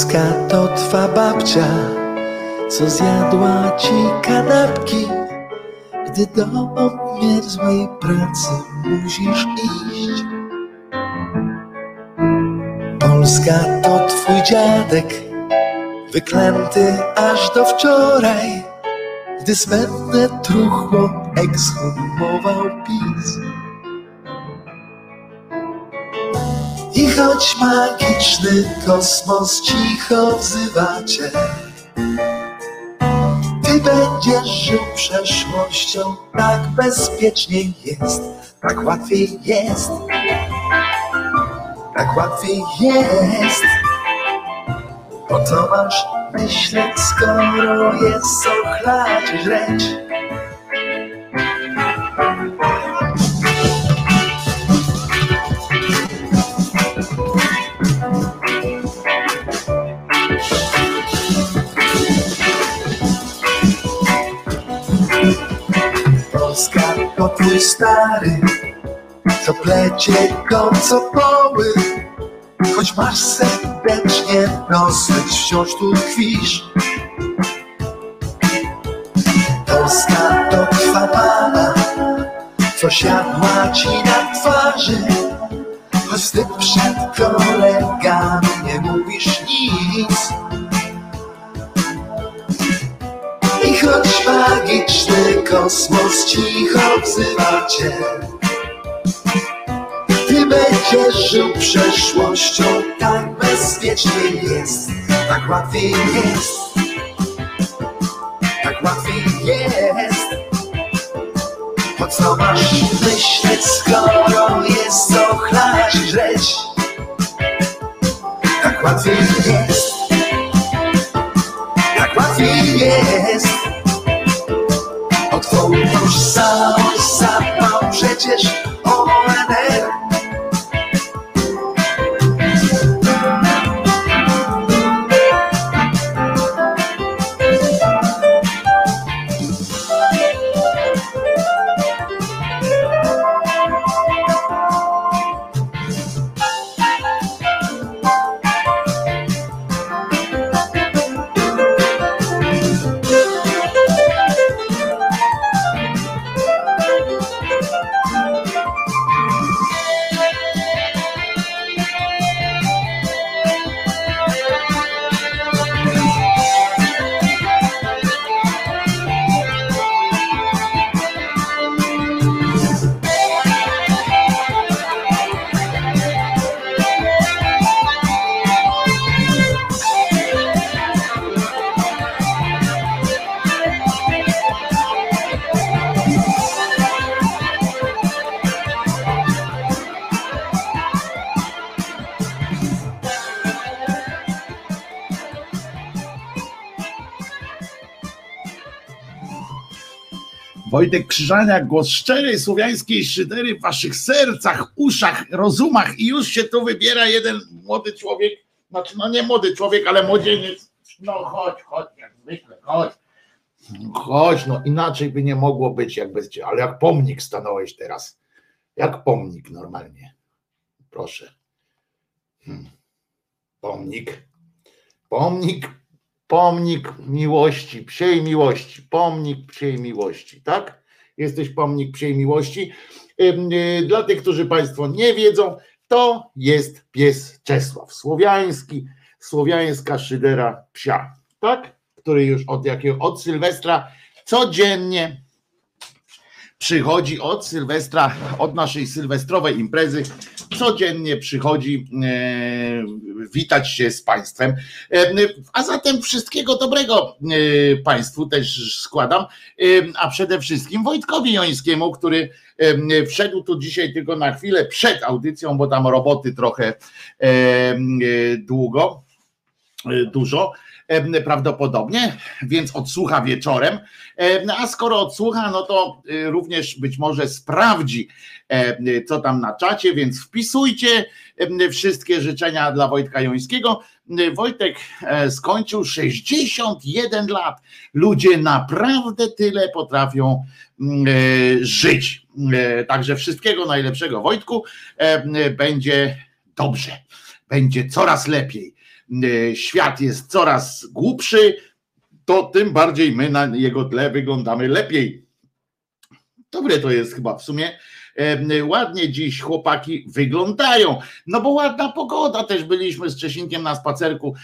Polska to twa babcia, co zjadła ci kanapki, gdy do obmierzłej pracy musisz iść. Polska to twój dziadek, wyklęty aż do wczoraj, gdy smętne truchło ekshumował PiS. Choć magiczny kosmos cicho wzywa cię, ty będziesz żył przeszłością, tak bezpieczniej jest, tak łatwiej jest, tak łatwiej jest. Po co masz myśleć, skoro jest co chlać i to twój stary, co plecie go co poły. Choć masz serdecznie dosyć, wciąż tu tkwisz. Polska to twa mama, co siadła ci na twarzy. Choć wstyd przed kolegami nie mówisz nic. I choć magiczny kosmos cicho wzywa cię, ty będziesz żył przeszłością, tak bezpiecznie jest, tak łatwiej jest, tak łatwiej jest. Po co masz myśleć, skoro jest co chlać żreć? Tak łatwiej jest, tak łatwiej jest. competition Wojtek Krzyżaniak, głos szczerej słowiańskiej szydery w waszych sercach, uszach, rozumach i już się tu wybiera jeden młody człowiek, znaczy no nie młody człowiek, ale młodzieniec. No chodź, chodź, jak zwykle, chodź. Chodź, no inaczej by nie mogło być, jak bez ciebie, ale jak pomnik stanąłeś teraz. Jak pomnik normalnie. Proszę. Hmm. Pomnik. Pomnik pomnik miłości, psiej miłości, pomnik psiej miłości, tak? Jesteś pomnik psiej miłości. Y, Dla tych, którzy Państwo nie wiedzą, to jest pies Czesław, słowiański, słowiańska szydera psia, tak? Który już od jakiego, od Sylwestra codziennie przychodzi od Sylwestra, od naszej sylwestrowej imprezy, codziennie przychodzi e, witać się z Państwem. E, a zatem wszystkiego dobrego e, Państwu też składam, a przede wszystkim Wojtkowi Jońskiemu, który wszedł tu dzisiaj tylko na chwilę przed audycją, bo tam roboty trochę długo, dużo prawdopodobnie, więc odsłucha wieczorem. E, A skoro odsłucha, no to e, również być może sprawdzi, e, co tam na czacie, więc wpisujcie e, wszystkie życzenia dla Wojtka Jońskiego. E, Wojtek e, skończył 61 lat. Ludzie naprawdę tyle potrafią mm, e, żyć. E, Także wszystkiego najlepszego Wojtku. E, Będzie dobrze, będzie coraz lepiej. Świat jest coraz głupszy, to tym bardziej my na jego tle wyglądamy lepiej. Dobre to jest chyba w sumie. Ładnie dziś chłopaki wyglądają. No bo ładna pogoda też byliśmy z Czesinkiem na spacerku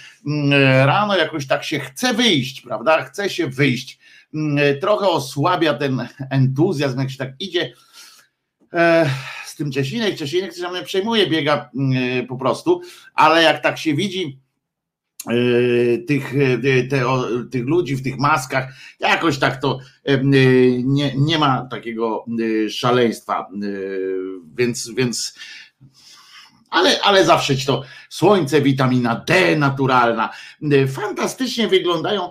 rano, jakoś tak się chce wyjść, prawda? Chce się wyjść. Trochę osłabia ten entuzjazm, jak się tak idzie z tym Czesinek. Czesinek się mnie przejmuje, biega po prostu, ale jak tak się widzi tych, e, te, tych ludzi w tych maskach, jakoś tak to e, nie, nie ma takiego szaleństwa, więc, więc ale, ale zawsze to słońce, witamina D naturalna. Fantastycznie wyglądają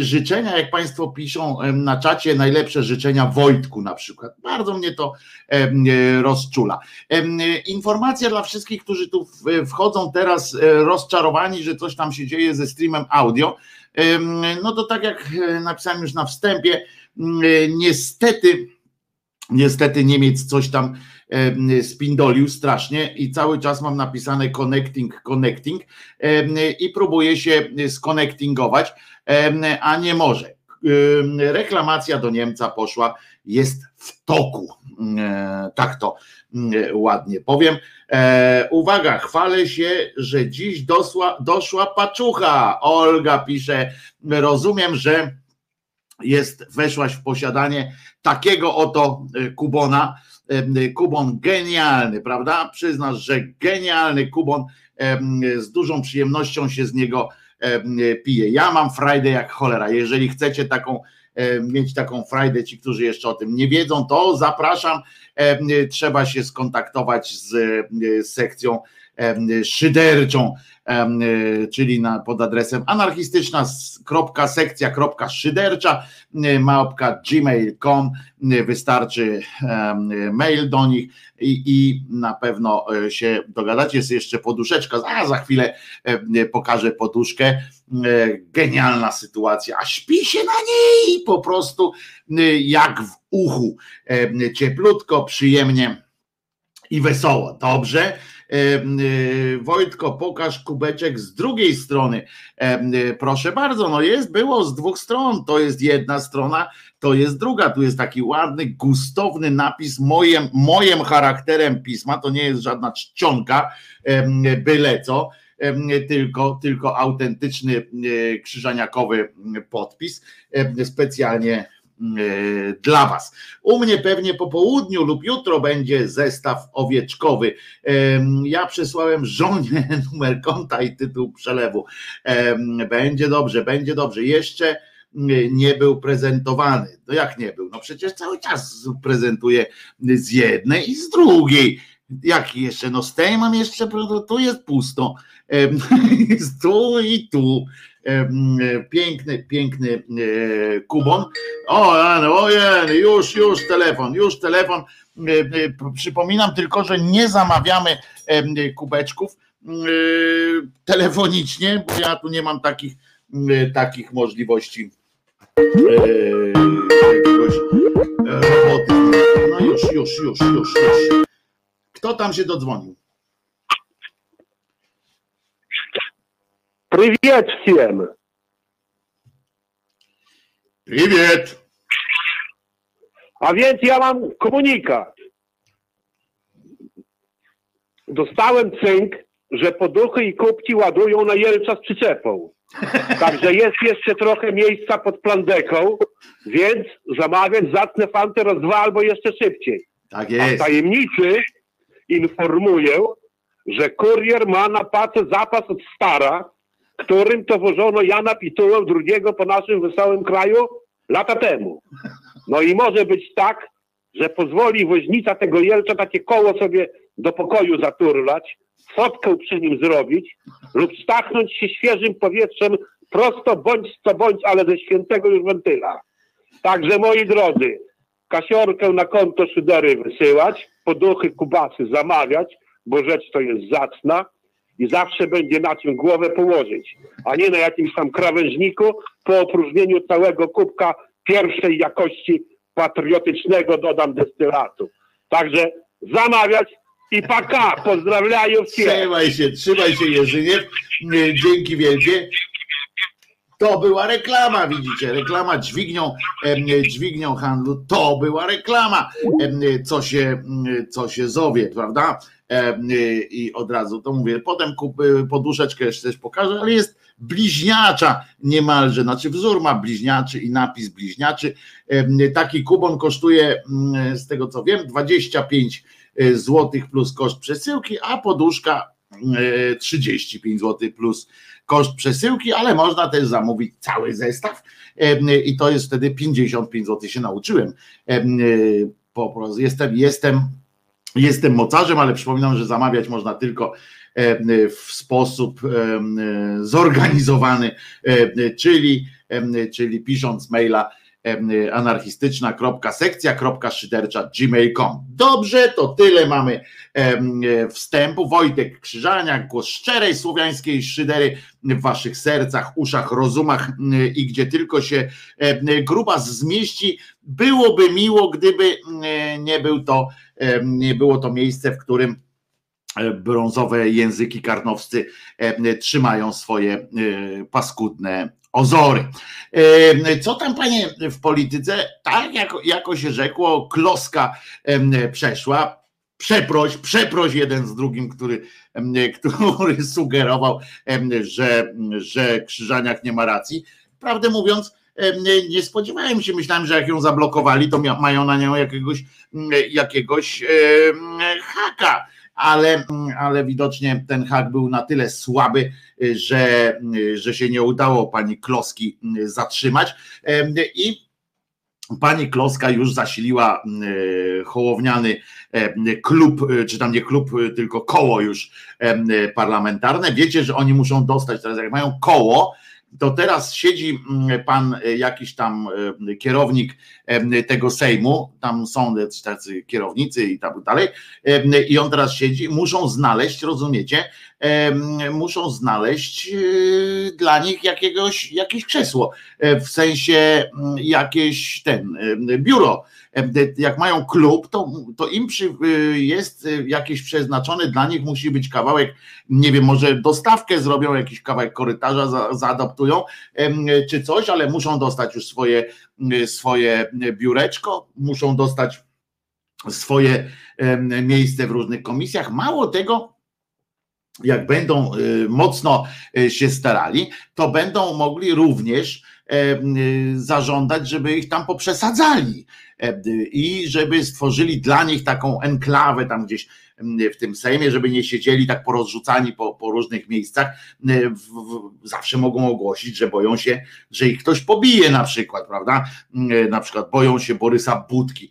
życzenia, jak Państwo piszą na czacie, najlepsze życzenia Wojtku na przykład. Bardzo mnie to rozczula. Informacja dla wszystkich, którzy tu wchodzą teraz rozczarowani, że coś tam się dzieje ze streamem audio. No to tak jak e, napisałem już na wstępie, niestety, niestety Niemiec coś tam spindolił strasznie i cały czas mam napisane connecting, connecting i próbuję się skonektingować, a nie może. Reklamacja do Niemca poszła, jest w toku. Tak to ładnie powiem. E, uwaga, chwalę się, że dziś dosła, doszła paczucha. Olga pisze, rozumiem, że jest, weszłaś w posiadanie takiego oto e, kubona, Kubon genialny, prawda? Przyznasz, że genialny Kubon, z dużą przyjemnością się z niego pije. Ja mam frajdę jak cholera. Jeżeli chcecie taką mieć taką frajdę, ci, którzy jeszcze o tym nie wiedzą, to zapraszam. Trzeba się skontaktować z sekcją szyderczą, czyli na, pod adresem anarchistyczna.sekcja.szydercza małpka gmail.com wystarczy mail do nich i, i na pewno się dogadacie. Jest jeszcze poduszeczka, a za chwilę pokażę poduszkę. Genialna sytuacja, a śpi się na niej po prostu jak w uchu. Cieplutko, przyjemnie i wesoło. Dobrze. Y, Wojtko, pokaż kubeczek z drugiej strony. Y, proszę bardzo, no jest, było z dwóch stron. To jest jedna strona, to jest druga. Tu jest taki ładny, gustowny napis moim, moim charakterem pisma. To nie jest żadna czcionka, byle co tylko, tylko autentyczny krzyżaniakowy podpis, specjalnie E, dla Was. U mnie pewnie po południu lub jutro będzie zestaw owieczkowy. Ja przesłałem żonie numer konta i tytuł przelewu. Będzie dobrze, będzie dobrze. Jeszcze nie był prezentowany. No jak nie był? No przecież cały czas prezentuję z jednej i z drugiej. Jak jeszcze? No z tej mam jeszcze, tu jest pusto. tu i tu. Piękny, piękny e, kubon. O, ojej, już, już telefon, już telefon. E, e, przypominam tylko, że nie zamawiamy kubeczków telefonicznie, bo ja tu nie mam takich, takich możliwości jakiegoś roboty. No już, już, już, już, już. Kto tam się dodzwonił? Привет всем! Привет! A więc ja mam komunikat. Dostałem cynk, że poduchy i kupci ładują na Jelcza z przyczepą. Także jest jeszcze trochę miejsca pod plandeką, więc zamawiać zacne fanty roz dwa albo jeszcze szybciej. Tak jest. A tajemnicy informuję, że kurier ma na pace zapas od stara, którym to wożono Jana Pitułę drugiego po naszym wesołym kraju lata temu. No i może być tak, że pozwoli woźnica tego Jelcza takie koło sobie do pokoju zaturlać, fotkę przy nim zrobić lub stachnąć się świeżym powietrzem prosto bądź co bądź, ale ze świętego już wentyla. Także moi drodzy, kasiorkę na konto szydery wysyłać, poduchy kubasy zamawiać, bo rzecz to jest zacna, i zawsze będzie na czym głowę położyć, a nie na jakimś tam krawężniku po opróżnieniu całego kubka pierwszej jakości patriotycznego, dodam, destylatu. Także zamawiać i paka. Pozdrawiają wszystkich. Trzymaj się, trzymaj się Jerzyniew. Dzięki wielkie. To była reklama, widzicie, reklama dźwignią, dźwignią handlu, to była reklama, co się, co się zowie, prawda? Em, I od razu to mówię, potem kup, poduszeczkę jeszcze też pokażę, ale jest bliźniacza niemalże, znaczy wzór ma bliźniaczy i napis bliźniaczy. Taki kubon kosztuje, mm, z tego co wiem, 25 zł plus koszt przesyłki, a poduszka e, 35 zł plus koszt przesyłki, ale można też zamówić cały zestaw i to jest wtedy 55 zł się nauczyłem. Em, e, Po prostu jestem, jestem, jestem mocarzem, ale przypominam, że zamawiać można tylko em, w sposób em, e, zorganizowany, czyli, czyli pisząc maila em, anarchistyczna.sekcja.szydercza gmail.com. Dobrze, to tyle mamy em, wstępu. Wojtek Krzyżaniak, głos szczerej słowiańskiej szydery w waszych sercach, uszach, rozumach m, i gdzie tylko się em, grubas zmieści. Byłoby miło, gdyby nie był to, nie było to miejsce, w którym e, brązowe języki karnowscy trzymają swoje paskudne ozory. E, Co tam panie w polityce? Tak jako, jako się rzekło, kloska przeszła. Przeproś, przeproś jeden z drugim, który, który sugerował, że, że Krzyżaniak nie ma racji. Prawdę mówiąc, nie spodziewałem się, myślałem, że jak ją zablokowali, to mają na nią jakiegoś, jakiegoś haka, ale, ale widocznie ten hak był na tyle słaby, że, że się nie udało pani Kloski zatrzymać. Em, I pani Kloska już zasiliła e, hołowniany klub, e, czy tam nie klub, e, tylko koło już parlamentarne. Wiecie, że oni muszą dostać teraz, jak mają koło, to teraz siedzi mm, pan e, jakiś tam e, kierownik tego Sejmu, tam są tacy kierownicy i tak dalej, i on teraz siedzi, muszą znaleźć, rozumiecie, muszą znaleźć e, dla nich jakiegoś, jakieś krzesło, w sensie mm, jakieś ten, biuro. Jak mają klub, to, to im przy, e, jest e, jakieś przeznaczony dla nich, musi być kawałek, nie wiem, może dostawkę zrobią, jakiś kawałek korytarza za, zaadaptują, czy coś, ale muszą dostać już swoje, m, swoje biureczko, muszą dostać swoje miejsce w różnych komisjach. Mało tego, jak będą y, mocno y, się starali, to będą mogli również y, zażądać, żeby ich tam poprzesadzali em, i żeby stworzyli dla nich taką enklawę tam gdzieś w tym Sejmie, żeby nie siedzieli tak porozrzucani po, po różnych miejscach. W- Zawsze mogą ogłosić, że boją się, że ich ktoś pobije na przykład, prawda? Na przykład boją się Borysa Budki.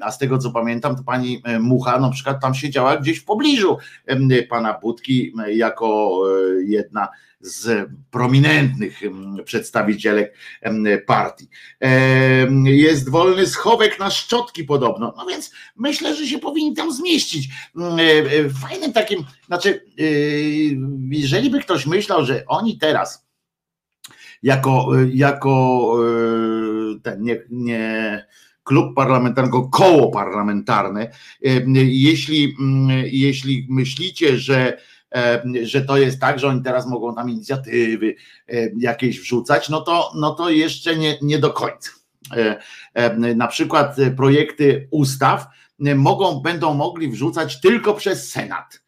A z tego co pamiętam, to pani Mucha na przykład tam siedziała gdzieś w pobliżu pana Budki jako e, jedna z prominentnych przedstawicielek partii. Jest wolny schowek na szczotki podobno, no więc myślę, że się powinni tam zmieścić. E, Fajnym takim, znaczy, e, jeżeli by ktoś myślał, że oni teraz jako, jako e, ten nie, nie klub parlamentarny, koło parlamentarne, jeśli, jeśli myślicie, że że to jest tak, że oni teraz mogą tam inicjatywy jakieś wrzucać, no to, no to jeszcze nie, nie do końca. E, Na przykład projekty ustaw mogą, będą mogli wrzucać tylko przez Senat,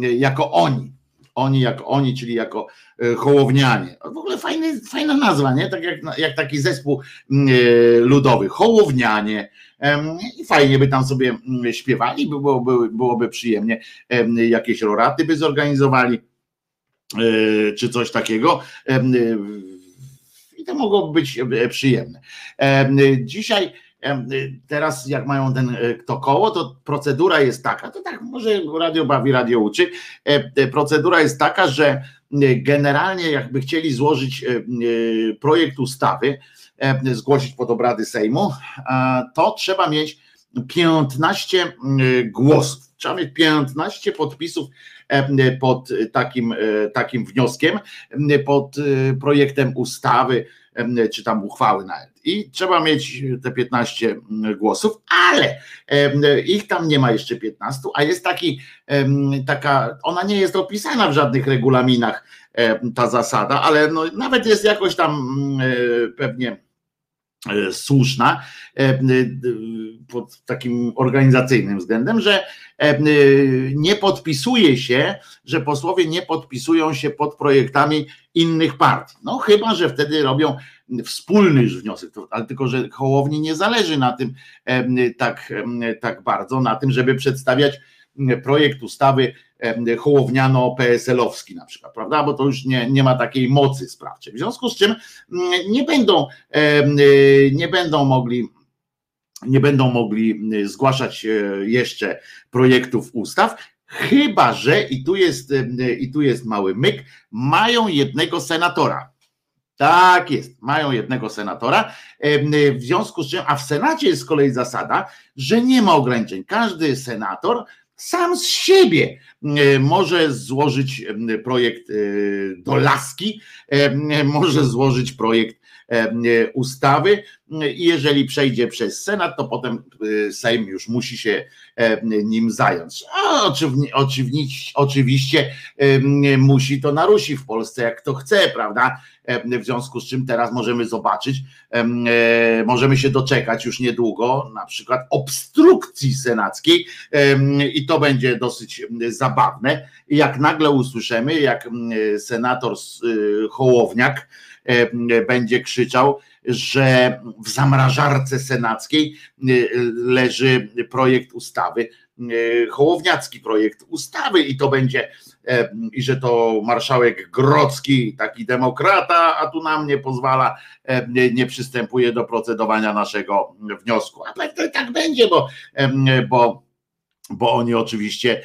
jako oni. Oni jako oni, czyli jako e, hołownianie. W ogóle fajny, fajna nazwa, nie? Tak jak, jak taki zespół mm, e, ludowy. Hołownianie. I fajnie by tam sobie mm, śpiewali, by byłoby, byłoby przyjemnie. Em, Jakieś roraty by zorganizowali, e, czy coś takiego. I to mogłoby być przyjemne. Em, Dzisiaj teraz jak mają ten e, to koło, to procedura jest taka, to tak może radio bawi, radio uczy. E, e, Procedura jest taka, że e, generalnie jakby chcieli złożyć projekt ustawy, zgłosić pod obrady Sejmu, to trzeba mieć 15 e, głosów. Trzeba mieć 15 podpisów pod takim, takim wnioskiem, pod projektem ustawy czy tam uchwały nawet. I trzeba mieć te 15 głosów, ale ich tam nie ma jeszcze 15, a jest taki, taka, ona nie jest opisana w żadnych regulaminach, ta zasada, ale no, nawet jest jakoś tam pewnie E, słuszna e, e, pod takim organizacyjnym względem, że nie podpisuje się, że posłowie nie podpisują się pod projektami innych partii. No chyba, że wtedy robią wspólny już wniosek, ale tylko, że Hołowni nie zależy na tym tak, tak bardzo, na tym, żeby przedstawiać projekt ustawy Hołowniano-PSL-owski na przykład, prawda? Bo to już nie, nie ma takiej mocy sprawczej. W związku z czym nie będą, nie będą mogli nie będą mogli zgłaszać e, jeszcze projektów ustaw, chyba że, i tu jest, i tu jest mały myk, mają jednego senatora. Tak jest, mają jednego senatora, w związku z czym, a w Senacie jest z kolei zasada, że nie ma ograniczeń. Każdy senator sam z siebie e, może złożyć e, projekt e, do laski, może złożyć projekt ustawy i jeżeli przejdzie przez Senat, to potem Sejm już musi się nim zająć. A oczywiście, oczywiście musi to narusi w Polsce, jak to chce, prawda? W związku z czym teraz możemy zobaczyć, możemy się doczekać już niedługo, na przykład obstrukcji senackiej, i to będzie dosyć zabawne. Jak nagle usłyszymy, jak senator Hołowniak będzie krzyczał, że w zamrażarce senackiej leży projekt ustawy E, hołowniacki projekt ustawy i to będzie, e, i że to marszałek Grocki, taki demokrata, a tu nam nie pozwala, e, nie przystępuje do procedowania naszego wniosku. A pewnie tak będzie, bo, bo bo oni oczywiście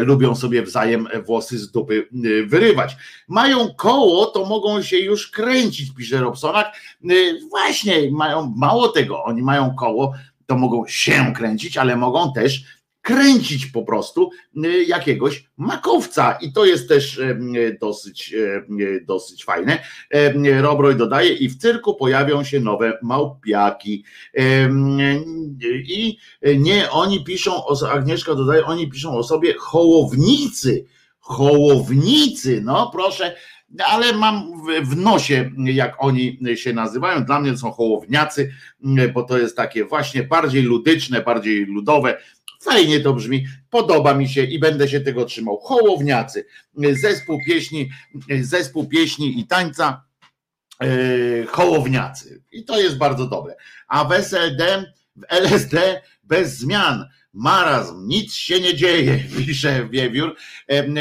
lubią sobie wzajem włosy z dupy wyrywać. Mają koło, to mogą się już kręcić, pisze Robsonak. właśnie, mają mało tego, oni mają koło, to mogą się kręcić, ale mogą też kręcić po prostu y, jakiegoś makowca i to jest też dosyć, dosyć fajne. Robroj dodaje i w cyrku pojawią się nowe małpiaki i nie oni piszą, Agnieszka dodaje, oni piszą o sobie hołownicy, hołownicy, no proszę, ale mam w nosie, jak oni się nazywają. Dla mnie to są hołowniacy, bo to jest takie właśnie bardziej ludyczne, bardziej ludowe. Fajnie to brzmi, podoba mi się i będę się tego trzymał. Hołowniacy, zespół pieśni, zespół pieśni i tańca, yy, hołowniacy. I to jest bardzo dobre. A w SLD, w LSD bez zmian. Marazm, nic się nie dzieje, pisze Wiewiór.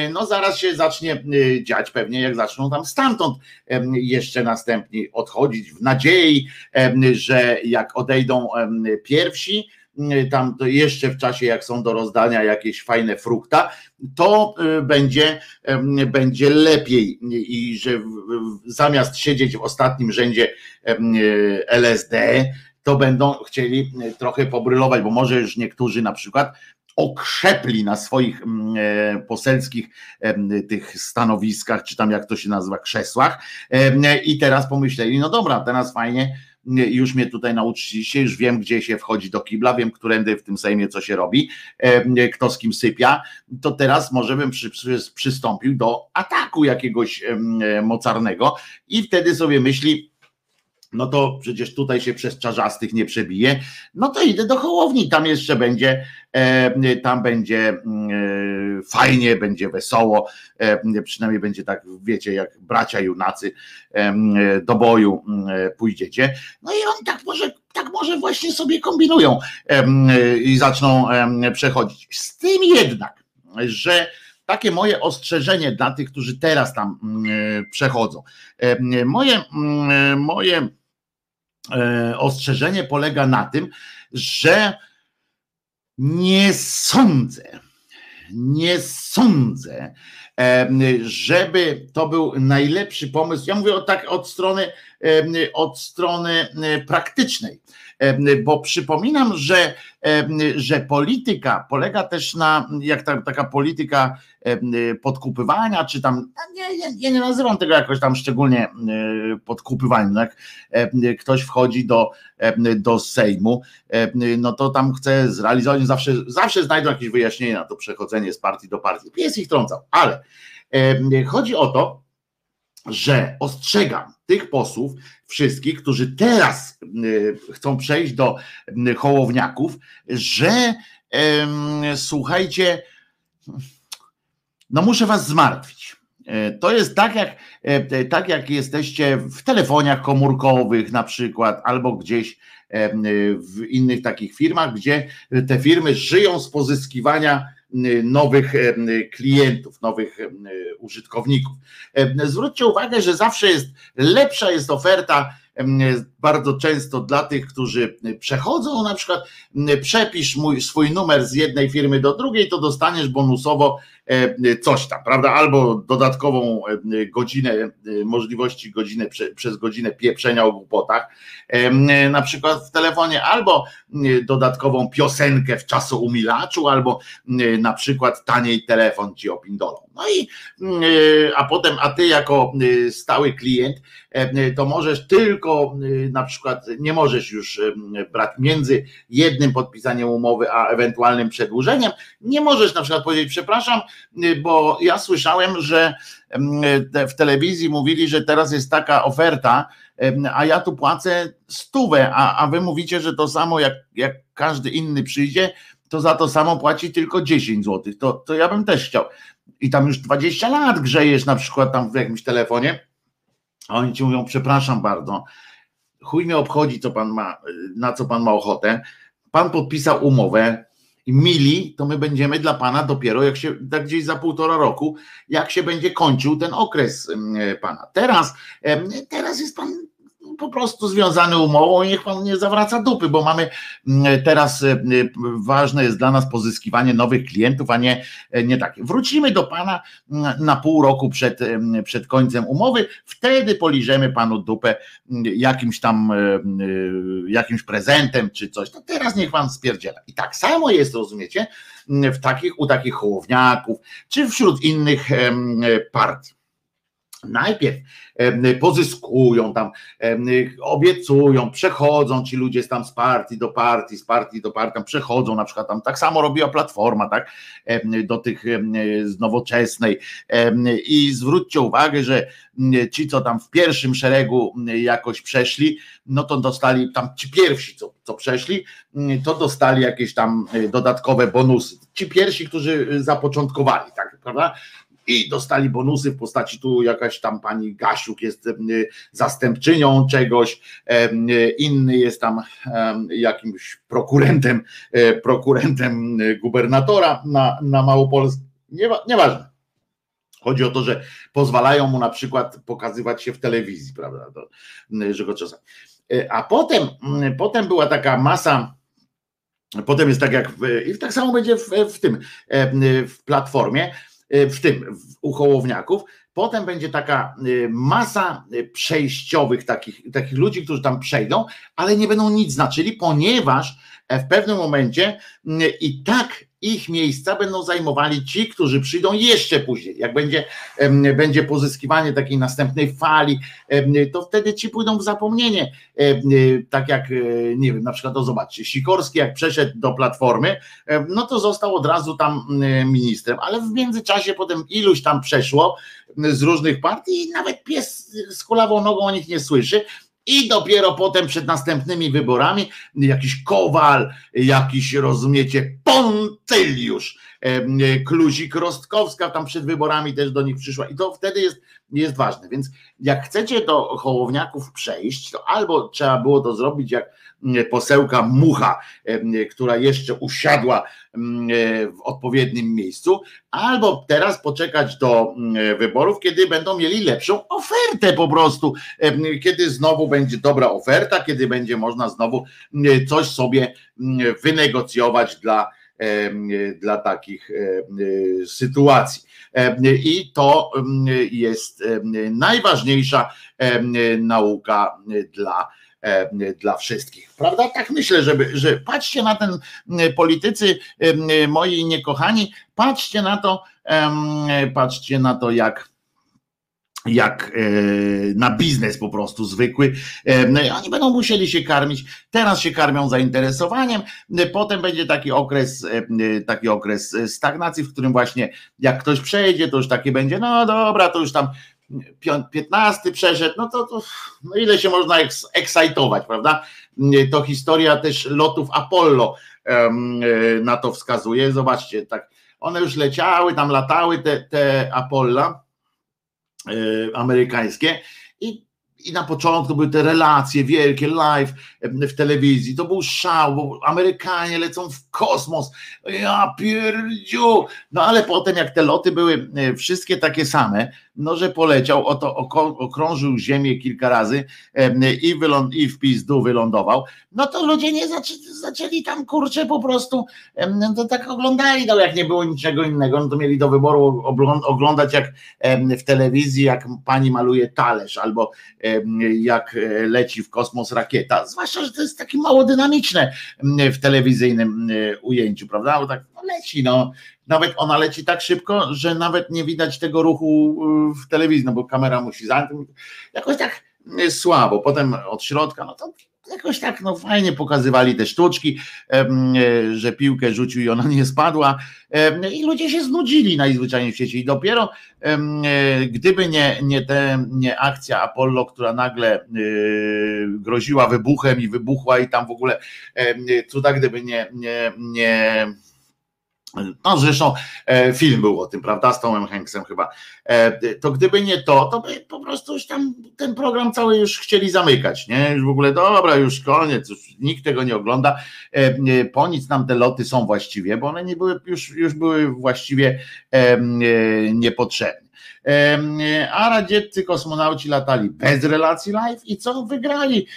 No zaraz się zacznie e, dziać pewnie, jak zaczną tam stamtąd jeszcze następni odchodzić w nadziei, że jak odejdą pierwsi, tam to jeszcze w czasie, jak są do rozdania jakieś fajne frukta, to y, będzie, będzie lepiej. I że zamiast siedzieć w ostatnim rzędzie y, LSD, to będą chcieli trochę pobrylować, bo może już niektórzy na przykład okrzepli na swoich e, poselskich tych stanowiskach, czy tam jak to się nazywa, krzesłach i teraz pomyśleli, no dobra, teraz fajnie, już mnie tutaj nauczyliście, już wiem, gdzie się wchodzi do kibla, wiem, którędy w tym Sejmie co się robi, kto z kim sypia, to teraz może bym przy, przy, przystąpił do ataku jakiegoś mocarnego i wtedy sobie myśli, no to przecież tutaj się przez czarzastych nie przebije, no to idę do Hołowni, tam jeszcze będzie, tam będzie mm, e, fajnie, będzie wesoło, e, przynajmniej będzie tak, wiecie, jak bracia junacy do boju mm, pójdziecie, no i oni tak może, tak może właśnie sobie kombinują i zaczną przechodzić. Z tym jednak, że takie moje ostrzeżenie dla tych, którzy teraz tam mm, przechodzą. Moje, moje E, ostrzeżenie polega na tym, że nie sądzę, nie sądzę, żeby to był najlepszy pomysł. Ja mówię o tak od strony od strony praktycznej. Bo przypominam, że, że polityka polega też na, jak ta, taka polityka podkupywania, czy tam, no nie, nie, ja nie nazywam tego jakoś tam szczególnie podkupywaniem, no jak ktoś wchodzi do, do Sejmu, no to tam chce zrealizować, zawsze, zawsze znajdą jakieś wyjaśnienie na to przechodzenie z partii do partii. Pies ich trącał, ale chodzi o to, że ostrzegam tych posłów, wszystkich, którzy teraz y, chcą przejść do y, hołowniaków, że słuchajcie, no muszę was zmartwić. E, to jest tak jak, e, tak jak jesteście w telefonach komórkowych na przykład, albo gdzieś w innych takich firmach, gdzie te firmy żyją z pozyskiwania nowych klientów, nowych użytkowników. Zwróćcie uwagę, że zawsze jest lepsza jest oferta bardzo często dla tych, którzy przechodzą, na przykład przepisz mój, swój numer z jednej firmy do drugiej, to dostaniesz bonusowo E, coś tam, prawda? Albo dodatkową e, godzinę, e, możliwości godzinę, przez godzinę pieprzenia o głupotach, na przykład w telefonie, albo dodatkową piosenkę w czasoumilaczu, albo na przykład taniej telefon ci opindolą. No i a potem, a ty jako stały klient, to możesz tylko na przykład, nie możesz już brać między jednym podpisaniem umowy, a ewentualnym przedłużeniem, nie możesz na przykład powiedzieć, przepraszam, bo ja słyszałem, że w telewizji mówili, że teraz jest taka oferta, a ja tu płacę stówę, a, a wy mówicie, że to samo jak, jak każdy inny przyjdzie, to za to samo płaci tylko 10 zł. To, to ja bym też chciał. I tam już 20 lat grzejesz na przykład tam w jakimś telefonie, a oni ci mówią, przepraszam bardzo, chuj mnie obchodzi, co pan ma, na co pan ma ochotę. Pan podpisał umowę, mili, to my będziemy dla Pana dopiero jak się, tak gdzieś za półtora roku, jak się będzie kończył ten okres Pana. Teraz, teraz jest Pan po prostu związany umową i niech pan nie zawraca dupy, bo mamy mm, teraz e, ważne jest dla nas pozyskiwanie nowych klientów, a nie, e, nie takie. Wrócimy do pana mm, na pół roku przed, przed końcem umowy, wtedy poliżemy panu dupę mm, jakimś tam e, jakimś prezentem czy coś. To teraz niech pan spierdziela. I tak samo jest, rozumiecie, w takich, u takich hołowniaków, czy wśród innych partii. Najpierw pozyskują tam, obiecują, przechodzą ci ludzie tam z partii do partii, z partii do partii, przechodzą na przykład tam, tak samo robiła Platforma, tak, do tych z nowoczesnej i zwróćcie uwagę, że ci, co tam w pierwszym szeregu jakoś przeszli, no to dostali tam ci pierwsi, co, co przeszli, to dostali jakieś tam dodatkowe bonusy. Ci pierwsi, którzy zapoczątkowali, tak, prawda? I dostali bonusy w postaci tu jakaś tam pani Gasiuk jest zastępczynią czegoś, inny jest tam jakimś prokurentem, e, prokurentem gubernatora na, na Małopolsce, nieważne. Chodzi o to, że pozwalają mu na przykład pokazywać się w telewizji, prawda, to, że go czasem. E, a potem, potem była taka masa, potem jest tak jak, w, i tak samo będzie w, w tym, w platformie, E, w tym, u Hołowniaków. Potem będzie taka e, masa e, przejściowych takich, takich ludzi, którzy tam przejdą, ale nie będą nic znaczyli, ponieważ w pewnym momencie i tak ich miejsca będą zajmowali ci, którzy przyjdą jeszcze później. Jak będzie, będzie pozyskiwanie takiej następnej fali, to wtedy ci pójdą w zapomnienie. Tak jak, nie wiem, na przykład, to zobaczcie, Sikorski jak przeszedł do Platformy, no to został od razu tam ministrem, ale w międzyczasie potem iluś tam przeszło z różnych partii i nawet pies z kulawą nogą o nich nie słyszy, i dopiero potem przed następnymi wyborami jakiś Kowal, jakiś, rozumiecie, Pontyliusz, Kluzik Rostkowska tam przed wyborami też do nich przyszła i to wtedy jest, jest ważne. Więc jak chcecie do Hołowniaków przejść, to albo trzeba było to zrobić jak posełka Mucha, która jeszcze usiadła w odpowiednim miejscu, albo teraz poczekać do wyborów, kiedy będą mieli lepszą ofertę po prostu, kiedy znowu będzie dobra oferta, kiedy będzie można znowu coś sobie wynegocjować dla dla takich sytuacji. I to jest najważniejsza nauka dla dla wszystkich. Prawda? Tak myślę, żeby, że patrzcie na ten politycy moi niekochani, patrzcie na to, patrzcie na to, jak jak e, na biznes po prostu zwykły. E, no oni będą musieli się karmić. Teraz się karmią zainteresowaniem, e, potem będzie taki okres, taki okres stagnacji, w którym właśnie jak ktoś przejdzie, to już takie będzie, no dobra, to już tam 15 przeszedł, no to, to no ile się można ekscytować, prawda? To historia też lotów Apollo na to wskazuje. Zobaczcie, tak, one już leciały, tam latały te, te Apollo E, amerykańskie i na początku były te relacje wielkie, live w telewizji, to był szał, bo Amerykanie lecą w kosmos, ja pierdziu, no ale potem jak te loty były e, wszystkie takie same, no że poleciał, oto okrążył ziemię kilka razy i, wyląd, i w pizdu wylądował, no to ludzie nie zaczęli, zaczęli tam kurczę po prostu, to tak oglądali, no jak nie było niczego innego, no to mieli do wyboru oglądać jak w telewizji, jak pani maluje talerz, albo jak e, leci w kosmos rakieta, zwłaszcza, że to jest takie mało dynamiczne w telewizyjnym ujęciu, prawda, bo tak no leci, no, nawet ona leci tak szybko, że nawet nie widać tego ruchu y, w telewizji, no bo kamera musi zamknąć, jakoś tak y, słabo, potem od środka, no to jakoś tak no fajnie pokazywali te sztuczki, y, że piłkę rzucił i ona nie spadła. I ludzie się znudzili najzwyczajniej w świecie. I dopiero gdyby nie, nie, te, nie akcja Apollo, która nagle groziła wybuchem i wybuchła i tam w ogóle cuda, gdyby nie, nie, nie no zresztą e, film był o tym, prawda, z Tomem Hanksem chyba. E, to gdyby nie to, to by po prostu już tam ten program cały już chcieli zamykać, nie? Już w ogóle dobra, już koniec, już nikt tego nie ogląda. E, po nic nam te loty są właściwie, bo one nie były, już, już były właściwie niepotrzebne a radzieccy kosmonauci latali bez relacji live i co? Wygrali.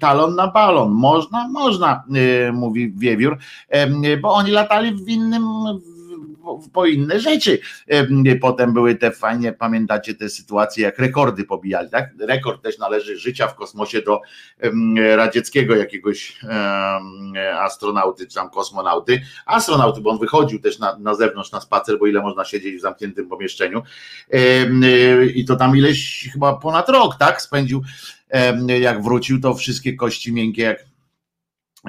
Talon na balon. Można, można, e, mówi Wiewiór, bo oni latali w innym po inne rzeczy. Potem były te fajnie, pamiętacie te sytuacje, jak rekordy pobijali, tak? Rekord też należy życia w kosmosie do radzieckiego jakiegoś astronauty, czy tam kosmonauty. Astronauty, bo on wychodził też na, na zewnątrz na spacer, bo ile można siedzieć w zamkniętym pomieszczeniu. I to tam ileś chyba ponad rok, tak? Spędził, jak wrócił, to wszystkie kości miękkie, jak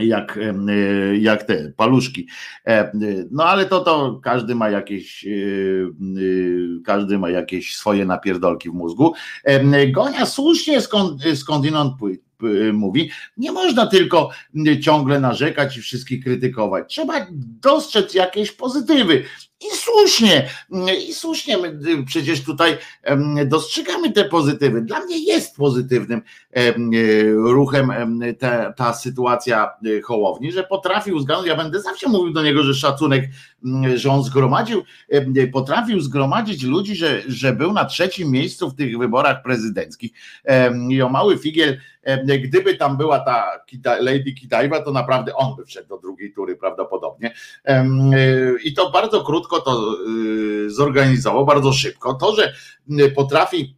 jak, e, jak te paluszki. E, no ale to to każdy ma jakieś e, każdy ma jakieś swoje napierdolki w mózgu. Gonia słusznie skąd, skądinąd mówi, nie można tylko ciągle narzekać i wszystkich krytykować. Trzeba dostrzec jakieś pozytywy. I słusznie, i słusznie my przecież tutaj dostrzegamy te pozytywy. Dla mnie jest pozytywnym ruchem ta, ta sytuacja e, Hołowni, że potrafił zgadnąć, ja będę zawsze mówił do niego, że szacunek, że on zgromadził, potrafił zgromadzić ludzi, że, że był na trzecim miejscu w tych wyborach prezydenckich. I o mały figiel, gdyby tam była ta Lady Kidaiwa, to naprawdę on by wszedł do drugiej tury prawdopodobnie. E, I to bardzo krótko krótko to y, zorganizował, bardzo szybko. To, że y, potrafi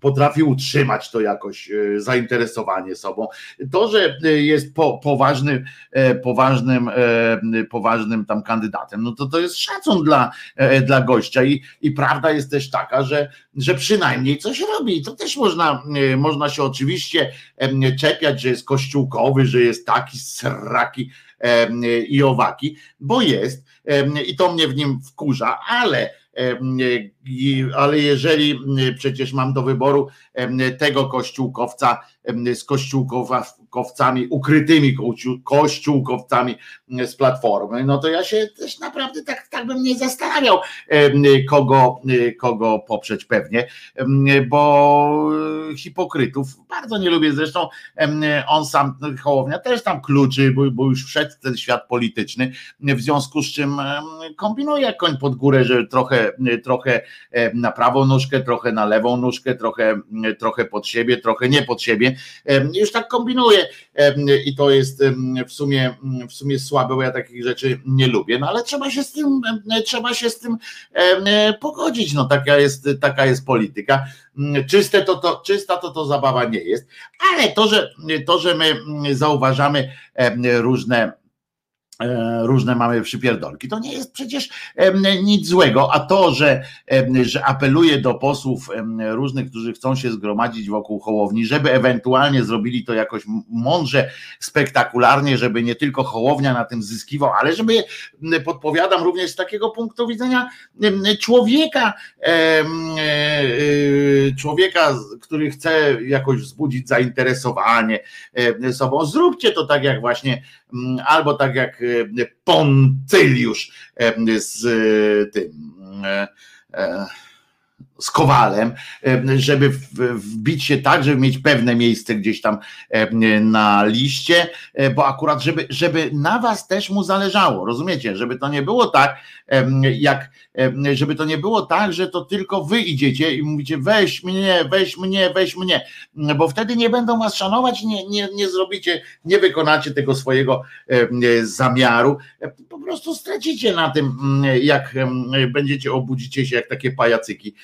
potrafi utrzymać to jakoś y, zainteresowanie sobą. To, że jest po, poważnym, e, poważnym, e, poważnym tam kandydatem, no to to jest szacun dla, e, dla gościa i, i prawda jest też taka, że, że przynajmniej coś robi. To też można, można się oczywiście czepiać, że jest kościółkowy, że jest taki sraki i owaki, bo jest i to mnie w nim wkurza, ale ale jeżeli przecież mam do wyboru tego kościółkowca z kościółkowcami, ukrytymi kościółkowcami z platformy, no to ja się też naprawdę tak tak bym nie zastanawiał, kogo, kogo poprzeć pewnie, bo hipokrytów bardzo nie lubię. Zresztą on sam, Hołownia też tam kluczy, bo, bo już wszedł w ten świat polityczny, w związku z czym kombinuje koń pod górę, że trochę, trochę na prawą nóżkę, trochę na lewą nóżkę, trochę, trochę pod siebie, trochę nie pod siebie. Już tak kombinuje i to jest w sumie, w sumie słabe, bo ja takich rzeczy nie lubię, no ale trzeba się z tym, trzeba się z tym pogodzić, no taka jest, taka jest polityka. Czyste to, to, czysta to to zabawa nie jest, ale to, że, to, że my zauważamy różne różne mamy przypierdolki. To nie jest przecież nic złego, a to, że, że apeluje do posłów różnych, którzy chcą się zgromadzić wokół Hołowni, żeby ewentualnie zrobili to jakoś mądrze, spektakularnie, żeby nie tylko Hołownia na tym zyskiwał, ale żeby, podpowiadam również z takiego punktu widzenia człowieka, e, e, człowieka, który chce jakoś wzbudzić zainteresowanie sobą. Zróbcie to tak jak właśnie albo tak jak Poncyliusz z tym z Kowalem, żeby wbić się tak, żeby mieć pewne miejsce gdzieś tam na liście, bo akurat żeby, żeby na was też mu zależało, rozumiecie, żeby to nie było tak, jak żeby to nie było tak, że to tylko wy idziecie i mówicie weź mnie, weź mnie, weź mnie, bo wtedy nie będą was szanować, nie, nie, nie zrobicie, nie wykonacie tego swojego zamiaru, po prostu stracicie na tym, jak będziecie, obudzicie się jak takie pajacyki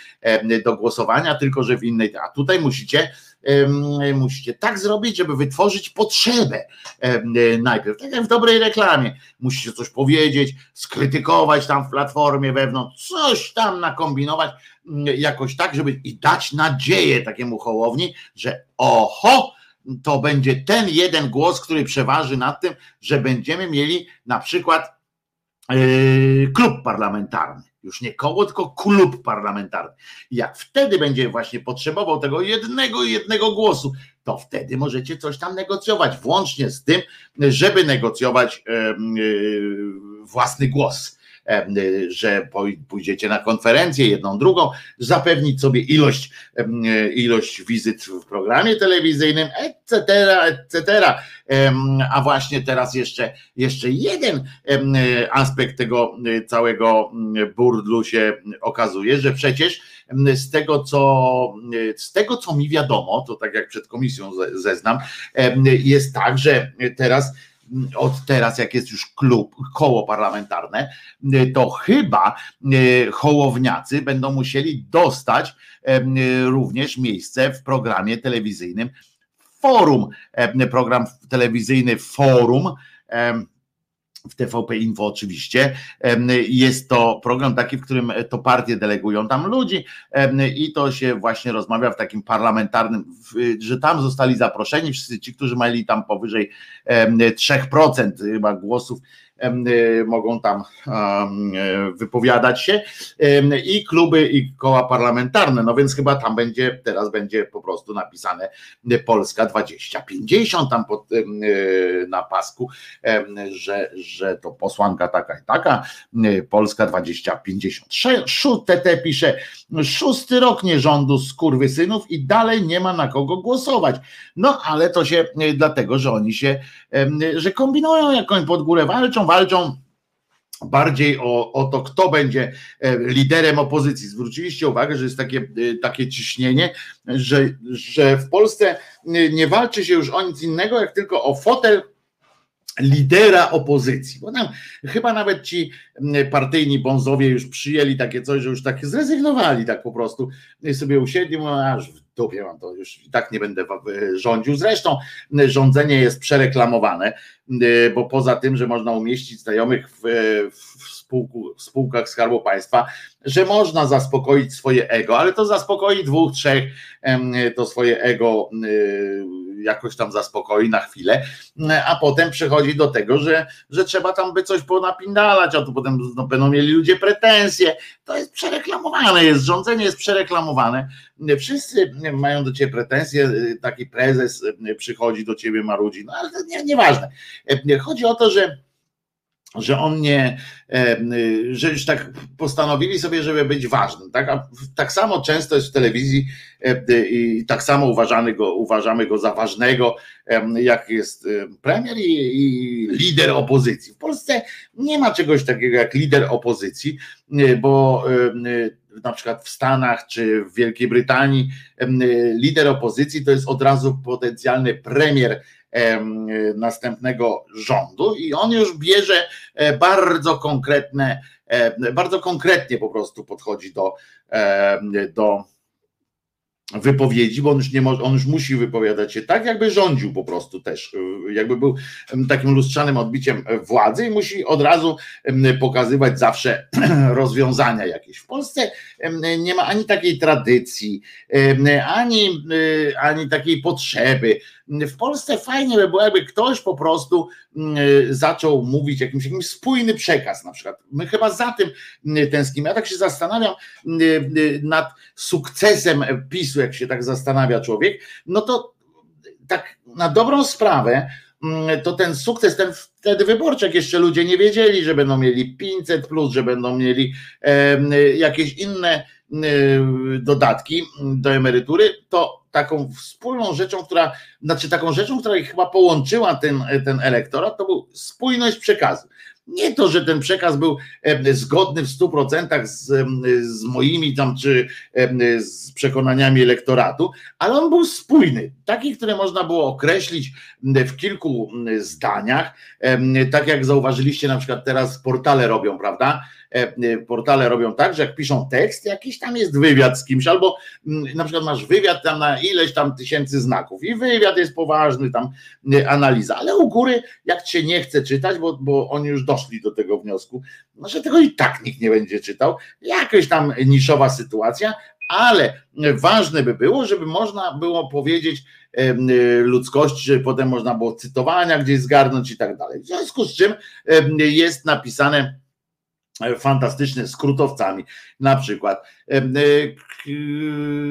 do głosowania, tylko że w innej, a tutaj musicie musicie tak zrobić, żeby wytworzyć potrzebę najpierw, tak jak w dobrej reklamie. Musicie coś powiedzieć, skrytykować tam w platformie wewnątrz, coś tam nakombinować, jakoś tak, żeby i dać nadzieję takiemu hołowni, że oho, to będzie ten jeden głos, który przeważy nad tym, że będziemy mieli na przykład yy, klub parlamentarny już nie koło, tylko klub parlamentarny. I jak wtedy będzie właśnie potrzebował tego jednego jednego głosu, to wtedy możecie coś tam negocjować, włącznie z tym, żeby negocjować własny głos że pójdziecie na konferencję, jedną, drugą, zapewnić sobie ilość, ilość wizyt w programie telewizyjnym, etc., etc. A właśnie teraz jeszcze, jeszcze jeden aspekt tego całego burdlu się okazuje, że przecież z tego, co, z tego, co mi wiadomo, to tak jak przed komisją zeznam, jest tak, że teraz od teraz, jak jest już klub, koło parlamentarne, to chyba e, hołowniacy będą musieli dostać e, również miejsce w programie telewizyjnym Forum. E, program telewizyjny Forum w TVP Info oczywiście. Jest to program taki, w którym to partie delegują tam ludzi i to się właśnie rozmawia w takim parlamentarnym, że tam zostali zaproszeni wszyscy ci, którzy mieli tam powyżej 3% chyba głosów Y, mogą tam y, wypowiadać się i kluby i koła parlamentarne, no więc chyba tam będzie, teraz będzie po prostu napisane Polska 2050 tam pod, na pasku, że, że to posłanka taka i taka, Polska 2050. TT pisze, szósty rok nierządu synów i dalej nie ma na kogo głosować. No ale to się dlatego, że oni się, że kombinują jakąś pod górę, walczą, walczą bardziej o, o to, kto będzie e, liderem opozycji. Zwróciliście uwagę, że jest takie, e, takie ciśnienie, że, że w Polsce nie walczy się już o nic innego, jak tylko o fotel lidera opozycji, bo tam chyba nawet ci partyjni bonzowie już przyjęli takie coś, że już tak zrezygnowali tak po prostu sobie usiedli, aż w dupie mam to już i tak nie będę rządził. Zresztą rządzenie jest przereklamowane, bo poza tym, że można umieścić znajomych w, w, spółku, w spółkach Skarbu Państwa, że można zaspokoić swoje ego, ale to zaspokoi dwóch, trzech, to swoje ego jakoś tam zaspokoi na chwilę, a potem przechodzi do tego, że, że trzeba tam by coś ponapindalać, a tu potem no, będą mieli ludzie pretensje. To jest przereklamowane, jest rządzenie jest przereklamowane. Wszyscy mają do ciebie pretensje, taki prezes przychodzi do ciebie marudzi, no ale to nie, nieważne. Chodzi o to, że że on nie, że już tak postanowili sobie, żeby być ważnym. Tak, A tak samo często jest w telewizji i tak samo uważamy go, uważamy go za ważnego, jak jest premier i, i lider opozycji. W Polsce nie ma czegoś takiego jak lider opozycji, bo na przykład w Stanach czy w Wielkiej Brytanii lider opozycji to jest od razu potencjalny premier następnego rządu i on już bierze e, bardzo konkretne, e, bardzo konkretnie po prostu podchodzi do, do wypowiedzi, bo on już nie on już musi wypowiadać się tak, jakby rządził po prostu też, e, jakby był takim lustrzanym odbiciem władzy i musi od razu pokazywać zawsze rozwiązania jakieś. W Polsce nie ma ani takiej tradycji, ani, ani takiej potrzeby w Polsce fajnie by było, jakby ktoś po prostu mm, zaczął mówić jakimś, jakimś spójny przekaz na przykład. My chyba za tym mm, tęsknimy. Ja tak się zastanawiam mm, nad sukcesem PiSu, jak się tak zastanawia człowiek, no to tak na dobrą sprawę to ten sukces, ten wtedy wyborczy, jak jeszcze ludzie nie wiedzieli, że będą mieli 500 plus, że będą mieli jakieś inne dodatki do emerytury, to taką wspólną rzeczą, która, znaczy taką rzeczą, która ich chyba połączyła ten, ten elektorat, to był spójność przekazu. Nie to, że ten przekaz był zgodny w 100% z, z moimi tam, czy z przekonaniami elektoratu, ale on był spójny, taki, który można było określić w kilku zdaniach, tak jak zauważyliście na przykład teraz portale robią, prawda? E, e, portale robią tak, że jak piszą tekst, jakiś tam jest wywiad z kimś, albo mm, na przykład masz wywiad tam na ileś tam tysięcy znaków i wywiad jest poważny, tam e, analiza, ale u góry jak się nie chce czytać, bo, bo oni już doszli do tego wniosku, no, że tego i tak nikt nie będzie czytał, jakaś tam niszowa sytuacja, ale ważne by było, żeby można było powiedzieć ludzkości, żeby potem można było cytowania gdzieś zgarnąć i tak dalej. W związku z czym jest napisane fantastyczne skrótowcami na przykład. E,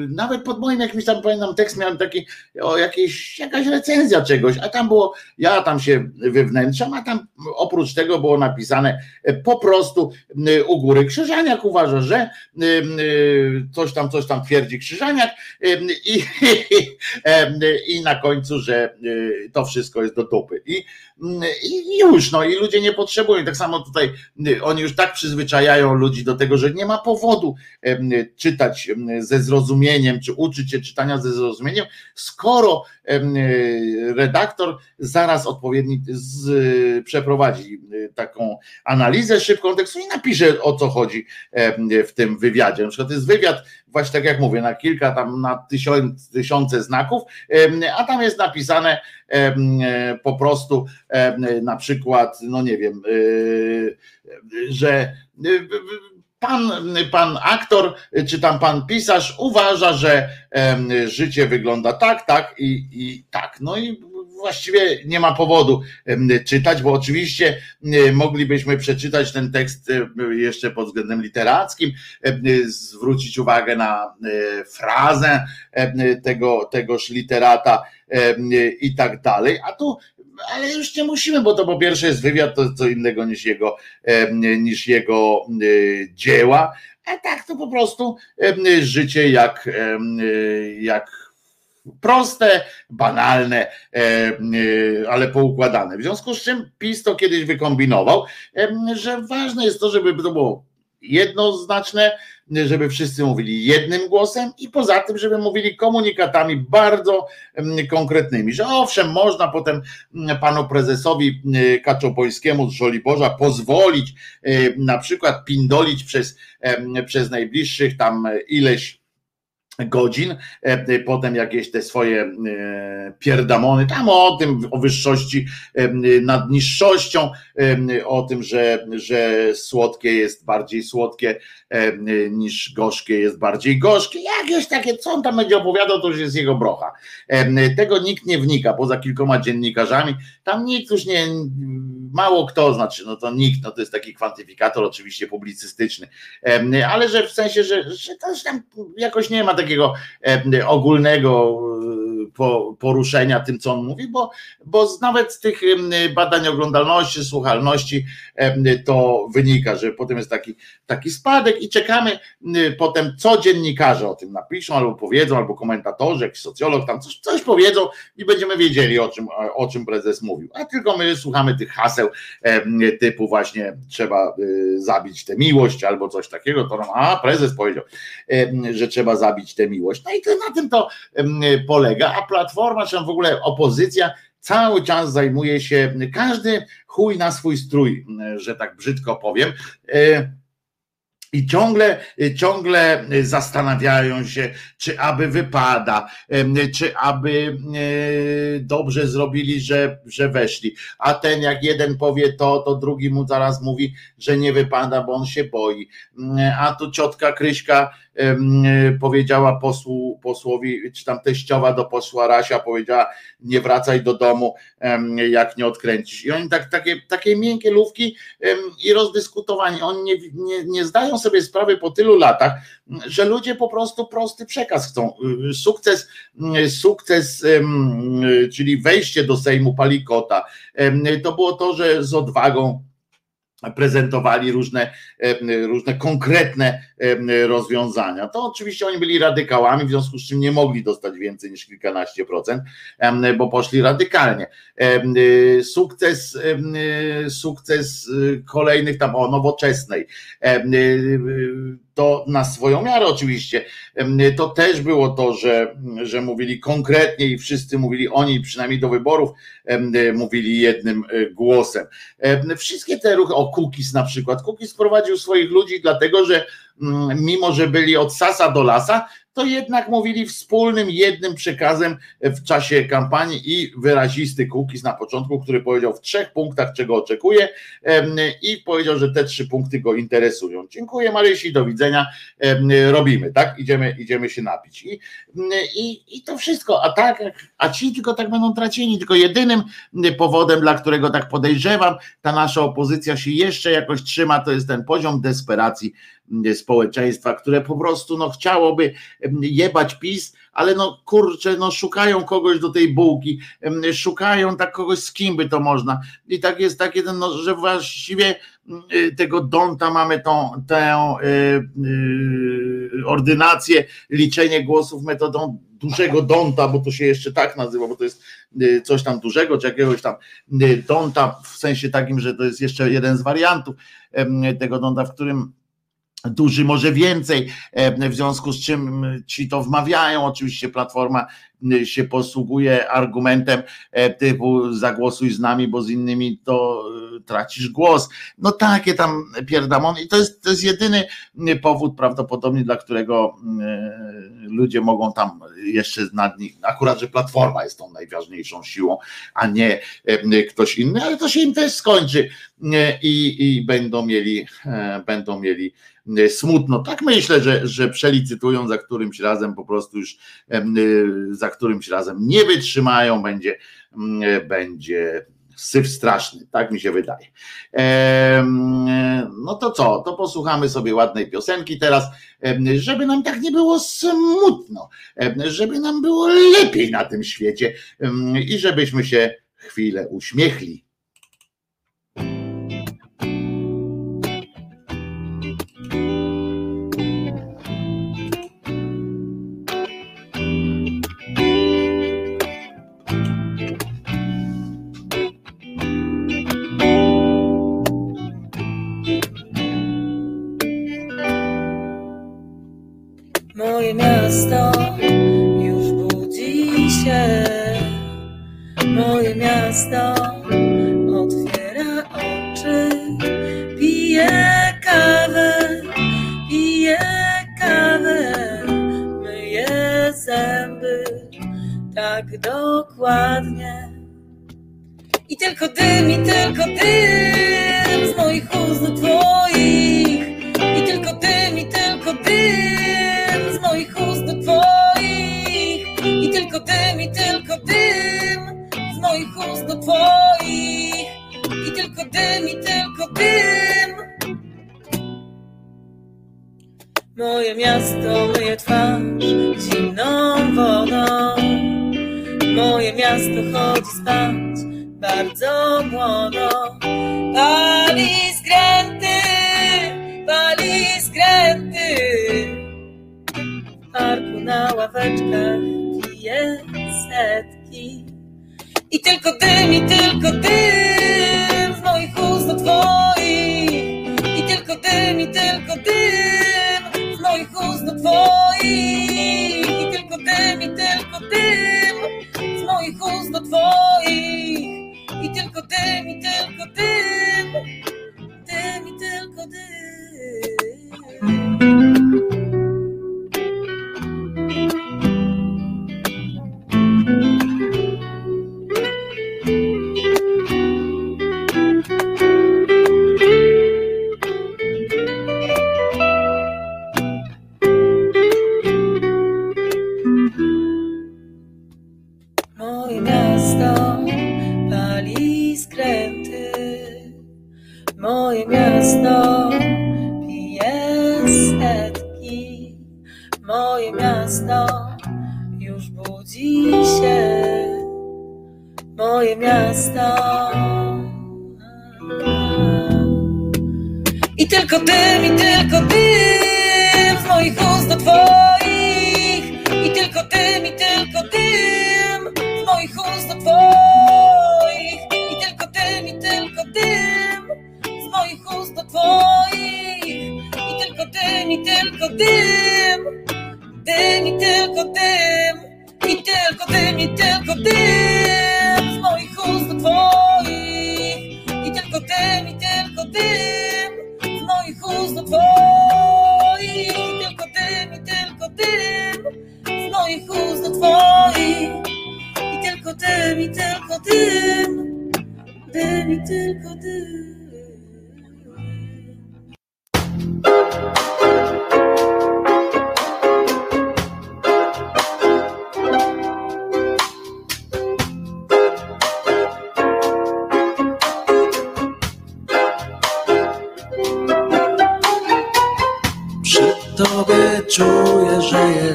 nawet pod moim jakimś tam pamiętam tekst miałem taki o jakiejś, jakaś recenzja czegoś, a tam było, ja tam się wywnętrzam, a tam oprócz tego było napisane e, po prostu u góry Krzyżaniak uważa, że e, coś tam, coś tam twierdzi Krzyżaniak i, i na końcu, że to wszystko jest do dupy. I, i już, no i ludzie nie potrzebują. Tak samo tutaj oni już tak przyzwyczajają ludzi do tego, że nie ma powodu czytać ze zrozumieniem, czy uczyć się czytania ze zrozumieniem, skoro redaktor zaraz odpowiedni z, przeprowadzi taką analizę szybką tekstu i napisze o co chodzi w tym wywiadzie. Na przykład jest wywiad, właśnie tak jak mówię, na kilka tam, na tysiące, tysiące znaków, a tam jest napisane po prostu na przykład, no nie wiem, że pan, pan aktor, czy tam pan pisarz uważa, że życie wygląda tak, tak i, i tak. No i właściwie nie ma powodu czytać, bo oczywiście moglibyśmy przeczytać ten tekst jeszcze pod względem literackim, zwrócić uwagę na e, frazę tego, tegoż literata i tak dalej, a tu ale już nie musimy, bo to po pierwsze jest wywiad, to co innego niż jego, niż jego dzieła, a tak to po prostu życie jak, jak proste, banalne, ale poukładane. W związku z czym PiS to kiedyś wykombinował, że ważne jest to, żeby to było jednoznaczne, żeby wszyscy mówili jednym głosem i poza tym, żeby mówili komunikatami bardzo konkretnymi, że owszem, można potem panu prezesowi Kaczopolskiemu z Żoliborza pozwolić na przykład pindolić przez, przez najbliższych tam ileś godzin, e, potem jakieś te swoje e, pierdamony, tam o tym, o wyższości e, nad niższością, o tym, że, że słodkie jest bardziej słodkie niż gorzkie jest bardziej gorzkie, jakieś takie, co on tam będzie opowiadał, to już jest jego brocha. Tego nikt nie wnika, poza kilkoma dziennikarzami, tam nikt już nie, mało kto, znaczy, no to nikt, no to jest taki kwantyfikator oczywiście publicystyczny, ale że w sensie, że, że to tam jakoś nie ma takiego ogólnego poruszenia tym, co on mówi, bo, bo nawet z tych badań oglądalności, słuchalności to wynika, że potem jest taki, taki spadek i czekamy potem, co dziennikarze o tym napiszą, albo powiedzą, albo komentatorzy, jakiś socjolog tam coś, coś powiedzą i będziemy wiedzieli, o czym, o czym prezes mówił. A tylko my słuchamy tych haseł typu właśnie trzeba y, zabić tę miłość albo coś takiego, to a prezes powiedział, że trzeba zabić tę miłość. No i to, na tym to polega, Platforma, czy w ogóle opozycja cały czas zajmuje się, każdy chuj na swój strój, że tak brzydko powiem. E, I ciągle, ciągle zastanawiają się, czy aby wypada, czy aby e, dobrze zrobili, że, że weszli. A ten, jak jeden powie to, to drugi mu zaraz mówi, że nie wypada, bo on się boi. A tu ciotka Kryśka powiedziała posłu, posłowi, czy tam teściowa do posła Rasia powiedziała, nie wracaj do domu, jak nie odkręcisz. I oni tak, takie, takie miękkie lówki i rozdyskutowani, oni nie, nie, nie zdają sobie sprawy po tylu latach, że ludzie po prostu prosty przekaz chcą. Sukces, sukces, czyli wejście do Sejmu Palikota, to było to, że z odwagą prezentowali różne, różne konkretne rozwiązania. To oczywiście oni byli radykałami, w związku z czym nie mogli dostać więcej niż kilkanaście procent, bo poszli radykalnie. Sukces, sukces y, kolejnych tam o nowoczesnej to na swoją miarę oczywiście. To też było to, że, że mówili konkretnie i wszyscy mówili oni, przynajmniej do wyborów, mówili jednym e, głosem. Wszystkie te ruchy, o Kukis na przykład, Kukis prowadził swoich ludzi dlatego, że mimo, że byli od sasa do lasa, to jednak mówili wspólnym, jednym przekazem w czasie kampanii i wyrazisty Kukiz na początku, który powiedział w trzech punktach, czego oczekuje i powiedział, że te trzy punkty go interesują. Dziękuję Marysi, do widzenia, robimy, tak? Idziemy, idziemy się napić. I, i, I to wszystko, a tak, a ci tylko tak będą traceni, tylko jedynym powodem, dla którego tak podejrzewam, ta nasza opozycja się jeszcze jakoś trzyma, to jest ten poziom desperacji społeczeństwa, które po prostu no, chciałoby jebać PiS, ale no kurczę, no szukają kogoś do tej bułki, szukają tak kogoś z kim by to można. I tak jest tak jeden, no, że właściwie y, tego Donta mamy tą tę y, y, ordynację, liczenie głosów metodą dużego Donta, bo to się jeszcze tak nazywa, bo to jest y, coś tam dużego, czy jakiegoś tam y, Donta, w sensie takim, że to jest jeszcze jeden z wariantów tego Donta, w którym duży może więcej, e, w związku z czym ci to wmawiają, oczywiście Platforma się posługuje argumentem e, typu zagłosuj z nami, bo z innymi to e, tracisz głos. No takie tam pierdamon i to jest, to jest jedyny powód prawdopodobnie, dla którego ludzie mogą tam jeszcze nad nich, akurat, że Platforma jest tą najważniejszą siłą, a nie ktoś inny, ale to się im też skończy i, i będą mieli, będą mieli E, smutno. Tak myślę, że, że przelicytują za którymś razem, po prostu już e, za którymś razem nie wytrzymają, będzie, e, będzie syf straszny, tak mi się wydaje. No to co, to posłuchamy sobie ładnej piosenki teraz, żeby nam tak nie było smutno, żeby nam było lepiej na tym świecie i żebyśmy się chwilę uśmiechli. Miasto otwiera oczy, pije kawę, pije kawę, myje zęby tak dokładnie. I tylko dym, i tylko dym z moich ust do twoich. I tylko dym, i tylko dym z moich ust do twoich. I tylko dym, i tylko dym moich ust do twoich. I tylko dym, i tylko dym. Moje miasto myje twarz zimną wodą miasto chodzi spać bardzo młodo. Pali skręty, pali skręty. W parku na ławeczkach pije setki. I tylko dym, i tylko dym z moich ust do twoich. I tylko dym, i tylko dym z moich ust do twoich. I tylko dym, i tylko dym z moich ust do twoich. I tylko dym, i tylko dym, dym, i tylko dym. I tylko dym, i tylko dym z moich ust do twoich. I tylko dym, i tylko dym z moich ust do twoich. I tylko dym, i tylko dym z moich ust do twoich. I tylko dym, i tylko dym. Dym, i tylko dym. I tylko dym, i tylko dym ust twoich. Tylko dym, i tylko dym z moich ust do twoich. I tylko dym, i tylko dym. Dym, i tylko dym.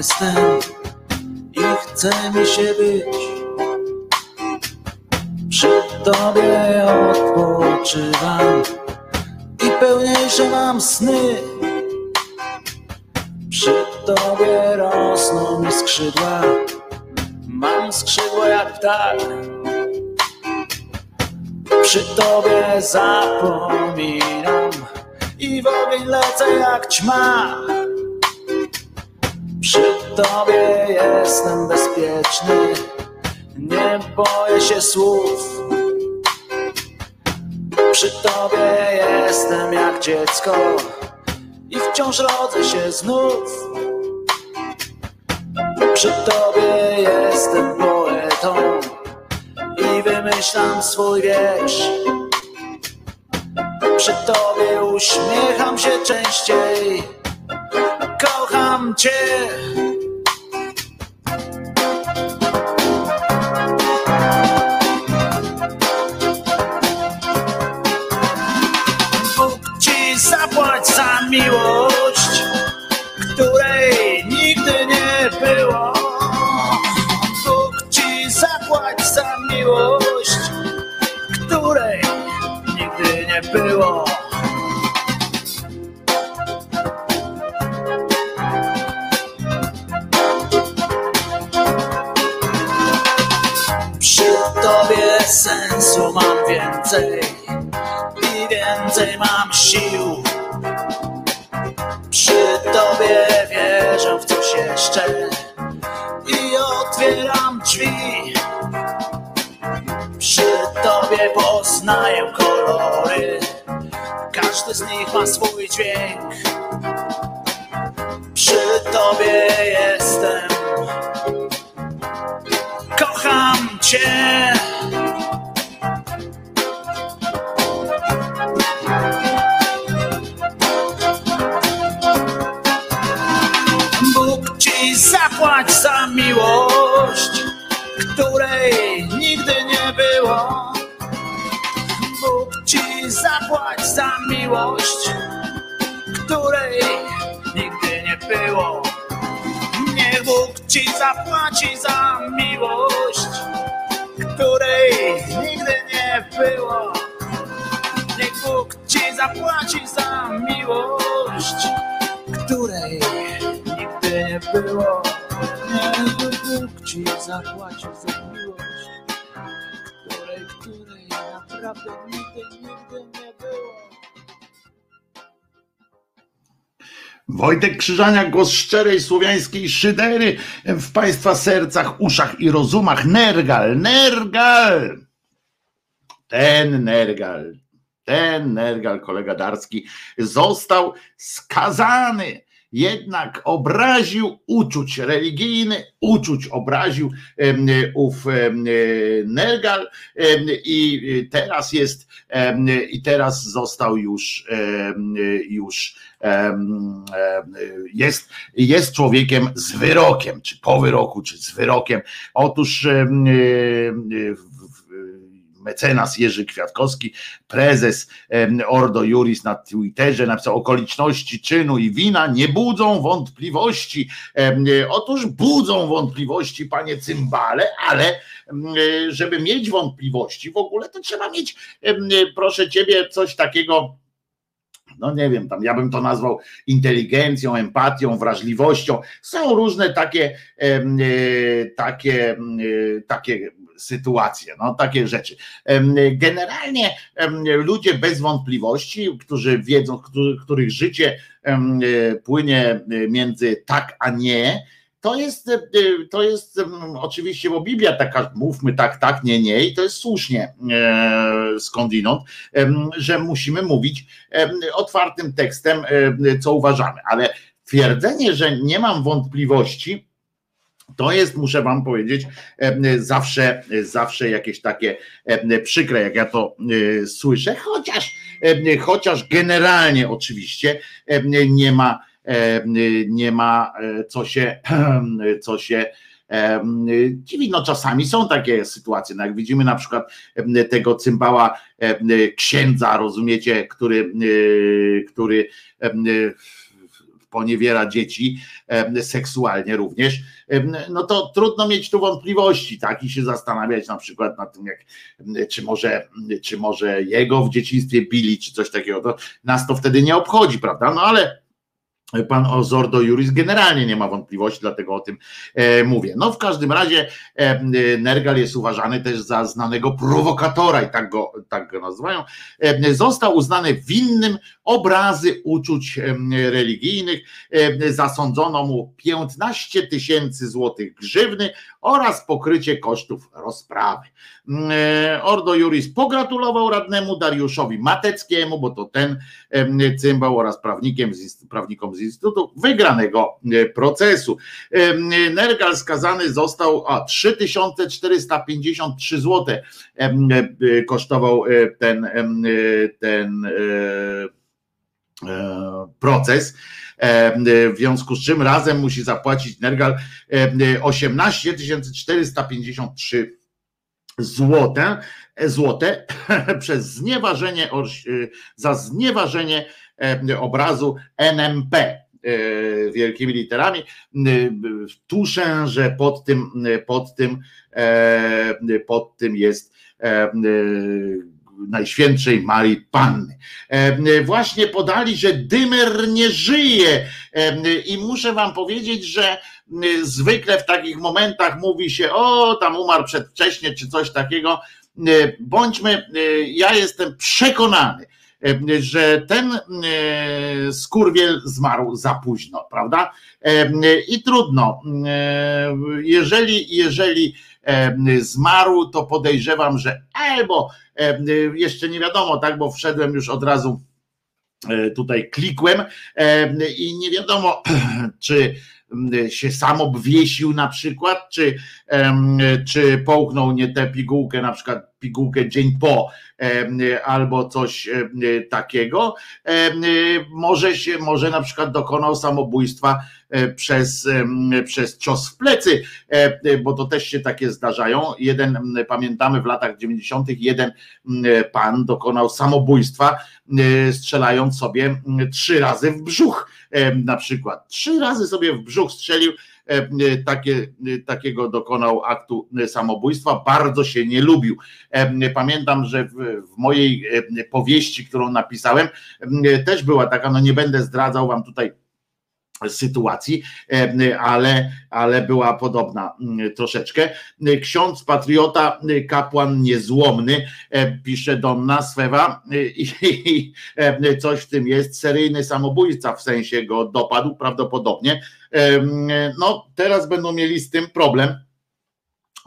Jestem i chce mi się być. Przy tobie odpoczywam i pełniejsze mam sny. Przy tobie rosną mi skrzydła, mam skrzydła jak ptak. Przy tobie zapominam i w ogień lecę jak ćma. Przy tobie jestem bezpieczny, nie boję się słów. Przy tobie jestem jak dziecko i wciąż rodzę się znów. Przy tobie jestem poetą i wymyślam swój wiersz. Przy tobie uśmiecham się częściej. Kocham cię. Miłość, której nigdy nie było. Bóg ci zapłać za miłość, której nigdy nie było. Tobie sensu mam więcej i więcej mam sił. Przy tobie wierzę w coś jeszcze i otwieram drzwi. Przy tobie poznaję kolory, każdy z nich ma swój dźwięk. Przy tobie jestem, kocham cię. Bóg ci zapłać za miłość, której nigdy nie było. Bóg ci zapłać za miłość, której nigdy nie było. Niech Bóg ci zapłaci za miłość, której nigdy nie było. Niech Bóg ci zapłaci za miłość, której nigdy nie było. Niech Bóg ci zapłaci za miłość, której, której naprawdę nigdy, nigdy nie Wojtek Krzyżaniak, głos szczerej słowiańskiej szydery w Państwa sercach, uszach i rozumach. Nergal, Nergal! Ten Nergal, ten Nergal, kolega Darski, został skazany. Jednak obraził uczuć religijny, uczuć obraził ów Nergal i teraz jest i teraz został już już jest, jest człowiekiem z wyrokiem, czy po wyroku, czy z wyrokiem. Otóż mecenas Jerzy Kwiatkowski, prezes Ordo Juris na Twitterze napisał okoliczności czynu i wina nie budzą wątpliwości. Em, Otóż budzą wątpliwości, panie cymbale, ale em, żeby mieć wątpliwości w ogóle, to trzeba mieć, em, proszę ciebie, coś takiego no nie wiem, tam ja bym to nazwał inteligencją, empatią, wrażliwością. Są różne takie, e, takie, e, takie sytuacje, no takie rzeczy. Generalnie ludzie bez wątpliwości, którzy wiedzą, których życie e, płynie między tak a nie, to jest, e, to jest em, oczywiście, bo Biblia taka, mówmy tak, tak, nie, nie, i to jest słusznie e, skądinąd, że musimy mówić otwartym tekstem, em, co uważamy, ale twierdzenie, że nie mam wątpliwości, to jest, muszę wam powiedzieć, zawsze, zawsze jakieś takie przykre, jak ja to e, słyszę, chociaż, chociaż generalnie oczywiście nie ma, nie ma e, co się, co się em, dziwić. No czasami są takie sytuacje, no jak widzimy na przykład tego cymbała księdza, rozumiecie, który, e, który poniewiera dzieci seksualnie również, no to trudno mieć tu wątpliwości, tak, i się zastanawiać na przykład nad tym, jak, czy może, czy może jego w dzieciństwie bili, czy coś takiego, to nas to wtedy nie obchodzi, prawda, no ale Pan Ozordo Juris generalnie nie ma wątpliwości, dlatego o tym e, mówię. No w każdym razie e, Nergal jest uważany też za znanego prowokatora i tak go, tak go nazywają. E, został uznany winnym obrazy uczuć e, religijnych. E, zasądzono mu 15 tysięcy złotych grzywny oraz pokrycie kosztów rozprawy. E, Ordo Juris pogratulował radnemu Dariuszowi Mateckiemu, bo to ten cymbał oraz prawnikiem z, prawnikom z Instytutu wygranego e, procesu. Em, Nergal skazany został, a 3453 zł e, kosztował e, ten, e, ten e, e, proces. E, W związku z czym razem musi zapłacić Nergal e, 18 453 złote, złote przez znieważenie za znieważenie e, obrazu NMP e, wielkimi literami. E, Tuszę, że pod tym, pod tym, e, pod tym jest e, e, Najświętszej Marii Panny. E, Właśnie podali, że Dymer nie żyje E, i muszę wam powiedzieć, że zwykle w takich momentach mówi się, o tam umarł przedwcześnie czy coś takiego. E, Bądźmy, e, ja jestem przekonany, e, że ten e, skurwiel zmarł za późno, prawda? E, I trudno. E, Jeżeli, jeżeli e, zmarł, to podejrzewam, że albo e, jeszcze nie wiadomo, tak, bo wszedłem już od razu e, tutaj klikłem e, i nie wiadomo, czy się sam obwiesił na przykład, czy, czy połknął nie tę pigułkę, na przykład pigułkę dzień po, em, albo coś em, takiego. Em, Może się, może na przykład dokonał samobójstwa e, przez, przez cios w plecy, e, bo to też się takie zdarzają. Jeden, pamiętamy w latach 90. jeden pan dokonał samobójstwa, e, strzelając sobie trzy razy w brzuch e, na przykład. Trzy razy sobie w brzuch strzelił, takie, takiego dokonał aktu samobójstwa, bardzo się nie lubił. Pamiętam, że w, w mojej powieści, którą napisałem, też była taka, no nie będę zdradzał wam tutaj sytuacji, ale, ale była podobna mm, troszeczkę. Ksiądz patriota, kapłan niezłomny, pisze Donna Swewa i coś w tym jest, seryjny samobójca w sensie go dopadł prawdopodobnie. No teraz będą mieli z tym problem,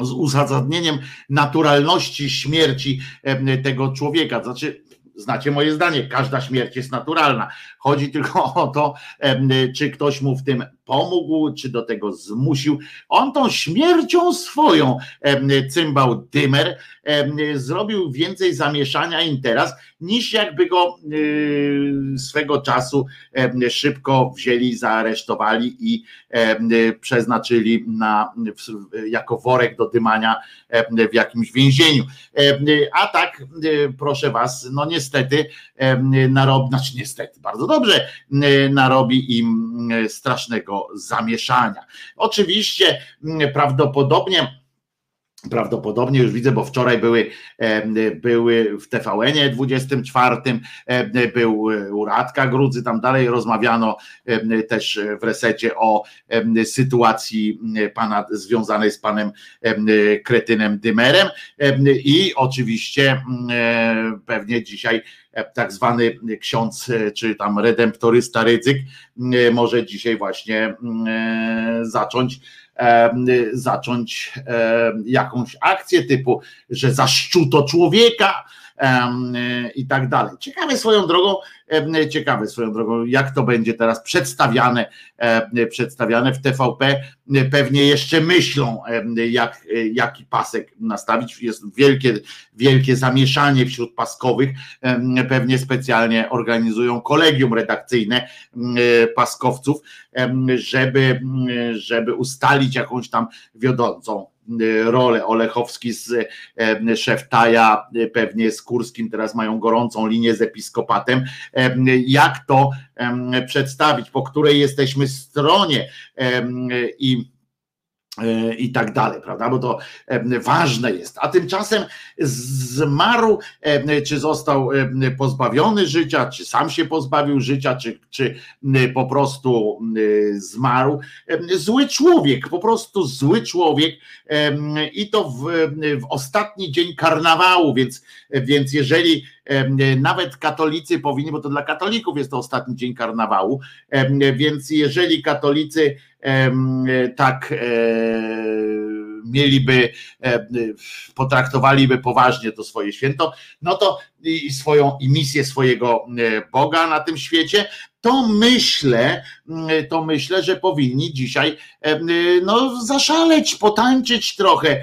z uzasadnieniem naturalności śmierci tego człowieka. Znaczy, Znacie moje zdanie, każda śmierć jest naturalna. Chodzi tylko o to, czy ktoś mu w tym pomógł, czy do tego zmusił. On tą śmiercią swoją, cymbał Dymer, zrobił więcej zamieszania im teraz, niż jakby go y, swego czasu szybko wzięli, zaaresztowali i przeznaczyli na, jako worek do dymania w jakimś więzieniu. A tak, y, proszę was, no niestety narobi, znaczy niestety, bardzo dobrze, narobi im strasznego zamieszania. Oczywiście prawdopodobnie Prawdopodobnie już widzę, bo wczoraj były, były w TVN-ie 24, był u Radka Grudzy, tam dalej rozmawiano też w resecie o sytuacji pana związanej z panem Kretynem Dymerem i oczywiście pewnie dzisiaj tak zwany ksiądz, czy tam redemptorysta Rydzyk może dzisiaj właśnie zacząć zacząć jakąś akcję typu, że zaszczuto człowieka i tak dalej. Ciekawe swoją drogą, ciekawe swoją drogą, jak to będzie teraz przedstawiane, przedstawiane w TVP. Pewnie jeszcze myślą, jak, jaki pasek nastawić. Jest wielkie, wielkie zamieszanie wśród paskowych. Pewnie specjalnie organizują kolegium redakcyjne paskowców, żeby, żeby ustalić jakąś tam wiodącą rolę. Olechowski z Szeftaja, pewnie z Kurskim teraz mają gorącą linię z episkopatem. Jak to przedstawić, po której jesteśmy stronie i i tak dalej, prawda? Bo to ważne jest. A tymczasem zmarł, czy został pozbawiony życia, czy sam się pozbawił życia, czy, czy po prostu zmarł. Zły człowiek, po prostu zły człowiek i to w, w ostatni dzień karnawału, więc, więc jeżeli nawet katolicy powinni, bo to dla katolików jest to ostatni dzień karnawału, więc jeżeli katolicy tak e, mieliby, potraktowaliby poważnie to swoje święto, no to i swoją i misję swojego Boga na tym świecie, to myślę, mm, to myślę, że powinni dzisiaj no, zaszaleć, potańczyć trochę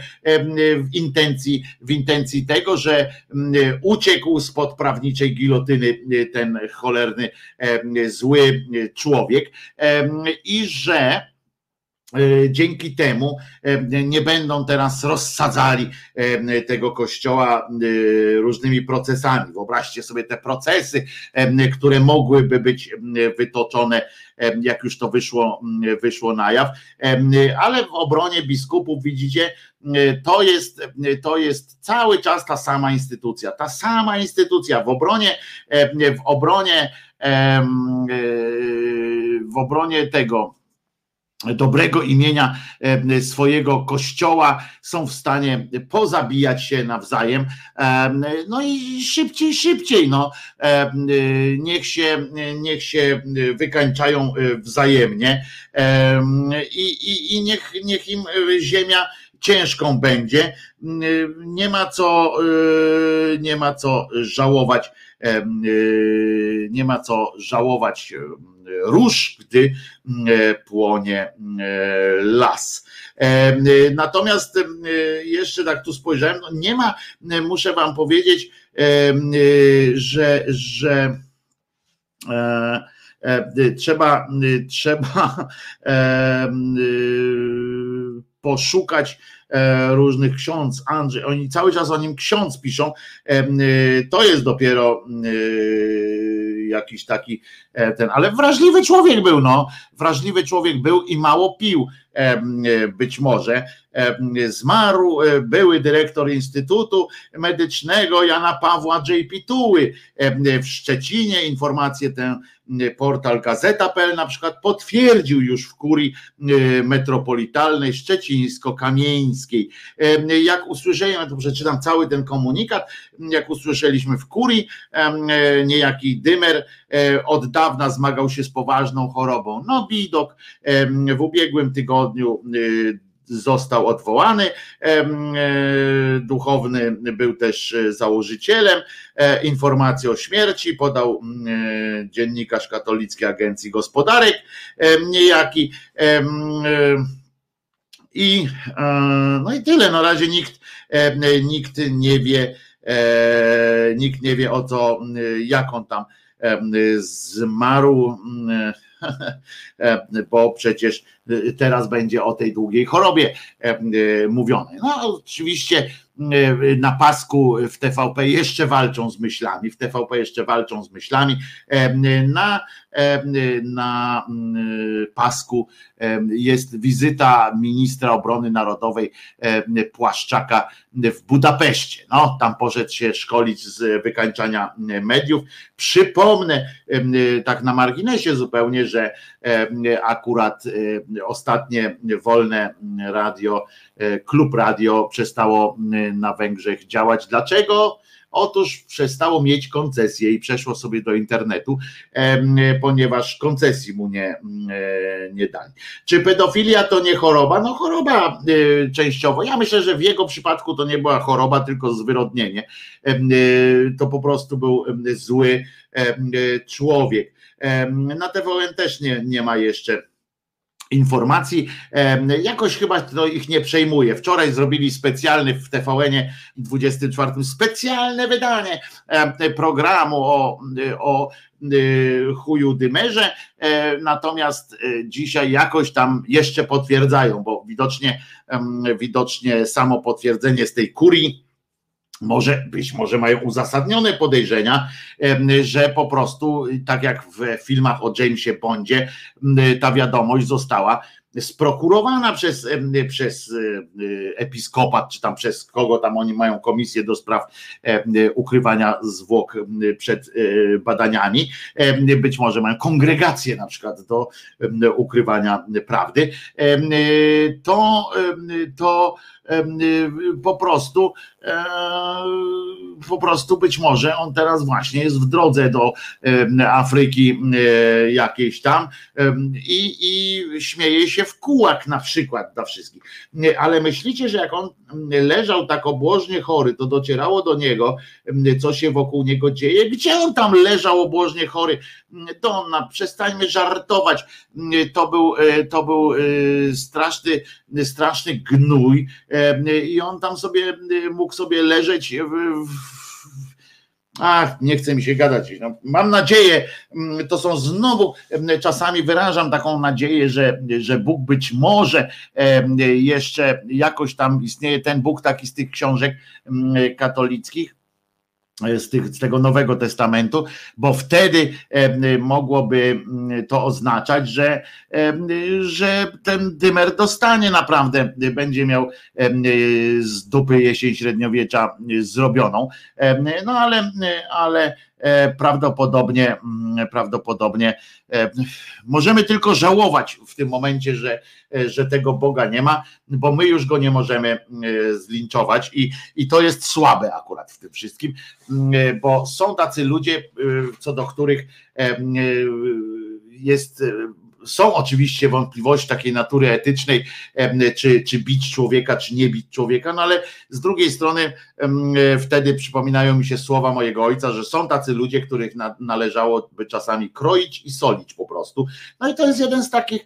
w intencji, w intencji tego, że mm, uciekł spod prawniczej gilotyny e, ten cholerny, zły człowiek i że dzięki temu e, nie będą teraz rozsadzali e, tego kościoła różnymi procesami. Wyobraźcie sobie te procesy, które mogłyby być wytoczone, jak już to wyszło, wyszło na jaw, ale w obronie biskupów widzicie, to jest, to jest cały czas ta sama instytucja, ta sama instytucja w obronie, w obronie, w obronie tego dobrego imienia e, swojego kościoła są w stanie pozabijać się nawzajem. E, no i szybciej, szybciej, no, e, niech się, niech się wykańczają wzajemnie i, i, i niech, niech im ziemia ciężką będzie. Nie ma co, nie ma co żałować, nie ma co żałować róż, gdy mm, e, płonie e, las. E, natomiast jeszcze tak tu spojrzałem, no nie ma, muszę wam powiedzieć, że, że trzeba, trzeba poszukać różnych ksiądz, Andrzej, oni cały czas o nim ksiądz piszą, to jest dopiero jakiś taki e, ten, ale wrażliwy człowiek był, no, wrażliwy człowiek był i mało pił, być może. Zmarł były dyrektor Instytutu Medycznego Jana Pawła J. Pituły w Szczecinie. Informację tę portal Gazeta.pl na przykład potwierdził już w kurii metropolitalnej szczecińsko-kamieńskiej. Jak usłyszałem, to przeczytam cały ten komunikat, jak usłyszeliśmy w kurii, niejaki Dymer od dawna zmagał się z poważną chorobą. No widok w ubiegłym tygodniu został odwołany. E, duchowny był też założycielem. E, informację o śmierci podał e, dziennikarz katolickiej agencji gospodarek niejaki. I, no i tyle. Na razie nikt, nikt nie wie, nikt nie wie o co, jak on tam zmarł bo przecież teraz będzie o tej długiej chorobie mówione. No oczywiście na pasku w TVP jeszcze walczą z myślami, w TVP jeszcze walczą z myślami. Na, na pasku jest wizyta ministra obrony narodowej Płaszczaka w Budapeszcie. No, tam poszedł się szkolić z wykańczania mediów. Przypomnę tak na marginesie zupełnie, że akurat ostatnie wolne radio, klub radio przestało na Węgrzech działać. Dlaczego? Otóż przestało mieć koncesję i przeszło sobie do internetu, ponieważ koncesji mu nie, nie dali. Czy pedofilia to nie choroba? No choroba e, częściowo. Ja myślę, że w jego przypadku to nie była choroba, tylko zwyrodnienie. E, to po prostu był zły człowiek. Na TVN też nie, nie ma jeszcze informacji. Jakoś chyba to ich nie przejmuje. Wczoraj zrobili specjalny w TVN 24 specjalne wydanie programu o, o y, chuju dymerze, natomiast y, dzisiaj jakoś tam jeszcze potwierdzają, bo widocznie, widocznie samo potwierdzenie z tej kurii może być może mają uzasadnione podejrzenia, że po prostu, tak jak w filmach o Jamesie Bondzie, ta wiadomość została sprokurowana przez, przez e, episkopat, czy tam przez kogo tam oni mają komisję do spraw ukrywania zwłok przed badaniami. Być może mają kongregację na przykład do ukrywania prawdy. To, to po prostu po prostu być może on teraz właśnie jest w drodze do Afryki jakiejś tam i, i śmieje się w kółak na przykład dla wszystkich. Ale myślicie, że jak on leżał tak obłożnie chory, to docierało do niego, co się wokół niego dzieje? Gdzie on tam leżał obłożnie chory? Donna, przestańmy żartować. To był, to był straszny, straszny gnój i on tam sobie mógł sobie leżeć w, w Ach, nie chce mi się gadać. No, mam nadzieję, mm, to są znowu, mm, czasami wyrażam taką nadzieję, że, że Bóg być może jeszcze jakoś tam istnieje ten Bóg taki z tych książek mm, katolickich, z, tych, z tego Nowego Testamentu, bo wtedy mogłoby to oznaczać, że, że ten dymer dostanie naprawdę, będzie miał z dupy jesień średniowiecza zrobioną. No ale, ale E, prawdopodobnie, mm, prawdopodobnie e, możemy tylko żałować w tym momencie, że, e, że tego Boga nie ma, bo my już go nie możemy zlinczować i, i to jest słabe akurat w tym wszystkim, mm, bo są tacy ludzie, co do których jest są oczywiście wątpliwości takiej natury etycznej, czy, czy bić człowieka, czy nie bić człowieka, no ale z drugiej strony wtedy przypominają mi się słowa mojego ojca, że są tacy ludzie, których należałoby czasami kroić i solić po prostu. No i to jest jeden z takich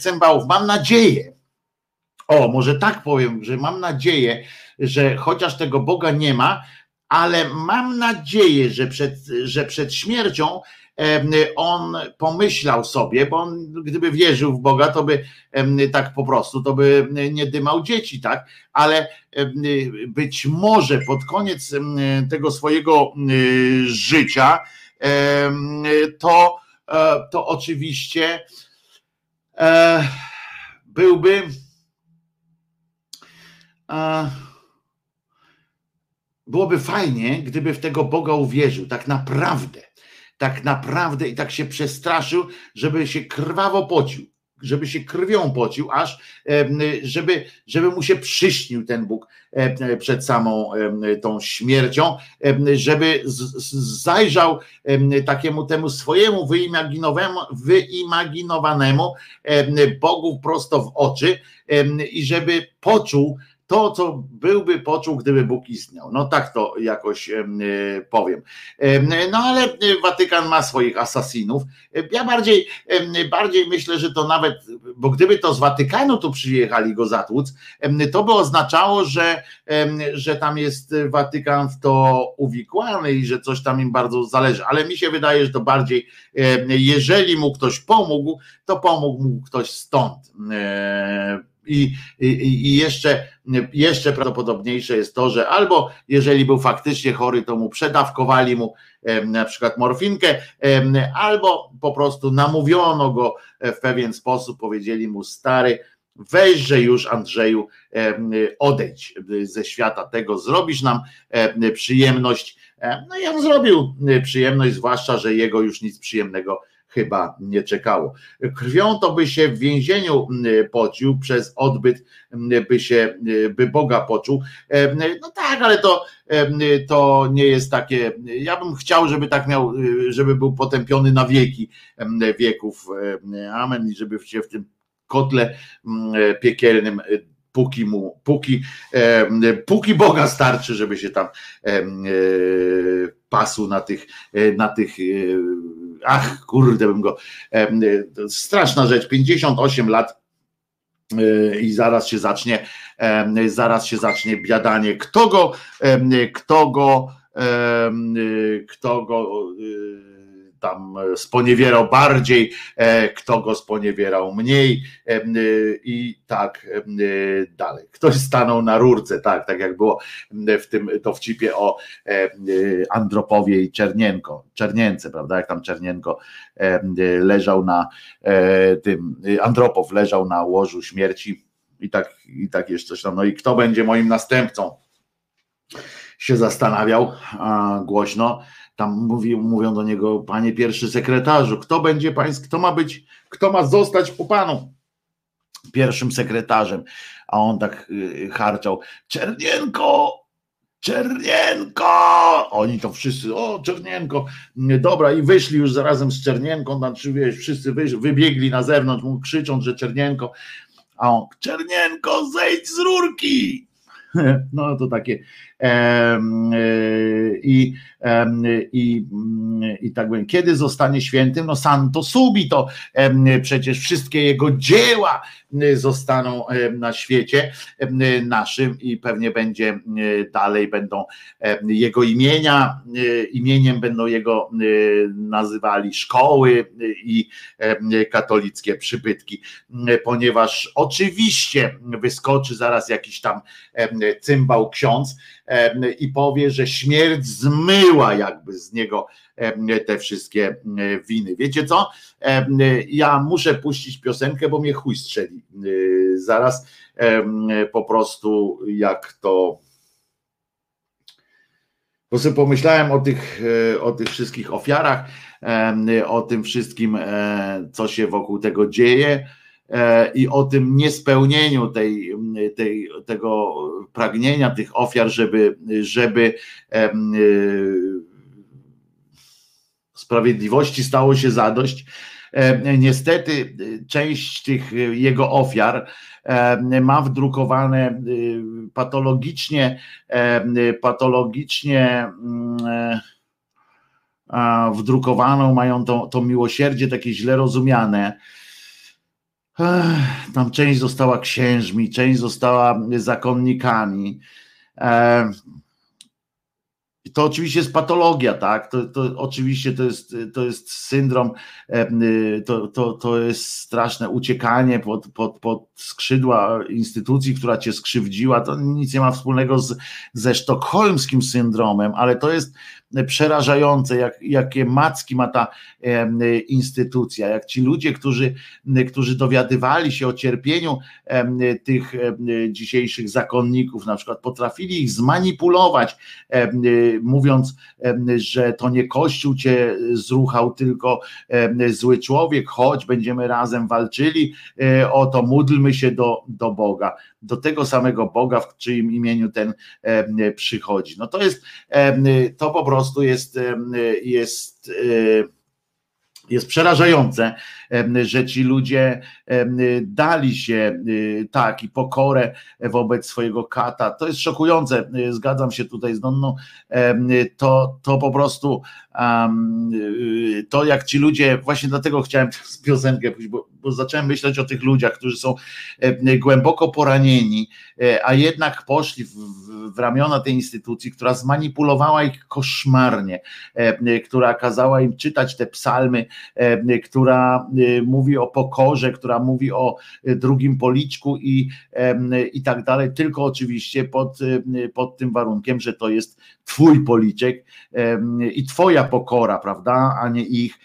cymbałów. Mam nadzieję, o, może tak powiem, że mam nadzieję, że chociaż tego Boga nie ma, ale mam nadzieję, że przed, że przed śmiercią on pomyślał sobie, bo on gdyby wierzył w Boga, to by tak po prostu, to by nie dymał dzieci, tak? Ale być może pod koniec tego swojego życia to, e, to oczywiście e, byłby a, byłoby fajnie, gdyby w tego Boga uwierzył, tak naprawdę, tak naprawdę i tak się przestraszył, żeby się krwawo pocił, żeby się krwią pocił, aż żeby, żeby mu się przyśnił ten Bóg przed samą tą śmiercią, żeby zajrzał em, takiemu temu swojemu wyimaginowanemu, wyimaginowanemu em, Bogu prosto w oczy i żeby poczuł to, co byłby poczuł, gdyby Bóg istniał. No tak to jakoś e, powiem. Em, No ale e, Watykan ma swoich asasinów. E, Ja bardziej, bardziej myślę, że to nawet, bo gdyby to z Watykanu tu przyjechali go zatłuc, to by oznaczało, że, że tam jest Watykan w to uwikłany i że coś tam im bardzo zależy. Ale mi się wydaje, że to bardziej, jeżeli mu ktoś pomógł, to pomógł mu ktoś stąd. E, I, i, i jeszcze, jeszcze prawdopodobniejsze jest to, że albo jeżeli był faktycznie chory, to mu przedawkowali mu na przykład morfinkę, albo po prostu namówiono go w pewien sposób, powiedzieli mu stary, weźże już Andrzeju, odejdź ze świata tego, zrobisz nam em, przyjemność. Em, No i on zrobił e, przyjemność, zwłaszcza, że jego już nic przyjemnego chyba nie czekało. Krwią to by się w więzieniu pocił, przez odbyt by się, by Boga poczuł. Em, No tak, ale to, em, to nie jest takie, ja bym chciał, żeby tak miał, y, żeby był potępiony na wieki wieków. em, Amen. I żeby się w tym kotle piekielnym póki mu, póki, em, póki Boga starczy, żeby się tam em, e, pasł na tych, e, na tych e, ach kurde bym go to straszna rzecz, 58 lat e, i zaraz się zacznie zaraz się zacznie biadanie. Kto go kto go e, kto go tam sponiewierał bardziej, e, kto go sponiewierał mniej e, i tak e, dalej. Ktoś stanął na rurce, tak, tak jak było w tym dowcipie o e, Andropowie i Czernienko, Czernience, prawda, jak tam Czernienko e, leżał na e, tym, Andropow leżał na łożu śmierci i tak, i tak jeszcze coś tam, no i kto będzie moim następcą? Się zastanawiał a, głośno, tam mówi, mówią do niego, panie pierwszy sekretarzu, kto będzie pański, kto ma być, kto ma zostać po panu pierwszym sekretarzem, a on tak y, harczał, Czernienko, Czernienko! Oni to wszyscy, o Czernienko, dobra i wyszli już zarazem z Czernienką, znaczy wiesz, wszyscy wysz, wybiegli na zewnątrz, mu krzycząc, że Czernienko, a on, Czernienko, zejdź z rurki! No to takie i, em, i, mm, i tak powiem, kiedy zostanie świętym? No santo subito, przecież wszystkie jego dzieła m, zostaną na świecie naszym i pewnie będzie m, dalej będą jego imienia, imieniem będą jego nazywali szkoły i katolickie przybytki, ponieważ oczywiście wyskoczy zaraz jakiś tam cymbał ksiądz i powie, że śmierć zmyła jakby z niego te wszystkie winy. Wiecie co? Ja muszę puścić piosenkę, bo mnie chuj strzeli y, zaraz po prostu jak to bo sobie pomyślałem o tych, e, o tych wszystkich ofiarach, o tym wszystkim, e, co się wokół tego dzieje i o tym niespełnieniu tej, tej, tego pragnienia tych ofiar, żeby, żeby e, sprawiedliwości stało się zadość. E, Niestety e, część tych e, jego ofiar e, ma wdrukowane e, patologicznie, e, patologicznie mm, e, wdrukowaną, mają to, to miłosierdzie takie źle rozumiane. Tam część została księżmi, część została zakonnikami. To oczywiście jest patologia, tak? To, to oczywiście to jest, to jest syndrom, y, to, to, to jest straszne uciekanie pod, pod, pod skrzydła instytucji, która cię skrzywdziła. To nic nie ma wspólnego z, ze sztokholmskim syndromem, ale to jest, przerażające, jak, jakie macki ma ta instytucja, jak ci ludzie, którzy, którzy dowiadywali się o cierpieniu tych dzisiejszych zakonników, na przykład potrafili ich zmanipulować, mówiąc, że to nie Kościół cię zruchał, tylko zły człowiek, chodź, będziemy razem walczyli e, o to, módlmy się do, do Boga, do tego samego Boga, w czyim imieniu ten przychodzi. No to jest, to po prostu jest, jest jest przerażające, że ci ludzie dali się y, tak i pokorę wobec swojego kata. To jest szokujące, y, zgadzam się tutaj z Donną. To, to po prostu y, to jak ci ludzie, właśnie dlatego chciałem z piosenkę pójść, bo, bo zacząłem myśleć o tych ludziach, którzy są głęboko poranieni, e, a jednak poszli w, w ramiona tej instytucji, która zmanipulowała ich koszmarnie, która kazała im czytać te psalmy, która mówi o pokorze, która mówi o e, drugim policzku i, i tak dalej, tylko oczywiście pod, e, pod tym warunkiem, że to jest twój policzek i twoja pokora, prawda, a nie ich.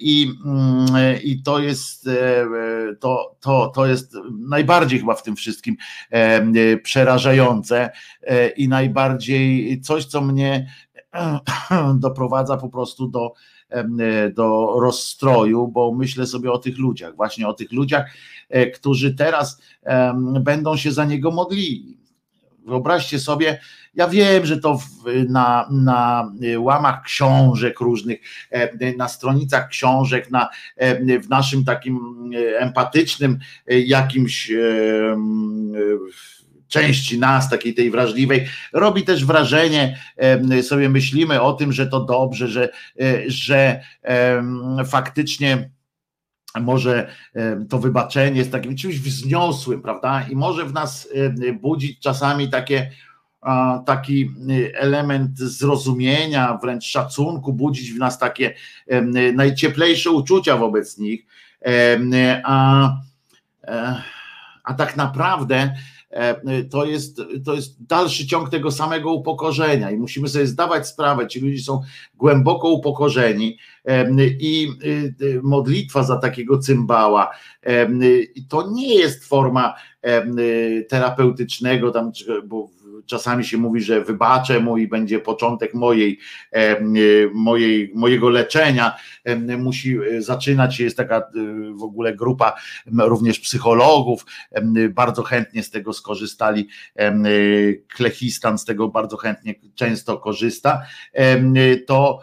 I, mm, i to jest e, to, to, to jest najbardziej chyba w tym wszystkim przerażające i najbardziej coś, co mnie doprowadza po prostu do E, do rozstroju, bo myślę sobie o tych ludziach, właśnie o tych ludziach, e, którzy teraz będą się za niego modlili. Wyobraźcie sobie, ja wiem, że to w, na, na łamach książek różnych, e, na stronicach książek, na, w naszym takim empatycznym jakimś części nas, takiej tej wrażliwej, robi też wrażenie, sobie myślimy o tym, że to dobrze, że, e, że faktycznie może to wybaczenie jest takim czymś wzniosłym, prawda? I może w nas budzić czasami takie, taki element zrozumienia, wręcz szacunku, budzić w nas takie najcieplejsze uczucia wobec nich. A, e, a tak naprawdę to jest, to jest dalszy ciąg tego samego upokorzenia i musimy sobie zdawać sprawę, ci ludzie są głęboko upokorzeni e, i e, modlitwa za takiego cymbała to nie jest forma terapeutycznego, tam, bo czasami się mówi, że wybaczę mu i będzie początek mojej, mojej, mojego leczenia. Musi zaczynać się, jest taka w ogóle grupa również psychologów, bardzo chętnie z tego skorzystali. Klechistan z tego bardzo chętnie często korzysta. To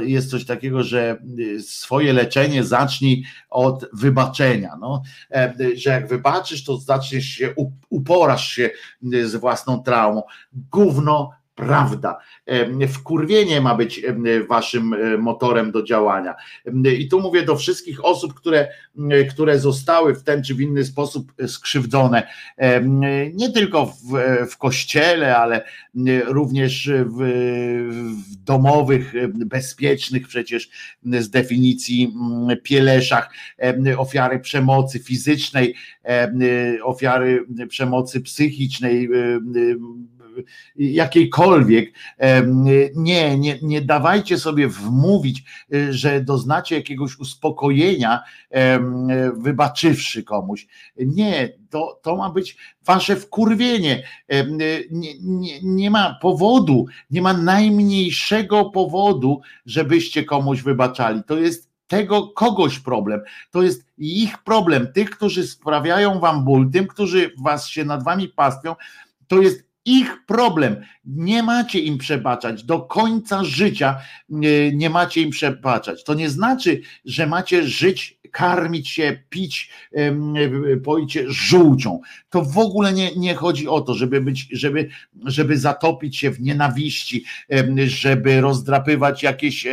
jest coś takiego, że y, swoje leczenie zacznij od wybaczenia. No, e, że jak wybaczysz, to zaczniesz się, uporasz się y, z własną traumą. Gówno prawda. Wkurwienie ma być waszym e, motorem do działania. I tu mówię do wszystkich osób, które, które zostały w ten czy w inny sposób skrzywdzone, nie tylko w, w kościele, ale również w, w domowych, bezpiecznych przecież z definicji pieleszach, ofiary przemocy fizycznej, ofiary przemocy psychicznej, jakiejkolwiek. Nie, nie, nie dawajcie sobie wmówić, y, że doznacie jakiegoś uspokojenia, wybaczywszy komuś. Nie, to, to ma być wasze wkurwienie. Nie, nie, nie ma powodu, nie ma najmniejszego powodu, żebyście komuś wybaczali. To jest tego kogoś problem. To jest ich problem, tych, którzy sprawiają wam ból, tym, którzy was się nad wami pastwią. To jest ich problem. Nie macie im przebaczać. Do końca życia nie, nie macie im przebaczać. To nie znaczy, że macie żyć, karmić się, pić, poić się żółcią. To w ogóle nie, nie chodzi o to, żeby być, żeby, żeby zatopić się w nienawiści, żeby rozdrapywać jakieś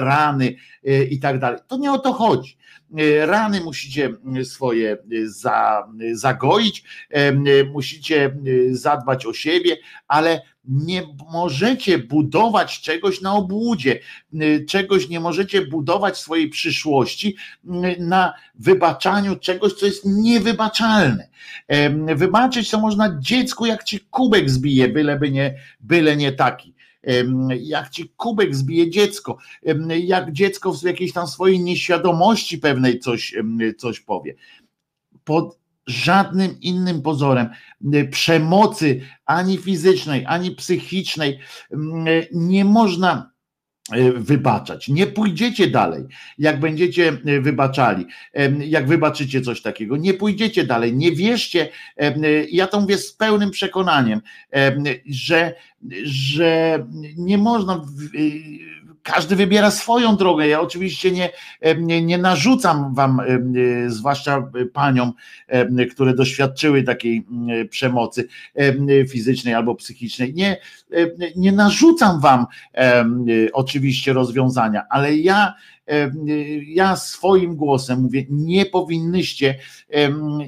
rany e, i tak dalej. To nie o to chodzi. E, rany musicie swoje e, za, zagoić, musicie zadbać o siebie, ale nie możecie budować czegoś na obłudzie, czegoś nie możecie budować swojej przyszłości na wybaczaniu czegoś, co jest niewybaczalne. Wybaczyć to można dziecku, jak ci kubek zbije, byleby nie, byle nie taki. Jak ci kubek zbije dziecko, jak dziecko w jakiejś tam swojej nieświadomości pewnej coś, coś powie. Pod żadnym innym pozorem przemocy ani fizycznej, ani psychicznej nie można wybaczać. Nie pójdziecie dalej, jak będziecie y, wybaczali, jak wybaczycie coś takiego. Nie pójdziecie dalej. Nie wierzcie, y, ja to mówię z pełnym przekonaniem, em, że, że nie można. Każdy wybiera swoją drogę. Ja oczywiście nie, em, nie, nie narzucam wam, em, y, zwłaszcza paniom, które doświadczyły takiej mm, przemocy em, fizycznej albo psychicznej. Nie, nie narzucam wam oczywiście rozwiązania, ale ja, ja swoim głosem mówię, nie powinnyście,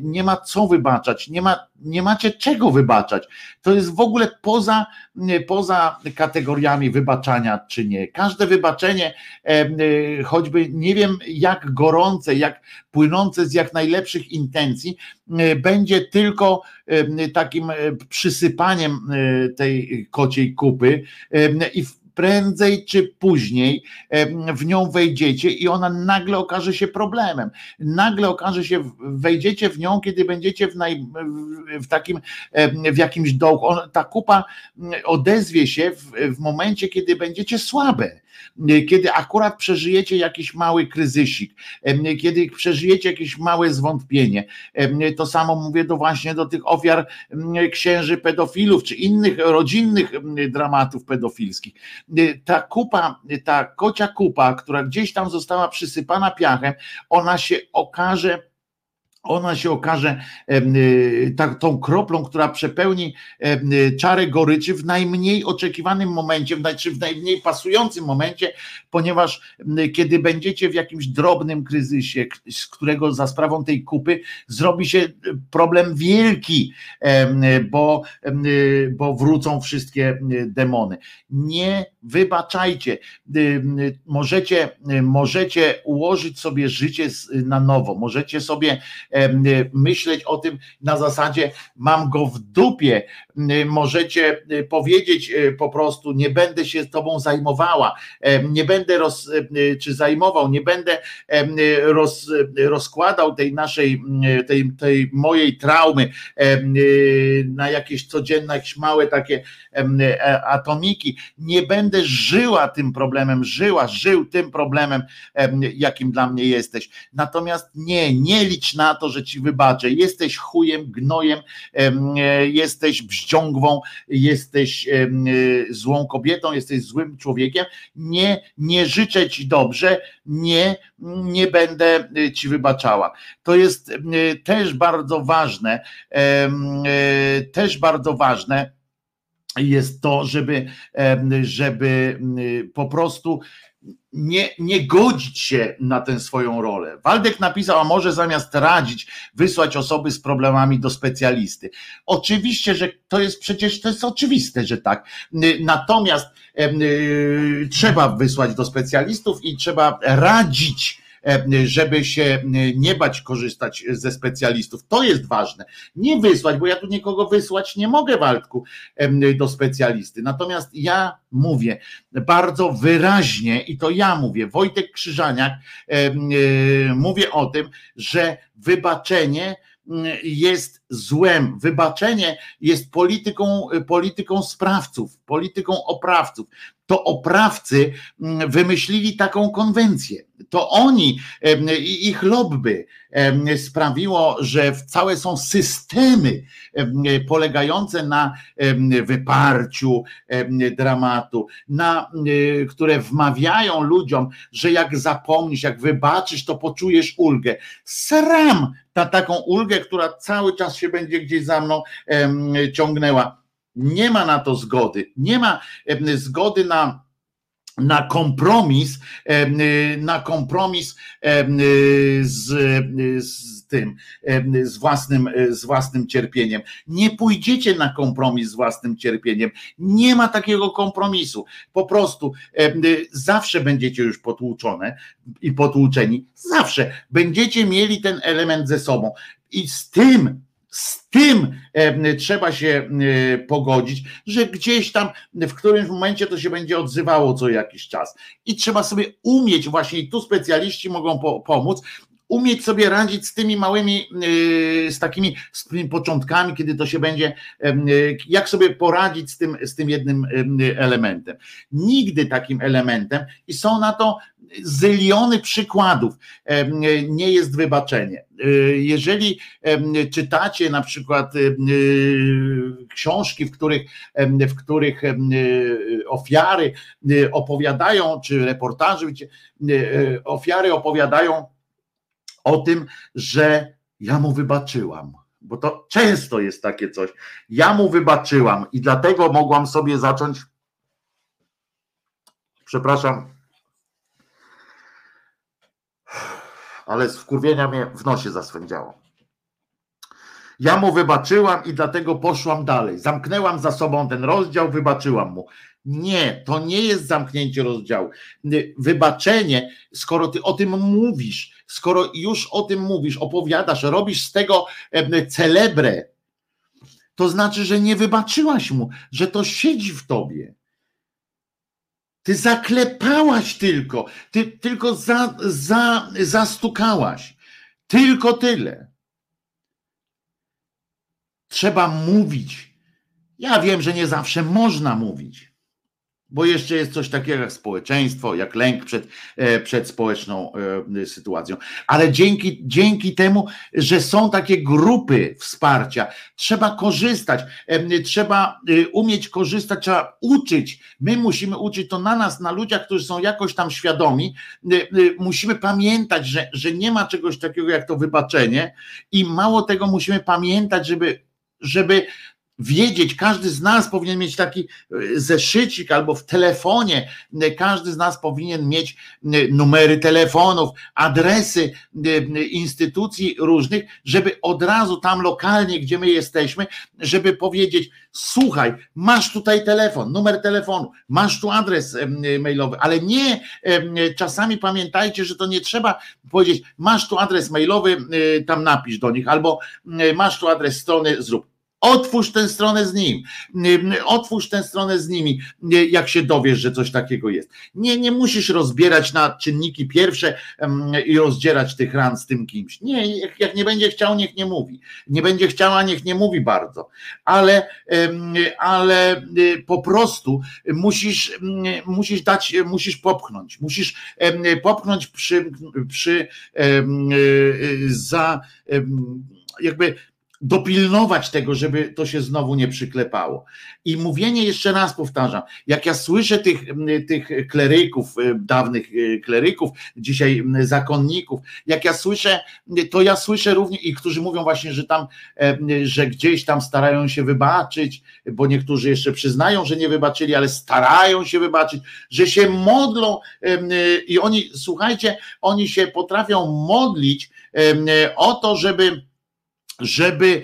nie ma co wybaczać, nie, ma, nie macie czego wybaczać. To jest w ogóle poza, y, poza kategoriami wybaczania czy nie. Każde wybaczenie, y, choćby nie wiem jak gorące, jak płynące z jak najlepszych intencji, y, będzie tylko takim e, przysypaniem e, tej kociej kupy i w- prędzej czy później w nią wejdziecie i ona nagle okaże się problemem. Nagle okaże się, wejdziecie w nią, kiedy będziecie w, naj, w- takim, w jakimś dołku. Ta kupa mm, odezwie się w, w momencie, kiedy będziecie słabe, kiedy akurat przeżyjecie jakiś mały kryzysik, em, kiedy przeżyjecie jakieś małe zwątpienie. Em, To samo mówię do właśnie do tych ofiar księży pedofilów, czy innych rodzinnych dramatów pedofilskich. Ta kupa, ta kocia kupa, która gdzieś tam została przysypana piachem, ona się okaże ona się okaże y, tą kroplą, która przepełni y, czarę goryczy w najmniej oczekiwanym momencie, czy w najmniej pasującym momencie, ponieważ m, kiedy będziecie w jakimś drobnym kryzysie, z którego za sprawą tej kupy zrobi się y, problem wielki, y, bo, y, bo wrócą wszystkie y, demony. Nie wybaczajcie. Możecie, możecie ułożyć sobie życie na nowo, możecie sobie myśleć o tym na zasadzie mam go w dupie, możecie y, powiedzieć y, po prostu nie będę się tobą zajmowała, em, nie będę roz, y, czy zajmował, nie będę y, roz, y, rozkładał tej naszej, y, tej, tej mojej traumy y, na jakieś codzienne, jakieś małe takie e, atomiki, nie będę żyła tym problemem, żyła, żył tym problemem, em, jakim dla mnie jesteś. Natomiast nie, nie licz na to, że ci wybaczę. Jesteś chujem, gnojem, em, e, bździągwą, jesteś e, złą kobietą, jesteś złym człowiekiem. Nie, nie życzę ci dobrze, nie, nie będę e, ci wybaczała. To jest e, też bardzo ważne, też bardzo ważne jest to, żeby, żeby mm, po prostu nie, nie godzić się na tę swoją rolę. Waldek napisał, a może zamiast radzić, wysłać osoby z problemami do specjalisty. Oczywiście, że to jest przecież, to jest oczywiste, że tak. Natomiast em, y, trzeba wysłać do specjalistów i trzeba radzić, żeby się y, nie bać korzystać ze specjalistów. To jest ważne. Nie wysłać, bo ja tu nikogo wysłać nie mogę, Waldku, do specjalisty. Natomiast ja mówię bardzo wyraźnie, i to ja mówię, Wojtek Krzyżaniak, e, mówię o tym, że wybaczenie mm, jest złem. Wybaczenie jest polityką, polityką sprawców, polityką oprawców. To oprawcy mm, wymyślili taką konwencję. To oni i ich lobby sprawiło, że całe są systemy em, polegające na wyparciu dramatu, na, y, które wmawiają ludziom, że jak zapomnisz, jak wybaczysz, to poczujesz ulgę. Sram na taką ulgę, która cały czas się będzie gdzieś za mną ciągnęła. Nie ma na to zgody. Nie ma zgody na na kompromis, y, na kompromis y, z, y, z tym, z własnym, y, z własnym cierpieniem. Nie pójdziecie na kompromis z własnym cierpieniem. Nie ma takiego kompromisu. Po prostu zawsze będziecie już potłuczone i potłuczeni. Zawsze będziecie mieli ten element ze sobą. I z tym z tym em, trzeba się e, pogodzić, że gdzieś tam w którymś momencie to się będzie odzywało co jakiś czas. I trzeba sobie umieć, właśnie tu specjaliści mogą po, pomóc, umieć sobie radzić z tymi małymi, yy, z takimi z tymi początkami, kiedy to się będzie, jak sobie poradzić z tym, z tym jednym elementem. Nigdy takim elementem i są na to zyliony przykładów nie jest wybaczenie. Jeżeli czytacie na przykład książki, w których, w których ofiary opowiadają, czy reportaże, ofiary opowiadają o tym, że ja mu wybaczyłam. Bo to często jest takie coś. Ja mu wybaczyłam i dlatego mogłam sobie zacząć. Przepraszam, ale z wkurwienia mnie w nosie zaswędziało. Ja mu wybaczyłam i dlatego poszłam dalej. Zamknęłam za sobą ten rozdział, wybaczyłam mu. Nie, to nie jest zamknięcie rozdziału. Wybaczenie, skoro ty o tym mówisz, skoro już o tym mówisz, opowiadasz, robisz z tego celebrę, to znaczy, że nie wybaczyłaś mu, że to siedzi w tobie. Ty zaklepałaś tylko, ty tylko za, za, zastukałaś. Tylko tyle. Trzeba mówić. Ja wiem, że nie zawsze można mówić bo jeszcze jest coś takiego jak społeczeństwo, jak lęk przed, e, przed społeczną e, sytuacją. Ale dzięki, dzięki temu, że są takie grupy wsparcia, trzeba korzystać, e, trzeba umieć korzystać, trzeba uczyć. My musimy uczyć to na nas, na ludziach, którzy są jakoś tam świadomi. Musimy pamiętać, że, że nie ma czegoś takiego jak to wybaczenie i mało tego musimy pamiętać, żeby żeby wiedzieć, każdy z nas powinien mieć taki e, zeszycik albo w telefonie, e, każdy z nas powinien mieć e, numery telefonów, adresy instytucji różnych, żeby od razu tam lokalnie, gdzie my jesteśmy, żeby powiedzieć, słuchaj, masz tutaj telefon, numer telefonu, masz tu adres mailowy, ale nie, czasami pamiętajcie, że to nie trzeba powiedzieć, masz tu adres mailowy, tam napisz do nich, albo masz tu adres strony, zrób Otwórz tę stronę z nim, otwórz tę stronę z nimi, jak się dowiesz, że coś takiego jest. Nie, nie musisz rozbierać na czynniki pierwsze i rozdzierać tych ran z tym kimś. Nie, jak nie będzie chciał, niech nie mówi. Nie będzie chciała, niech nie mówi bardzo. Ale, ale y, po prostu musisz, musisz dać, musisz popchnąć. Musisz popchnąć przy, przy y, za jakby dopilnować tego, żeby to się znowu nie przyklepało. I mówienie jeszcze raz powtarzam, jak ja słyszę tych, tych kleryków, y, dawnych y, kleryków, dzisiaj zakonników, jak ja słyszę, to ja słyszę również i którzy mówią właśnie, że tam, e, że gdzieś tam starają się wybaczyć, bo niektórzy jeszcze przyznają, że nie wybaczyli, ale starają się wybaczyć, że się modlą y, i oni, słuchajcie, oni się potrafią modlić o to, żeby żeby,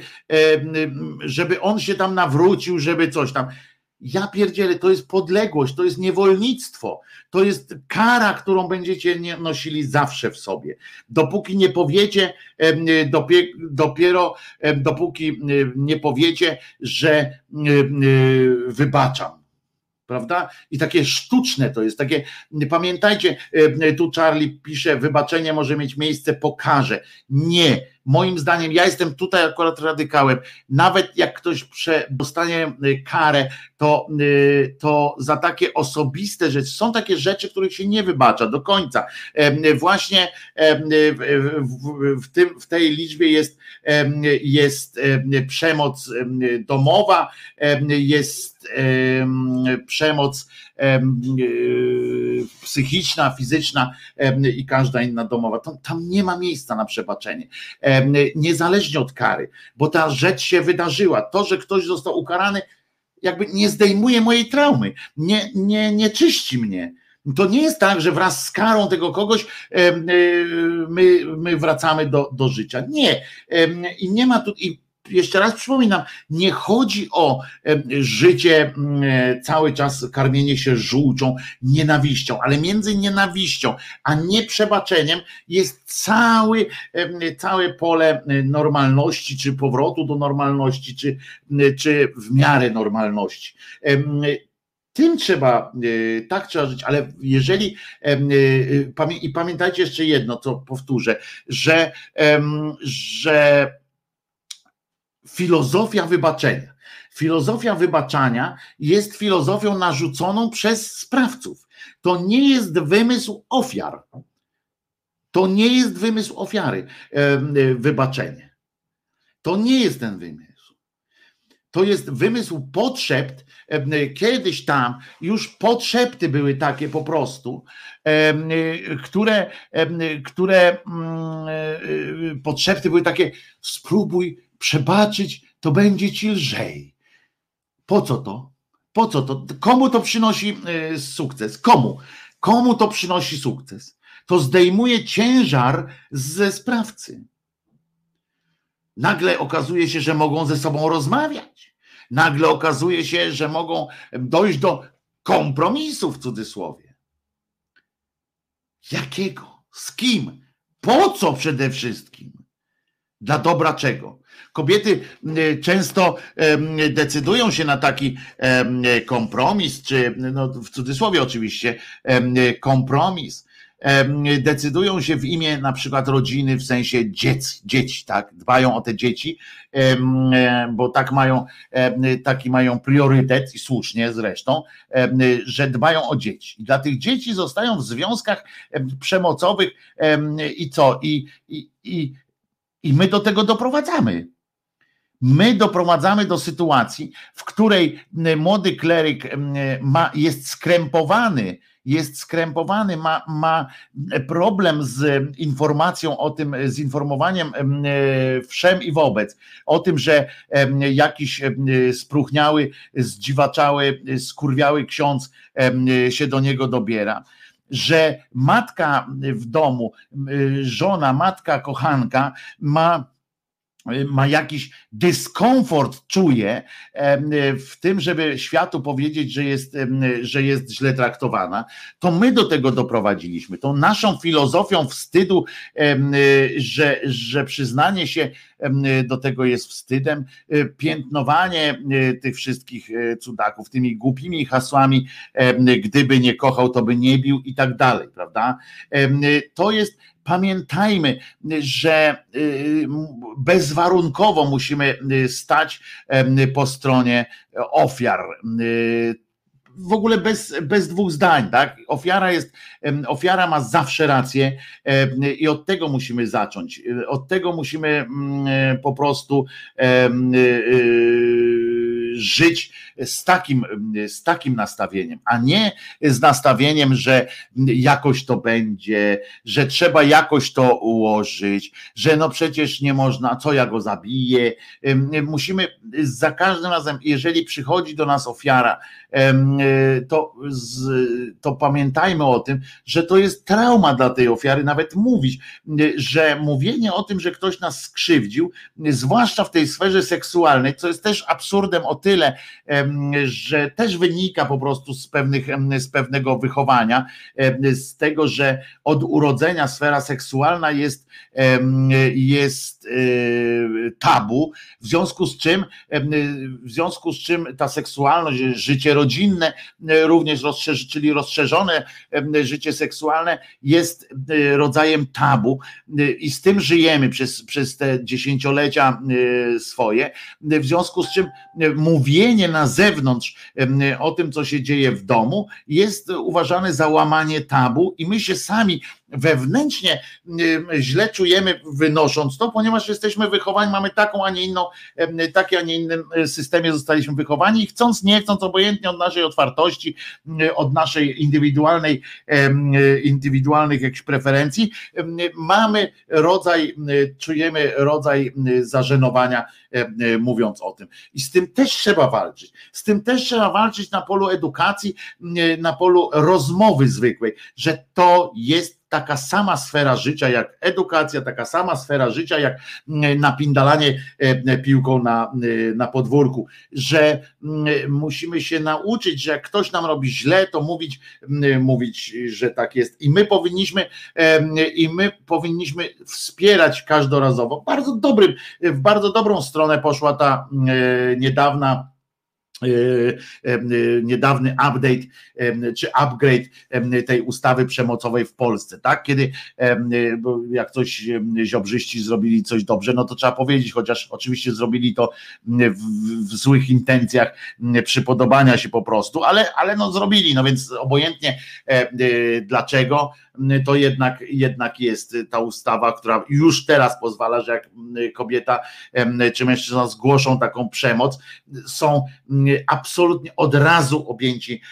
żeby on się tam nawrócił, żeby coś tam. Ja pierdzielę, to jest podległość, to jest niewolnictwo, to jest kara, którą będziecie nosili zawsze w sobie. Dopóki nie powiecie, dopiero dopóki nie powiecie, że wybaczam prawda? I takie sztuczne to jest, takie, pamiętajcie, e, tu Charlie pisze, wybaczenie może mieć miejsce po karze. Nie, moim zdaniem, ja jestem tutaj akurat radykałem, nawet jak ktoś prze, dostanie e, karę, to, e, to za takie osobiste rzeczy, są takie rzeczy, których się nie wybacza do końca. Właśnie w, tym, w tej liczbie jest, jest przemoc domowa, jest przemoc psychiczna, fizyczna i każda inna domowa. Tam, nie ma miejsca na przebaczenie, niezależnie od kary, bo ta rzecz się wydarzyła. To, że ktoś został ukarany, jakby nie zdejmuje mojej traumy, nie, nie, nie czyści mnie. To nie jest tak, że wraz z karą tego kogoś e, my, my wracamy do, do życia. Nie. I nie ma tu. Jeszcze raz przypominam, nie chodzi o życie mm, e, cały czas karmienie się żółcią, nienawiścią, ale między nienawiścią a nieprzebaczeniem jest cały, całe pole e, normalności, czy powrotu do normalności, czy, czy w miarę normalności. Tym trzeba, e, tak trzeba żyć, ale jeżeli i pamiętajcie jeszcze jedno, co powtórzę, że, że filozofia wybaczenia. Filozofia wybaczania jest filozofią narzuconą przez sprawców. To nie jest wymysł ofiar. To nie jest wymysł ofiary, e, wybaczenie. To nie jest ten wymysł. To jest wymysł potrzeb. em, Kiedyś tam już potrzeby były takie po prostu, em, które, które mm, e, potrzeby były takie, spróbuj przebaczyć, to będzie ci lżej. Po co to? Po co to? Komu to przynosi e, sukces? Komu? Komu to przynosi sukces? To zdejmuje ciężar ze sprawcy. Nagle okazuje się, że mogą ze sobą rozmawiać. Nagle okazuje się, że mogą dojść do kompromisu w cudzysłowie. Jakiego? Z kim? Po co przede wszystkim? Dla dobra czego? Kobiety y, często decydują się na taki kompromis, czy no, w cudzysłowie oczywiście kompromis. Decydują się w imię na przykład rodziny, w sensie dzieci, dzieci tak, dbają o te dzieci, e, bo tak mają, taki mają priorytet i słusznie zresztą, że dbają o dzieci. I dla tych dzieci zostają w związkach em, przemocowych em, i co? I, i, i, i my do tego doprowadzamy. My doprowadzamy do sytuacji, w której młody kleryk ma, jest skrępowany, jest skrępowany, ma, ma problem z informacją o tym, z informowaniem em, wszem i wobec, o tym, że jakiś em, spróchniały, zdziwaczały, skurwiały ksiądz się do niego dobiera że matka w domu, żona, matka, kochanka ma ma jakiś dyskomfort, czuje w tym, żeby światu powiedzieć, że jest, że jest źle traktowana, to my do tego doprowadziliśmy. Tą naszą filozofią wstydu, em, że, że przyznanie się do tego jest wstydem, e, piętnowanie e, tych wszystkich cudaków tymi głupimi hasłami, gdyby nie kochał, to by nie bił i tak dalej, prawda? To jest pamiętajmy, że y, bezwarunkowo musimy y, stać po stronie ofiar. W ogóle bez, bez dwóch zdań, tak? Ofiara jest, ofiara ma zawsze rację i od tego musimy zacząć. Od tego musimy mm, po prostu em, y, y, żyć z takim, z takim nastawieniem, a nie z nastawieniem, że jakoś to będzie, że trzeba jakoś to ułożyć, że no przecież nie można, co ja go zabiję. Musimy za każdym razem, jeżeli przychodzi do nas ofiara, to, to pamiętajmy o tym, że to jest trauma dla tej ofiary, nawet mówić, że mówienie o tym, że ktoś nas skrzywdził, zwłaszcza w tej sferze seksualnej, co jest też absurdem o tyle, że też wynika po prostu z, pewnych, z pewnego wychowania, z tego, że od urodzenia sfera seksualna jest, jest e, tabu, w związku z czym, w związku z czym ta seksualność, życie rodzinne e, również rozszerzy, czyli rozszerzone życie seksualne jest e, rodzajem tabu i z tym żyjemy przez, przez te dziesięciolecia swoje, w związku z czym e, mówienie na zewnątrz o tym, co się dzieje w domu, jest uważane za łamanie tabu i my się sami wewnętrznie źle czujemy wynosząc to, ponieważ jesteśmy wychowani, mamy taką, a nie inną, em, takie, a nie innym e, systemie zostaliśmy wychowani i chcąc, nie chcąc, obojętnie od naszej otwartości, od naszej indywidualnej, e, indywidualnych jakichś preferencji, mamy rodzaj, czujemy rodzaj zażenowania, e, mówiąc o tym. I z tym też trzeba walczyć. Z tym też trzeba walczyć na polu edukacji, na polu rozmowy zwykłej, że to jest taka sama sfera życia jak edukacja, taka sama sfera życia jak mm, napindalanie e, piłką na, e, na podwórku, że mm, musimy się nauczyć, że jak ktoś nam robi źle, to mówić, mm, mówić, że tak jest. I my powinniśmy, i my powinniśmy wspierać każdorazowo. Bardzo dobrym, w bardzo dobrą stronę poszła ta niedawna E, e, niedawny update czy upgrade tej ustawy przemocowej w Polsce, tak? Kiedy jak coś ziobrzyści zrobili coś dobrze, no to trzeba powiedzieć, chociaż oczywiście zrobili to w, w złych intencjach przypodobania się po prostu, ale, ale no zrobili, no więc obojętnie e, dlaczego, to jednak, jednak jest ta ustawa, która już teraz pozwala, że jak kobieta czy mężczyzna zgłoszą taką przemoc, są absolutnie od razu objęci,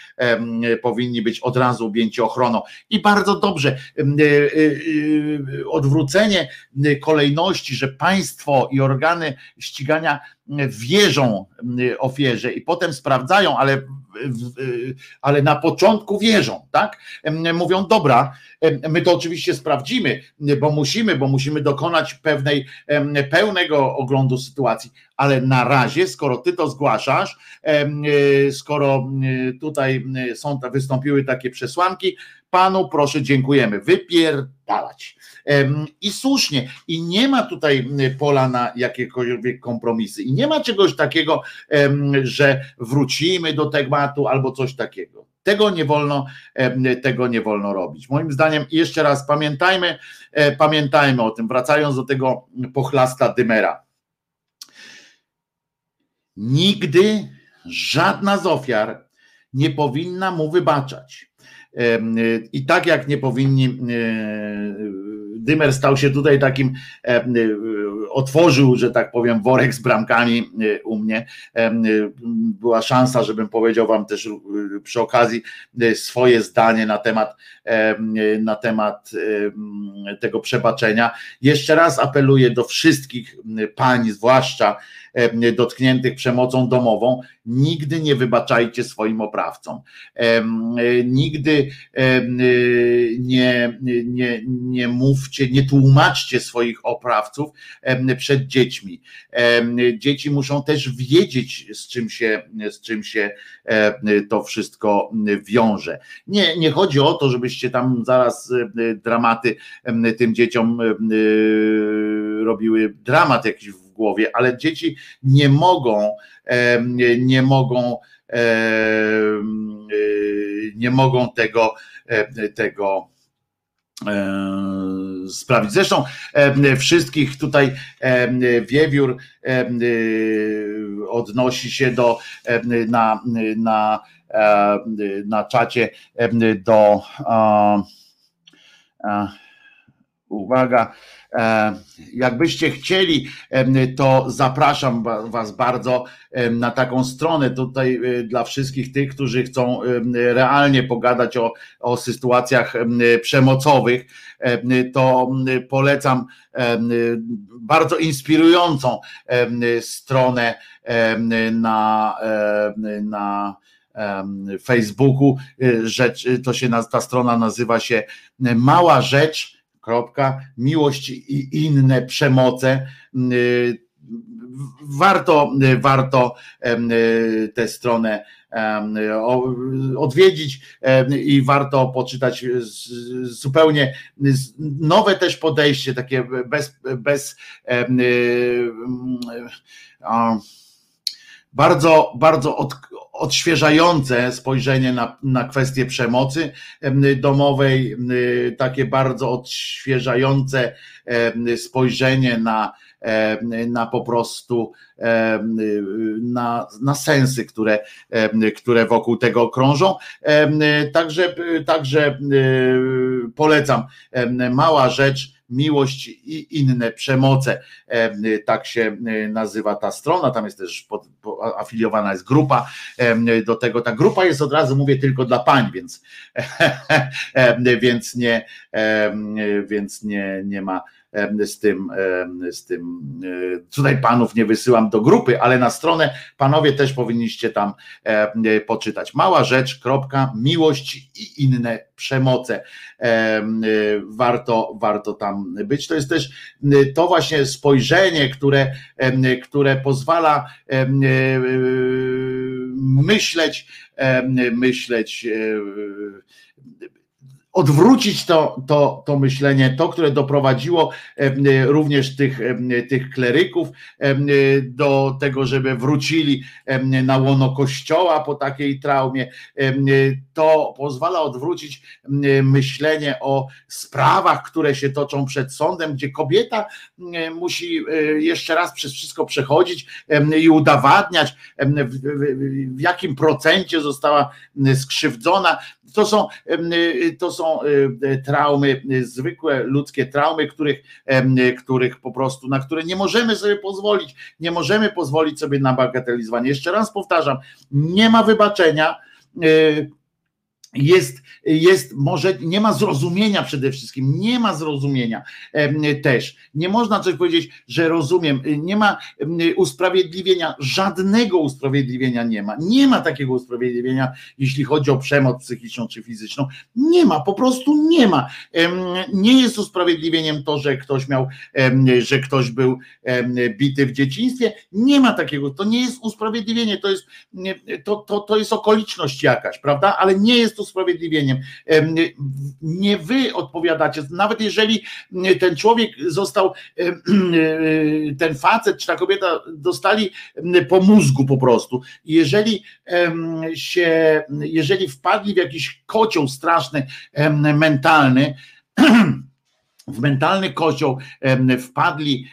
powinni być od razu objęci ochroną. I bardzo dobrze, e, e, odwrócenie kolejności, że państwo i organy ścigania wierzą ofierze i potem sprawdzają, ale, ale na początku wierzą, tak? Mówią, dobra, my to oczywiście sprawdzimy, bo musimy, bo musimy dokonać pewnej, pełnego oglądu sytuacji, ale na razie, skoro ty to zgłaszasz, skoro tutaj są, wystąpiły takie przesłanki, panu proszę, dziękujemy, wypierdalać. I słusznie, i nie ma tutaj pola na jakiekolwiek kompromisy, i nie ma czegoś takiego, że wrócimy do tematu albo coś takiego. Tego nie wolno, tego nie wolno robić. Moim zdaniem, jeszcze raz pamiętajmy, e, pamiętajmy o tym, wracając do tego pochlasta Dymera. Nigdy żadna z ofiar nie powinna mu wybaczać. I tak jak nie powinni e, Dymer stał się tutaj takim, e, e, otworzył, że tak powiem, worek z bramkami e, u mnie. Była szansa, żebym powiedział Wam też przy okazji swoje zdanie na temat, na temat tego przebaczenia. Jeszcze raz apeluję do wszystkich pań, zwłaszcza dotkniętych przemocą domową, nigdy nie wybaczajcie swoim oprawcom. Nigdy nie, nie, nie mówcie, nie tłumaczcie swoich oprawców przed dziećmi. Dzieci muszą też wiedzieć, z czym się, z czym się to wszystko wiąże. Nie, nie chodzi o to, żebyście tam zaraz dramaty tym dzieciom robiły dramat jakiś w głowie, ale dzieci nie mogą, nie mogą, nie mogą tego, tego sprawić. Zresztą wszystkich tutaj wiewiór odnosi się do na, na, na czacie do uwaga, E, jakbyście chcieli, to zapraszam Was bardzo na taką stronę tutaj e, dla wszystkich tych, którzy chcą realnie pogadać o, o sytuacjach przemocowych. To polecam bardzo inspirującą stronę na, na Facebooku. Rzecz, to się, ta strona nazywa się Mała Rzecz kropka, miłość i inne przemoce. Y, warto, warto y, tę stronę odwiedzić i warto poczytać zupełnie nowe też podejście, takie bez, bez y, bardzo, bardzo od, odświeżające spojrzenie na, na kwestię przemocy domowej, takie bardzo odświeżające spojrzenie na, na po prostu na, na sensy, które, które wokół tego krążą. Także, także polecam. Mała rzecz miłość i inne przemoce. Tak się nazywa ta strona, tam jest też pod, afiliowana jest grupa do tego. Ta grupa jest od razu mówię tylko dla pań, więc, więc nie, więc nie, nie ma z tym, z tym, e, tutaj panów nie wysyłam do grupy, ale na stronę panowie też powinniście tam poczytać. Mała rzecz, kropka, miłość i inne przemoce. Em, e, Warto, warto tam być. To jest też to właśnie spojrzenie, które, które pozwala e, myśleć, myśleć odwrócić to, to, to myślenie, to, które doprowadziło em, również tych, em, tych kleryków do tego, żeby wrócili na łono kościoła po takiej traumie. To pozwala odwrócić myślenie o sprawach, które się toczą przed sądem, gdzie kobieta musi e, jeszcze raz przez wszystko przechodzić i udowadniać, w, jakim procencie została skrzywdzona. To są, em, y, to są y, traumy, y, zwykłe ludzkie traumy, których, których po prostu, na które nie możemy sobie pozwolić. Nie możemy pozwolić sobie na bagatelizowanie. Jeszcze raz powtarzam, nie ma wybaczenia. Jest, jest, może nie ma zrozumienia przede wszystkim, nie ma zrozumienia też. Nie można coś powiedzieć, że rozumiem, nie ma usprawiedliwienia, żadnego usprawiedliwienia nie ma. Nie ma takiego usprawiedliwienia, jeśli chodzi o przemoc psychiczną czy fizyczną. Nie ma, po prostu nie ma. Nie jest usprawiedliwieniem to, że ktoś miał, że ktoś był bity w dzieciństwie. Nie ma takiego, to nie jest usprawiedliwienie, to jest, to, to, to jest okoliczność jakaś, prawda? Ale nie jest usprawiedliwieniem. Em, Nie wy odpowiadacie, nawet jeżeli ten człowiek został, em, ten facet czy ta kobieta dostali po mózgu po prostu. Jeżeli się, jeżeli wpadli w jakiś kocioł straszny, mentalny, w mentalny kocioł em, wpadli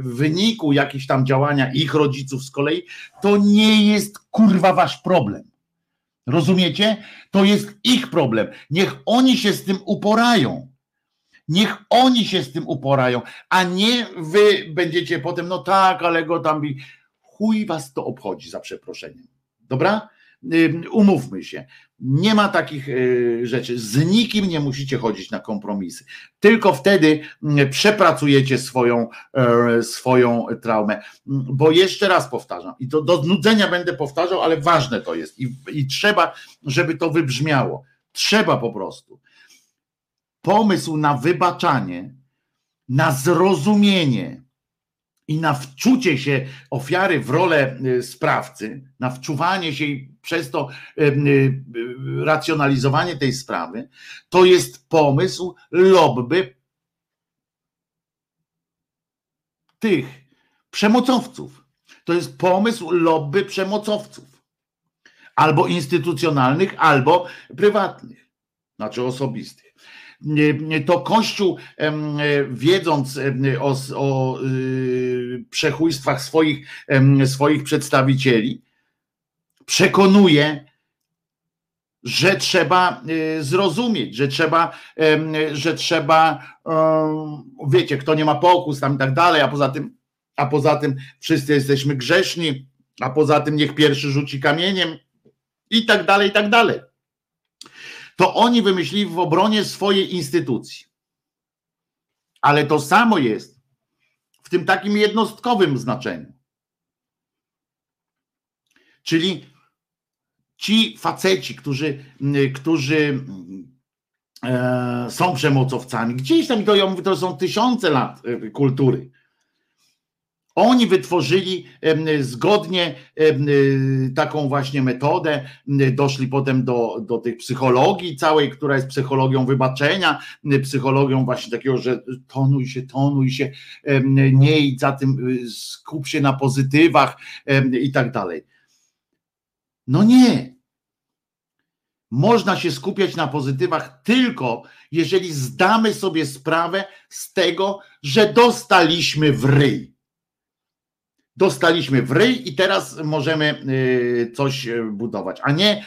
w wyniku jakichś tam działania ich rodziców z kolei, to nie jest kurwa wasz problem. Rozumiecie? To jest ich problem. Niech oni się z tym uporają. Niech oni się z tym uporają, a nie wy będziecie potem, no tak, ale go tam. Chuj was to obchodzi za przeproszeniem. Dobra? Umówmy się. Nie ma takich y, rzeczy. Z nikim nie musicie chodzić na kompromisy. Tylko wtedy mm, przepracujecie swoją, e, swoją traumę. Mm, Bo jeszcze raz powtarzam, i to do znudzenia będę powtarzał, ale ważne to jest i, i trzeba, żeby to wybrzmiało. Trzeba po prostu. Pomysł na wybaczanie, na zrozumienie i na wczucie się ofiary w rolę y, sprawcy, na wczuwanie się i przez to y, y, racjonalizowanie tej sprawy, to jest pomysł lobby tych przemocowców. To jest pomysł lobby przemocowców. Albo instytucjonalnych, albo prywatnych, znaczy osobistych. To Kościół, e, wiedząc o, o y, przechójstwach swoich, swoich przedstawicieli, przekonuje, że trzeba y, zrozumieć, że trzeba, że trzeba, wiecie, kto nie ma pokus tam i tak dalej, a poza tym, a poza tym wszyscy jesteśmy grzeszni, a poza tym niech pierwszy rzuci kamieniem i tak dalej, i tak dalej. To oni wymyślili w obronie swojej instytucji. Ale to samo jest w tym takim jednostkowym znaczeniu. Czyli ci faceci, którzy, którzy e, są przemocowcami, gdzieś tam to, ja mówię, to są tysiące lat e, kultury. Oni wytworzyli zgodnie y, taką właśnie metodę, doszli potem do, do tej psychologii całej, która jest psychologią wybaczenia, psychologią właśnie takiego, że tonuj się, tonuj się, nie idź za tym, y, skup się na pozytywach i tak dalej. No nie. Można się skupiać na pozytywach tylko, jeżeli zdamy sobie sprawę z tego, że dostaliśmy w ryj. Dostaliśmy w ryj i teraz możemy y, coś y, budować, a nie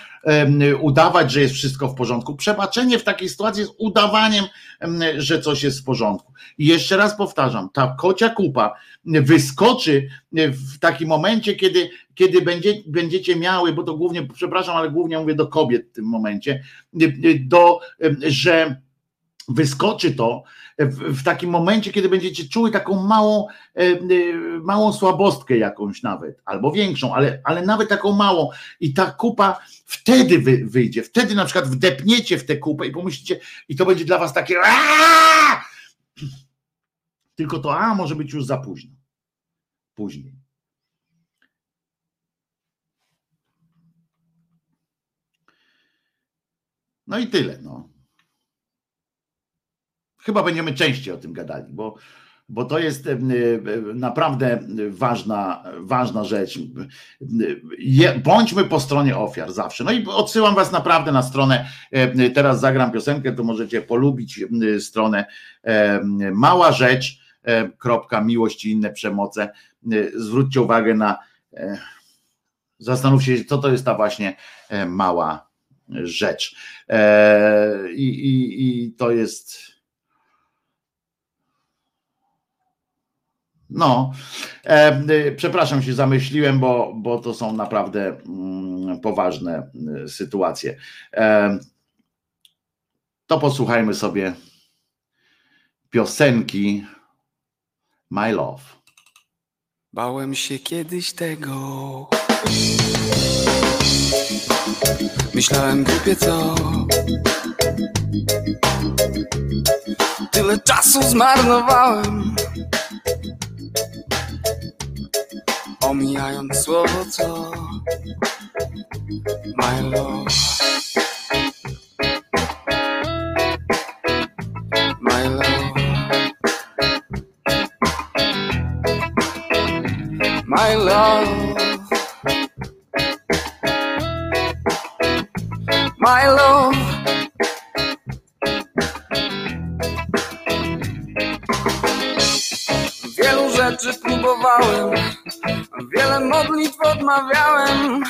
udawać, że jest wszystko w porządku. Przebaczenie w takiej sytuacji jest udawaniem, em, że coś jest w porządku. I jeszcze raz powtarzam, ta kocia kupa wyskoczy w takim momencie, kiedy, kiedy będzie, będziecie miały, bo to głównie, przepraszam, ale głównie mówię do kobiet w tym momencie, y, y, do, że wyskoczy to, w, takim momencie, kiedy będziecie czuły taką małą, e, e, małą słabostkę jakąś nawet, albo większą, ale, ale nawet taką małą i ta kupa wtedy wy, wyjdzie, wtedy na przykład wdepniecie w tę kupę i pomyślicie i to będzie dla was takie Aaa! tylko to a może być już za późno. Później. No i tyle. No. Chyba będziemy częściej o tym gadali, bo, bo to jest naprawdę ważna, ważna rzecz. Bądźmy po stronie ofiar zawsze. No i odsyłam Was naprawdę na stronę. Teraz zagram piosenkę, to możecie polubić stronę mała rzecz. Kropka, miłość i inne przemoce. Zwróćcie uwagę na. Zastanówcie się, co to jest ta właśnie mała rzecz. I, i, i to jest No, e, przepraszam się, zamyśliłem, bo, bo to są naprawdę mm, poważne y, sytuacje. E, to posłuchajmy sobie piosenki My Love. Bałem się kiedyś tego. Myślałem głupie co. Tyle czasu zmarnowałem Omijając słowo co My love. My love. My love. My love. Wielu rzeczy próbowałem Wiele modlitw odmawiałem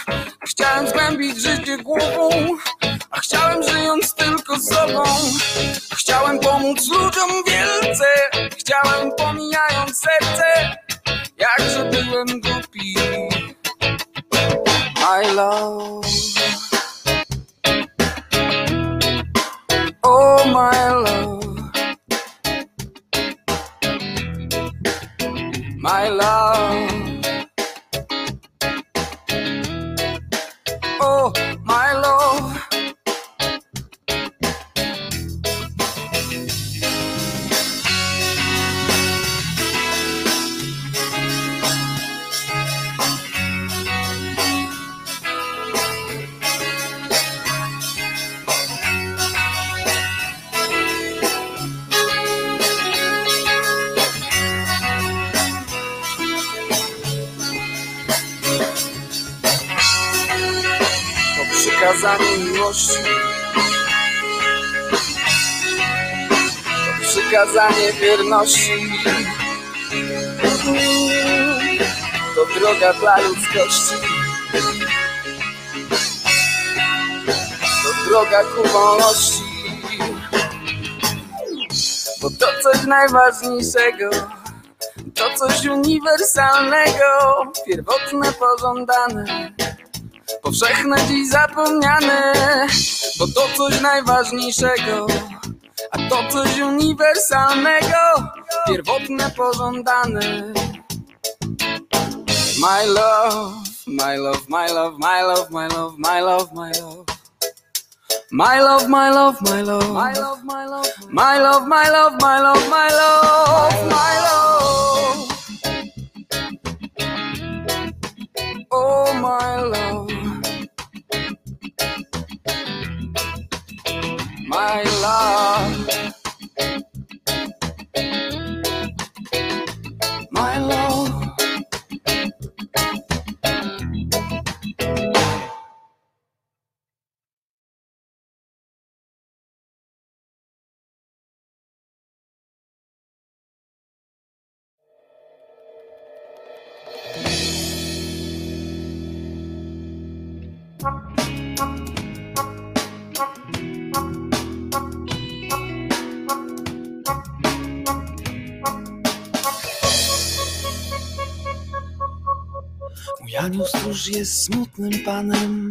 Chciałem zgłębić życie głową A chciałem żyjąc tylko sobą. Chciałem pomóc ludziom wielce Chciałem pomijając serce. Jakże byłem głupi. My love. Oh my love. My love To przykazanie wierności. To droga dla ludzkości. To droga ku wolności. Bo to coś najważniejszego To coś uniwersalnego Pierwotne, pożądane powszechne dziś zapomniane, bo to coś najważniejszego, a to coś uniwersalnego, pierwotne, pożądane. My love, my love, my love, my love, my love, my love, my love. My love, my love, my love, my love, my love, my love, my love, my love, my love, my love. Oh, my love. My love. My love. Anioł stróż jest smutnym panem.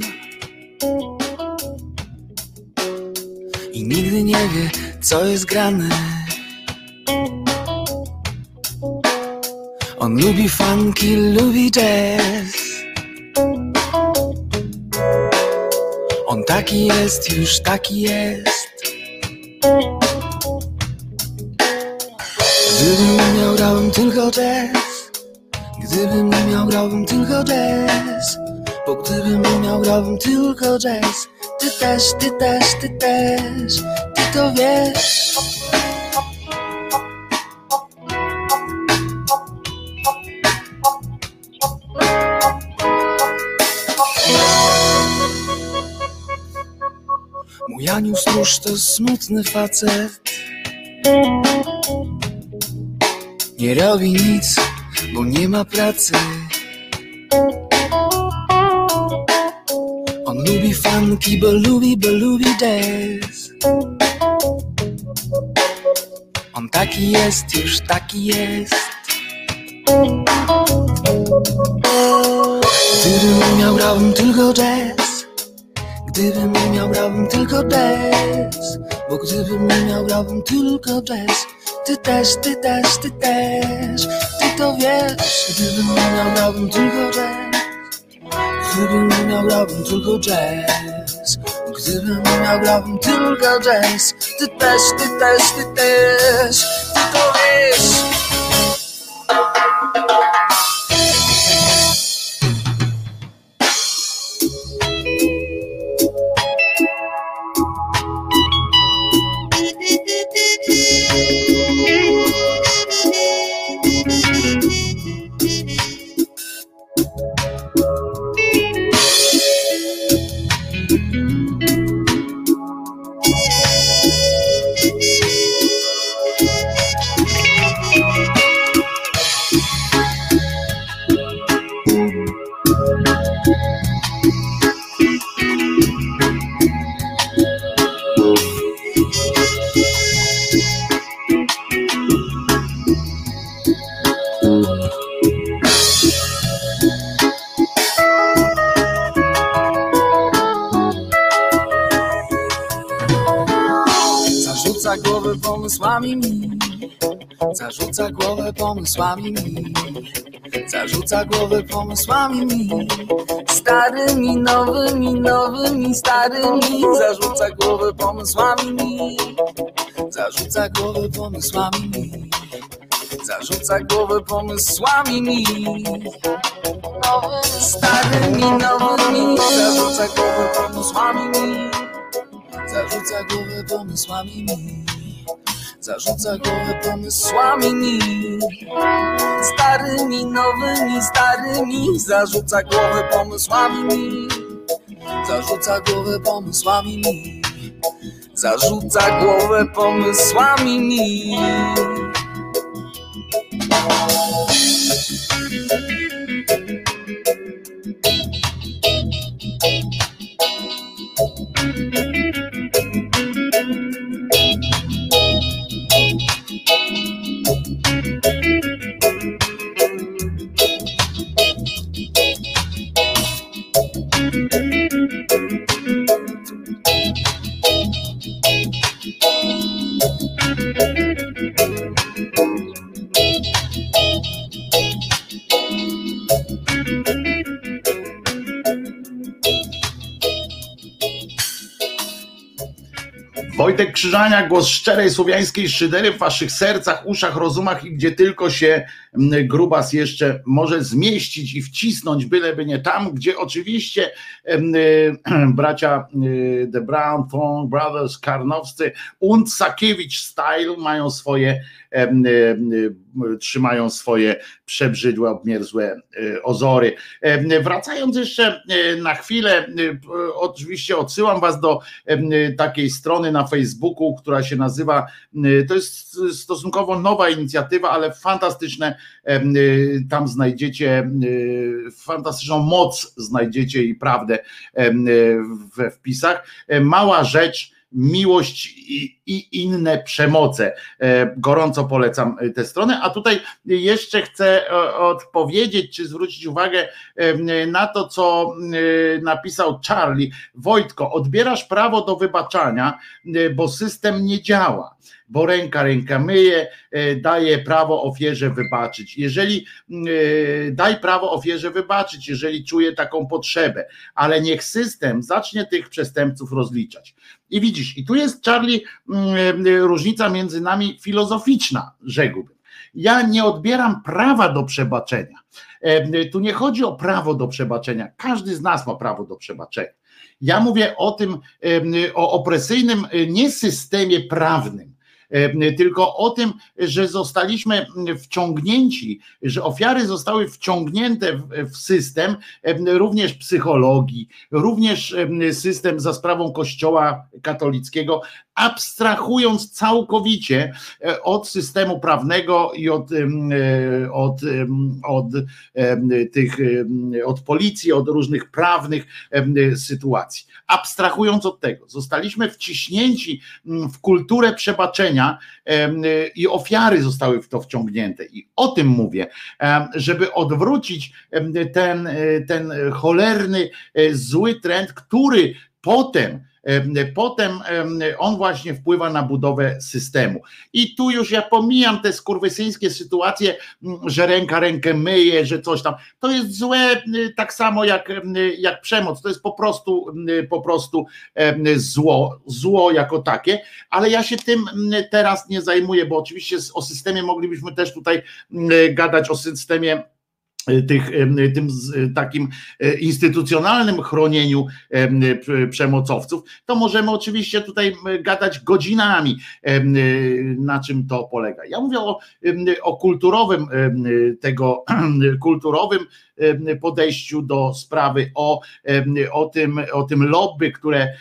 I nigdy nie wie, co jest grane. On lubi funky, lubi jazz. On taki jest, już taki jest. Gdybym umiał, dałem tylko jazz. Gdybym nie miał, grałbym tylko jazz. Bo gdybym nie miał, grałbym tylko jazz. Ty też, ty też, ty też, ty to wiesz. Mój Aniu stróż to smutny facet Nie robi nic, bo nie ma pracy. On lubi funky, bo lubi, bo lubi jazz. On taki jest, już taki jest. Gdybym miał, grałbym tylko jazz. Gdybym nie miał, grałbym tylko jazz. Bo gdybym nie miał, grałbym tylko jazz. Ty też, ty też, ty też to wiesz. Gdybym nie miał, grałbym tylko jazz. Gdybym nie miał, grałbym tylko jazz. Gdybym nie miał, grałbym tylko jazz. Ty też, ty też, ty też. Ty to wiesz pomysłami. Mi Zarzuca głowę pomysłami. Mi Zarzuca głowę pomysłami. Mi Starymi, nowymi, nowymi, starymi. Zarzuca głowę pomysłami. Mi Zarzuca głowę pomysłami. Mi Zarzuca głowę pomysłami. Mi starymi, nowymi. Zarzuca głowę pomysłami. Mi Zarzuca głowę pomysłami. mi Zarzuca głowę pomysłami mi Starymi, nowymi, starymi. Zarzuca głowę pomysłami mi Zarzuca głowę pomysłami mi Zarzuca głowę pomysłami mi Krzyżania, głos szczerej słowiańskiej szydery w waszych sercach, uszach, rozumach i gdzie tylko się mm, grubas jeszcze może zmieścić i wcisnąć, byleby nie tam, gdzie oczywiście em, y, bracia The Brown Thorn Brothers, Karnowscy und Sakiewicz Style mają swoje trzymają swoje przebrzydłe, obmierzłe y, ozory. Wracając jeszcze y, na chwilę, y, oczywiście odsyłam was do y, takiej strony na Facebooku, która się nazywa, y, to jest stosunkowo nowa inicjatywa, ale fantastyczne, y, tam znajdziecie y, fantastyczną moc, znajdziecie i prawdę y, we wpisach. E, Mała rzecz, miłość i, i inne przemoce. E, Gorąco polecam e, tę stronę. A tutaj jeszcze chcę e, odpowiedzieć, czy zwrócić uwagę na to, co napisał Charlie. Wojtko, odbierasz prawo do wybaczania, bo system nie działa. bo ręka ręka myje, daje prawo ofierze wybaczyć. Jeżeli daj prawo ofierze wybaczyć, jeżeli czuje taką potrzebę, ale niech system zacznie tych przestępców rozliczać. I widzisz, i tu jest Charlie mm, różnica między nami filozoficzna, rzekłbym. Ja nie odbieram prawa do przebaczenia. E, tu nie chodzi o prawo do przebaczenia. Każdy z nas ma prawo do przebaczenia. Ja mówię o tym, o opresyjnym nie systemie prawnym, tylko o tym, że zostaliśmy wciągnięci, że ofiary zostały wciągnięte w system również psychologii, również system za sprawą Kościoła katolickiego, abstrahując całkowicie e, od systemu prawnego i od, e, od, od tych, od policji, od różnych prawnych sytuacji. Abstrahując od tego, zostaliśmy wciśnięci w kulturę przebaczenia i ofiary zostały w to wciągnięte. I o tym mówię, żeby odwrócić ten, ten cholerny, e, zły trend, który potem Potem on właśnie wpływa na budowę systemu. I tu już ja pomijam te skurwysyńskie sytuacje, że ręka rękę myje, że coś tam. To jest złe tak samo jak, jak przemoc. To jest po prostu po prostu zło, zło jako takie, ale ja się tym teraz nie zajmuję, bo oczywiście o systemie moglibyśmy też tutaj gadać o systemie tych, tym takim e, instytucjonalnym chronieniu przemocowców, to możemy oczywiście tutaj gadać godzinami, na czym to polega. Ja mówię o, o kulturowym tego kulturowym podejściu do sprawy, o, o, tym, o tym lobby, które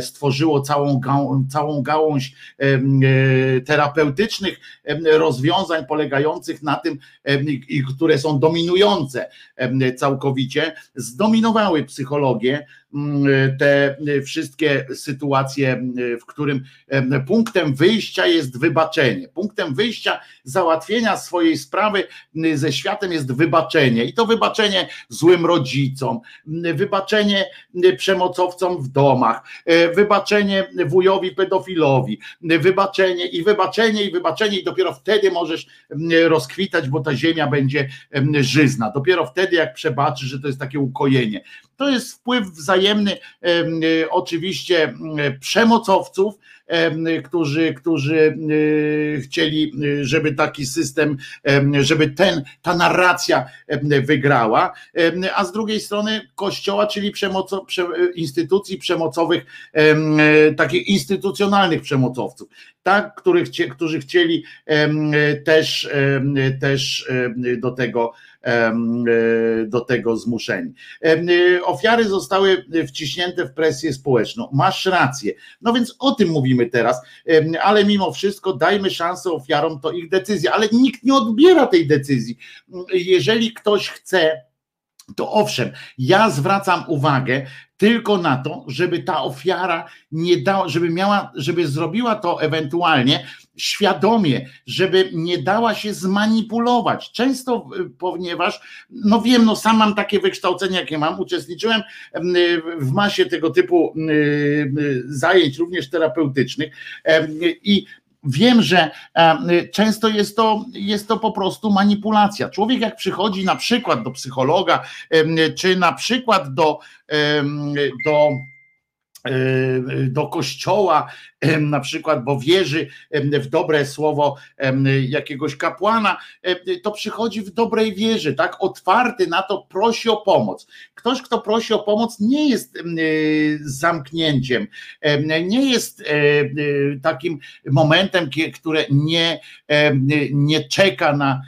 stworzyło całą, całą gałąź terapeutycznych rozwiązań polegających na tym, które są dominujące całkowicie, zdominowały psychologię, te wszystkie sytuacje, w którym punktem wyjścia jest wybaczenie. Punktem wyjścia załatwienia swojej sprawy ze światem jest wybaczenie. I to wybaczenie złym rodzicom, wybaczenie przemocowcom w domach, e, wybaczenie wujowi pedofilowi, wybaczenie i wybaczenie i wybaczenie i dopiero wtedy możesz rozkwitać, bo ta ziemia będzie żyzna. Dopiero wtedy, jak przebaczysz, że to jest takie ukojenie. To jest wpływ wzajemny e, oczywiście przemocowców, którzy, którzy e, chcieli, żeby taki system, żeby ten, ta narracja wygrała, a z drugiej strony kościoła, czyli przemoco, instytucji przemocowych, takich instytucjonalnych przemocowców, tak, których, którzy chcieli też, też do tego do tego zmuszeni. E, ofiary zostały wciśnięte w presję społeczną. Masz rację. No więc o tym mówimy teraz, ale mimo wszystko dajmy szansę ofiarom, to ich decyzja, ale nikt nie odbiera tej decyzji. Jeżeli ktoś chce, to owszem, ja zwracam uwagę tylko na to, żeby ta ofiara nie dała, żeby miała, żeby zrobiła to ewentualnie świadomie, żeby nie dała się zmanipulować. Często, y, ponieważ, no wiem, no sam mam takie wykształcenie, jakie mam, uczestniczyłem w masie tego typu zajęć, również terapeutycznych i Wiem, że często jest to, jest to po prostu manipulacja. Człowiek, jak przychodzi na przykład do psychologa, czy na przykład do, do do kościoła, na przykład, bo wierzy w dobre słowo jakiegoś kapłana, to przychodzi w dobrej wierze, tak? Otwarty na to, prosi o pomoc. Ktoś, kto prosi o pomoc, nie jest zamknięciem, nie jest takim momentem, które nie, nie czeka na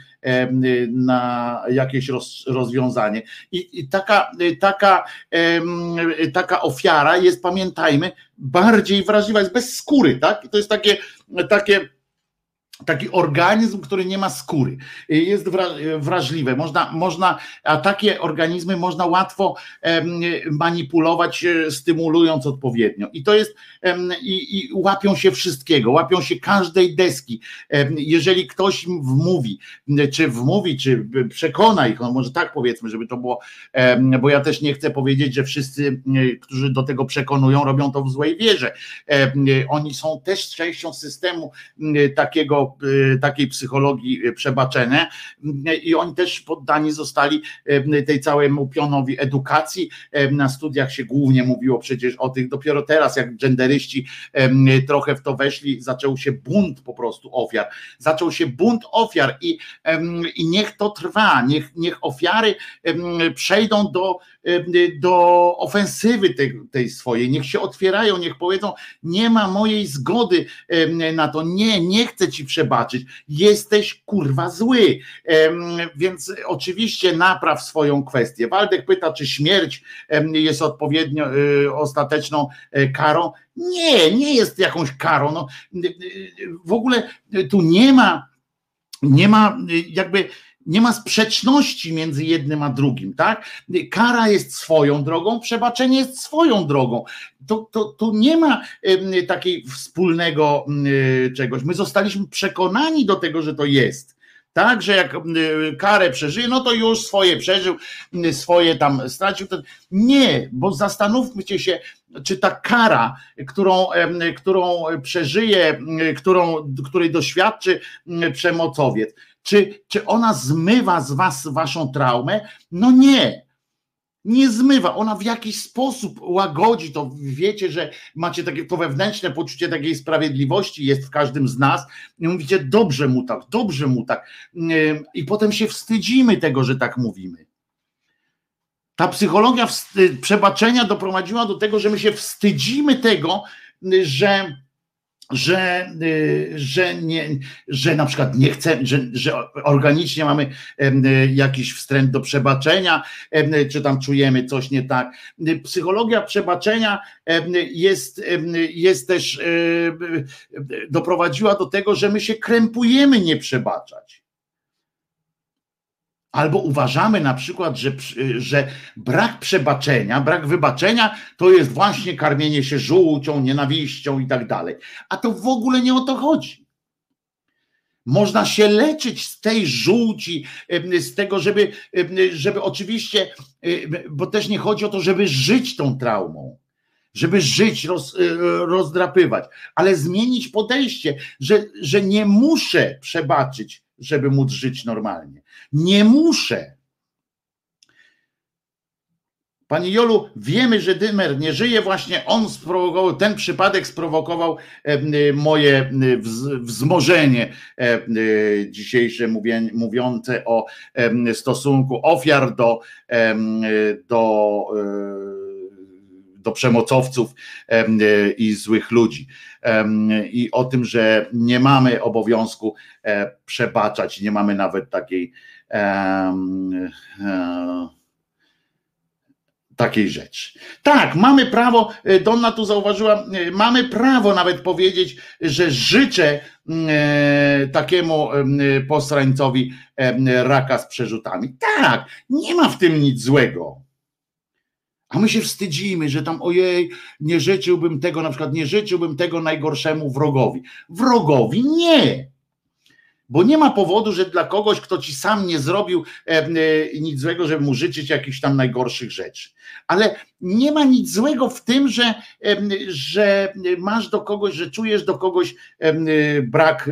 na jakieś roz, rozwiązanie. I, I, taka, taka, taka ofiara jest, pamiętajmy, bardziej wrażliwa, jest bez skóry, tak? I to jest takie, takie taki organizm, który nie ma skóry, jest wrażliwe. Można, można, a takie organizmy można łatwo manipulować, e, stymulując odpowiednio. I to jest, i, i łapią się wszystkiego, łapią się każdej deski. Jeżeli ktoś im wmówi, czy wmówi, czy przekona ich, no może tak powiedzmy, żeby to było, bo ja też nie chcę powiedzieć, że wszyscy, którzy do tego przekonują, robią to w złej wierze. Oni są też częścią systemu takiego Y, takiej psychologii y, przebaczenia i oni też poddani zostali y, tej całemu pionowi edukacji. Na studiach się głównie mówiło przecież o tych, dopiero teraz jak genderyści trochę w to weszli, zaczął się bunt po prostu ofiar. Zaczął się bunt ofiar i, i niech to trwa, niech, niech ofiary przejdą do do ofensywy tej, tej swojej, niech się otwierają, niech powiedzą, nie ma mojej zgody na to, nie, nie chcę ci przebaczyć, jesteś kurwa zły. Więc oczywiście napraw swoją kwestię. Waldek pyta, czy śmierć jest odpowiednio y, ostateczną e, karą. Nie, nie jest jakąś karą. No, y, y, w ogóle tu nie ma, nie ma jakby nie ma sprzeczności między jednym a drugim, tak? Kara jest swoją drogą, przebaczenie jest swoją drogą. To, to, tu nie ma takiej wspólnego czegoś. My zostaliśmy przekonani do tego, że to jest. Tak, że jak karę przeżyje, no to już swoje przeżył, swoje tam stracił. Nie, bo zastanówmy się, czy ta kara, którą, którą przeżyje, którą, której doświadczy przemocowiec, czy, czy ona zmywa z was waszą traumę? No nie. Nie zmywa, ona w jakiś sposób łagodzi to. Wiecie, że macie takie to wewnętrzne poczucie takiej sprawiedliwości, jest w każdym z nas. I mówicie, dobrze mu tak, dobrze mu tak. I potem się wstydzimy tego, że tak mówimy. Ta psychologia przebaczenia doprowadziła do tego, że my się wstydzimy tego, że że, y, że, nie, że na przykład nie chcemy, że, że organicznie mamy jakiś wstręt do przebaczenia, czy tam czujemy coś nie tak. Psychologia przebaczenia jest, jest też doprowadziła do tego, że my się krępujemy nie przebaczać. Albo uważamy na przykład, że, że brak przebaczenia, brak wybaczenia to jest właśnie karmienie się żółcią, nienawiścią i tak dalej. A to w ogóle nie o to chodzi. Można się leczyć z tej żółci, z tego, żeby, żeby oczywiście, bo też nie chodzi o to, żeby żyć tą traumą, żeby żyć, roz, rozdrapywać, ale zmienić podejście, że, że nie muszę przebaczyć, żeby móc żyć normalnie. Nie muszę. Pani Jolu, wiemy, że Dymer nie żyje, właśnie on sprowokował, ten przypadek sprowokował moje wzmożenie dzisiejsze mówiące o stosunku ofiar do, do, do przemocowców i złych ludzi. I o tym, że nie mamy obowiązku e, przebaczać, nie mamy nawet takiej E, takiej rzeczy. Tak, mamy prawo, e, Donna tu zauważyła, e, mamy prawo nawet powiedzieć, że życzę takiemu posrańcowi raka z przerzutami. Tak, nie ma w tym nic złego. A my się wstydzimy, że tam ojej, nie życzyłbym tego, na przykład nie życzyłbym tego najgorszemu wrogowi. Wrogowi nie bo nie ma powodu, że dla kogoś, kto ci sam nie zrobił e, e, nic złego, żeby mu życzyć jakichś tam najgorszych rzeczy. Ale nie ma nic złego w tym, że, e, że masz do kogoś, że czujesz do kogoś brak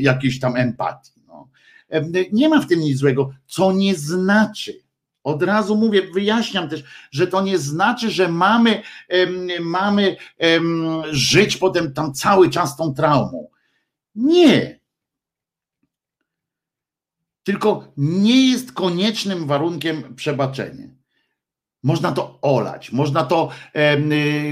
jakiejś tam empatii. No. Nie ma w tym nic złego, co nie znaczy, od razu mówię, wyjaśniam też, że to nie znaczy, że mamy, mamy żyć potem tam cały czas tą traumą. Nie, tylko nie jest koniecznym warunkiem przebaczenie. Można to olać, można to e,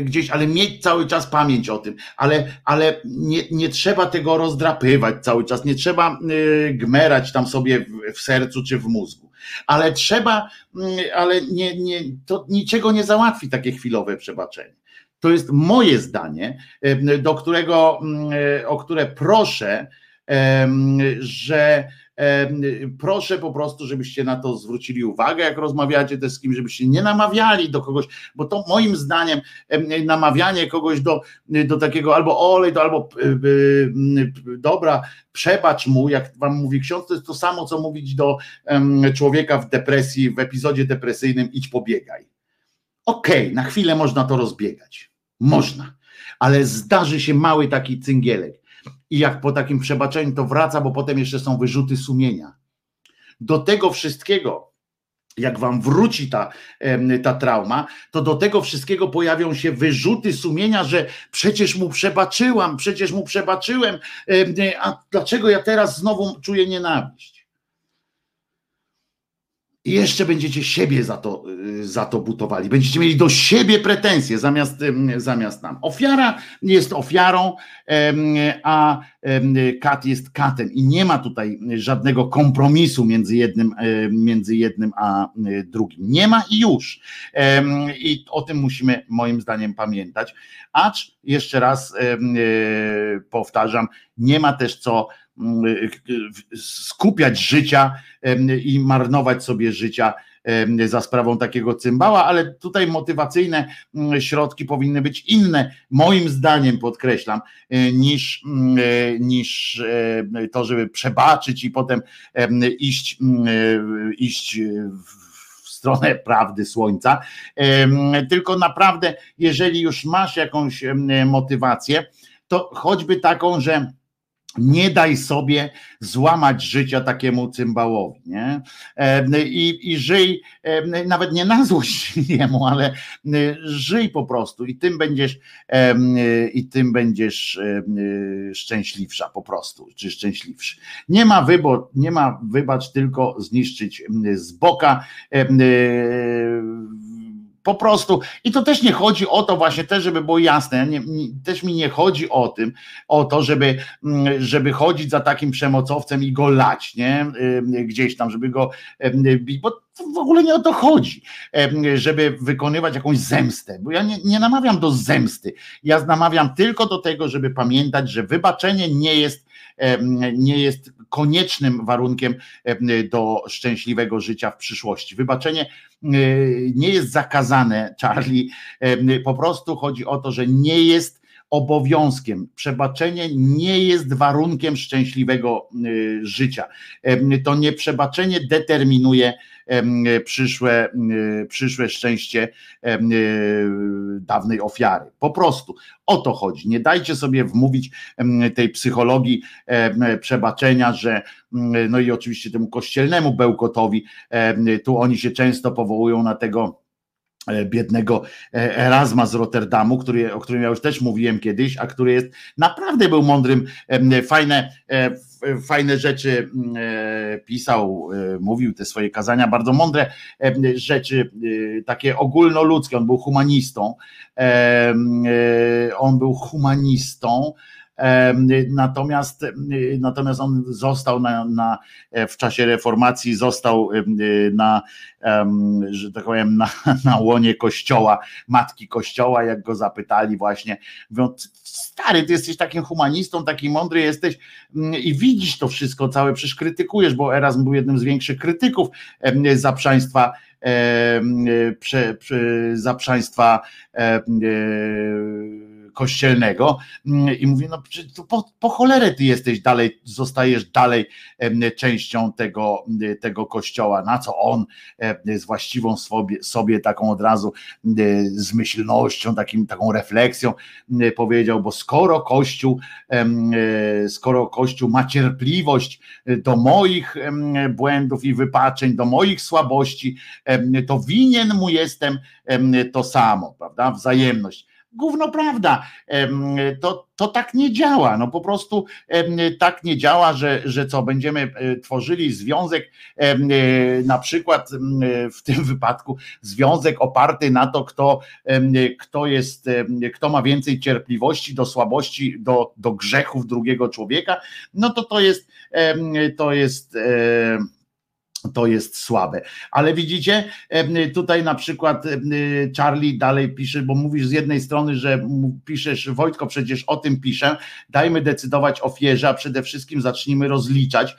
gdzieś, ale mieć cały czas pamięć o tym, ale, ale nie, nie trzeba tego rozdrapywać cały czas, nie trzeba y, gmerać tam sobie w, w, sercu czy w mózgu, ale trzeba, y, ale nie, nie, to niczego nie załatwi takie chwilowe przebaczenie. To jest moje zdanie, do którego, o które proszę, że proszę po prostu, żebyście na to zwrócili uwagę, jak rozmawiacie też z kimś, żebyście nie namawiali do kogoś, bo to moim zdaniem em, namawianie kogoś do, do takiego albo olej, to albo dobra, przebacz mu, jak wam mówi ksiądz, to jest to samo, co mówić do człowieka w depresji, w epizodzie depresyjnym, idź pobiegaj. Okej, na chwilę można to rozbiegać. Można, ale zdarzy się mały taki cyngielek. I jak po takim przebaczeniu to wraca, bo potem jeszcze są wyrzuty sumienia. Do tego wszystkiego, jak wam wróci ta, ta trauma, to do tego wszystkiego pojawią się wyrzuty sumienia, że przecież mu przebaczyłam, przecież mu przebaczyłem, em, a dlaczego ja teraz znowu czuję nienawiść? I jeszcze będziecie siebie za to, y, za to butowali. Będziecie mieli do siebie pretensje zamiast, ym, zamiast nam. Ofiara jest ofiarą, a kat jest katem. I nie ma tutaj żadnego kompromisu między jednym, em, między jednym a y, drugim. Nie ma i już. I o tym musimy moim zdaniem pamiętać. Acz jeszcze raz y, powtarzam, nie ma też co y, y, skupiać życia i marnować sobie życia za sprawą takiego cymbała, ale tutaj motywacyjne mm, środki powinny być inne, moim zdaniem podkreślam, y, niż, mm, y, niż e, to, żeby przebaczyć i potem em, iść, mm, iść w stronę prawdy słońca, tylko naprawdę, jeżeli już masz jakąś motywację, to choćby taką, że nie daj sobie złamać życia takiemu cymbałowi, nie? I, i żyj, nawet nie na złość jemu, ale żyj po prostu i tym będziesz i tym będziesz szczęśliwsza po prostu, czy szczęśliwszy. Nie ma wybór, nie ma wybacz tylko zniszczyć z boka po prostu, i to też nie chodzi o to właśnie, też żeby było jasne, nie, nie, też mi nie chodzi o tym, o to, żeby, mm, żeby chodzić za takim przemocowcem i go lać, nie, gdzieś tam, żeby go bić, bo w ogóle nie o to chodzi, żeby wykonywać jakąś zemstę, bo ja nie, nie namawiam do zemsty, ja namawiam tylko do tego, żeby pamiętać, że wybaczenie nie jest, nie jest koniecznym warunkiem do szczęśliwego życia w przyszłości. Wybaczenie nie jest zakazane, Charlie. Po prostu chodzi o to, że nie jest obowiązkiem. Przebaczenie nie jest warunkiem szczęśliwego życia. To nie przebaczenie determinuje przyszłe, y, przyszłe szczęście y, dawnej ofiary. Po prostu o to chodzi. Nie dajcie sobie wmówić tej psychologii przebaczenia, że no i oczywiście temu kościelnemu bełkotowi, tu oni się często powołują na tego e, biednego e, Erasma z Rotterdamu, który, o którym ja już też mówiłem kiedyś, a który jest naprawdę był mądrym, fajne, e, f- fajne rzeczy e, pisał, e, mówił te swoje kazania, bardzo mądre rzeczy, e, takie ogólnoludzkie, on był humanistą, e, on był humanistą, Natomiast, e, natomiast on został na, na, e, w czasie reformacji, został e, na, że tak powiem, na, na łonie kościoła, matki kościoła, jak go zapytali właśnie, mówią, stary, ty jesteś takim humanistą, taki mądry jesteś mm, i widzisz to wszystko całe, przecież krytykujesz, bo Erasm był jednym z większych krytyków zaprzaństwa prze, zaprzaństwa e, kościelnego mm, i mówi, no po, po cholerę ty jesteś dalej, zostajesz dalej częścią tego, m, tego kościoła, na co on z właściwą sobie, sobie taką od razu m, z myślnością, takim, taką refleksją m, powiedział, bo skoro Kościół, skoro Kościół ma cierpliwość do moich błędów i wypaczeń, do moich słabości, to winien mu jestem em, to samo, prawda? Wzajemność gówno prawda. To, to tak nie działa. No po prostu tak nie działa, że, że co, będziemy e, tworzyli związek, e, na przykład em, w tym wypadku związek oparty na to, kto, kto jest, kto ma więcej cierpliwości do słabości, do, do grzechów drugiego człowieka, no to to jest, to jest to jest słabe. Ale widzicie, tutaj na przykład Charlie dalej pisze, bo mówisz z jednej strony, że piszesz, Wojtko, przecież o tym piszę, dajmy decydować ofierze, a przede wszystkim zacznijmy rozliczać.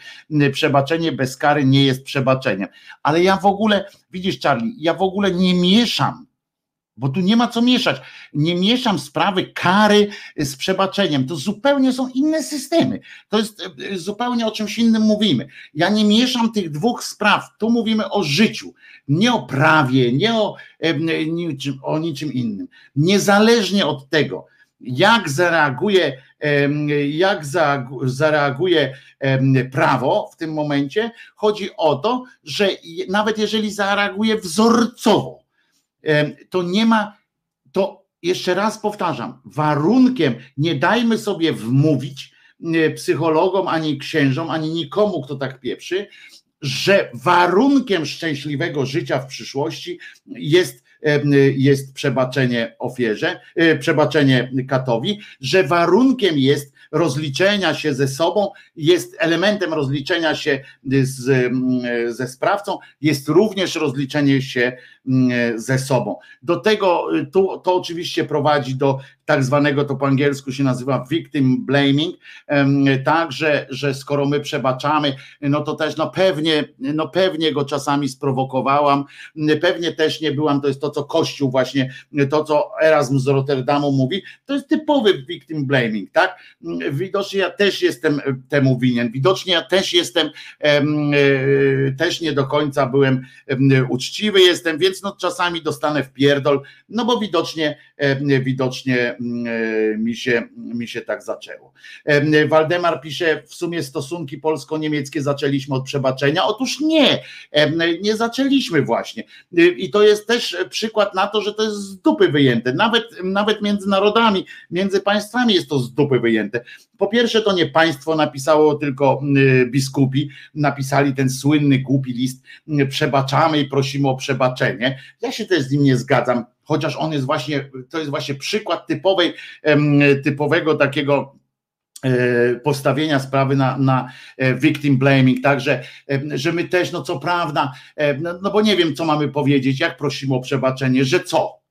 Przebaczenie bez kary nie jest przebaczeniem. Ale ja w ogóle, widzisz Charlie, ja w ogóle nie mieszam, bo tu nie ma co mieszać. Nie mieszam sprawy kary z przebaczeniem. To zupełnie są inne systemy. To jest e, zupełnie o czymś innym mówimy. Ja nie mieszam tych dwóch spraw. Tu mówimy o życiu, nie o prawie, nie o, em, niczym, o niczym innym. Niezależnie od tego, jak zareaguje, jak zareagu- zareaguje prawo w tym momencie, chodzi o to, że nawet jeżeli zareaguje wzorcowo, to nie ma, to jeszcze raz powtarzam, warunkiem, nie dajmy sobie wmówić e, psychologom, ani księżom, ani nikomu, kto tak pieprzy, że warunkiem szczęśliwego życia w przyszłości jest, jest przebaczenie ofierze, e, przebaczenie katowi, że warunkiem jest rozliczenia się ze sobą, jest elementem rozliczenia się z, ze sprawcą, jest również rozliczenie się ze sobą. Do tego y, to, to oczywiście prowadzi do tak zwanego, to po angielsku się nazywa victim blaming, tak, że, że skoro my przebaczamy, no to też no pewnie, no pewnie go czasami sprowokowałam, pewnie też nie byłam, to jest to, co Kościół właśnie, to, co Erasmus z Rotterdamu mówi, to jest typowy victim blaming, tak? Widocznie ja też jestem temu winien, widocznie ja też jestem, em, e, też nie do końca byłem em, uczciwy jestem, więc no czasami dostanę w pierdol, no bo widocznie, em, widocznie mm, e, mi się, mi się tak zaczęło. Em, Waldemar pisze, w sumie stosunki polsko-niemieckie zaczęliśmy od przebaczenia. Otóż nie, nie zaczęliśmy właśnie. I to jest też przykład na to, że to jest z dupy wyjęte. Nawet, nawet między narodami, między państwami jest to z dupy wyjęte. Po pierwsze, to nie państwo napisało, tylko y, biskupi napisali ten słynny głupi list, y, przebaczamy i prosimy o przebaczenie. Ja się też z nim nie zgadzam, chociaż on jest właśnie, to jest właśnie przykład typowej, typowego takiego e, postawienia sprawy na, na e, victim blaming, także, że my też, no co prawda, no, no bo nie wiem, co mamy powiedzieć, jak prosimy o przebaczenie, że co?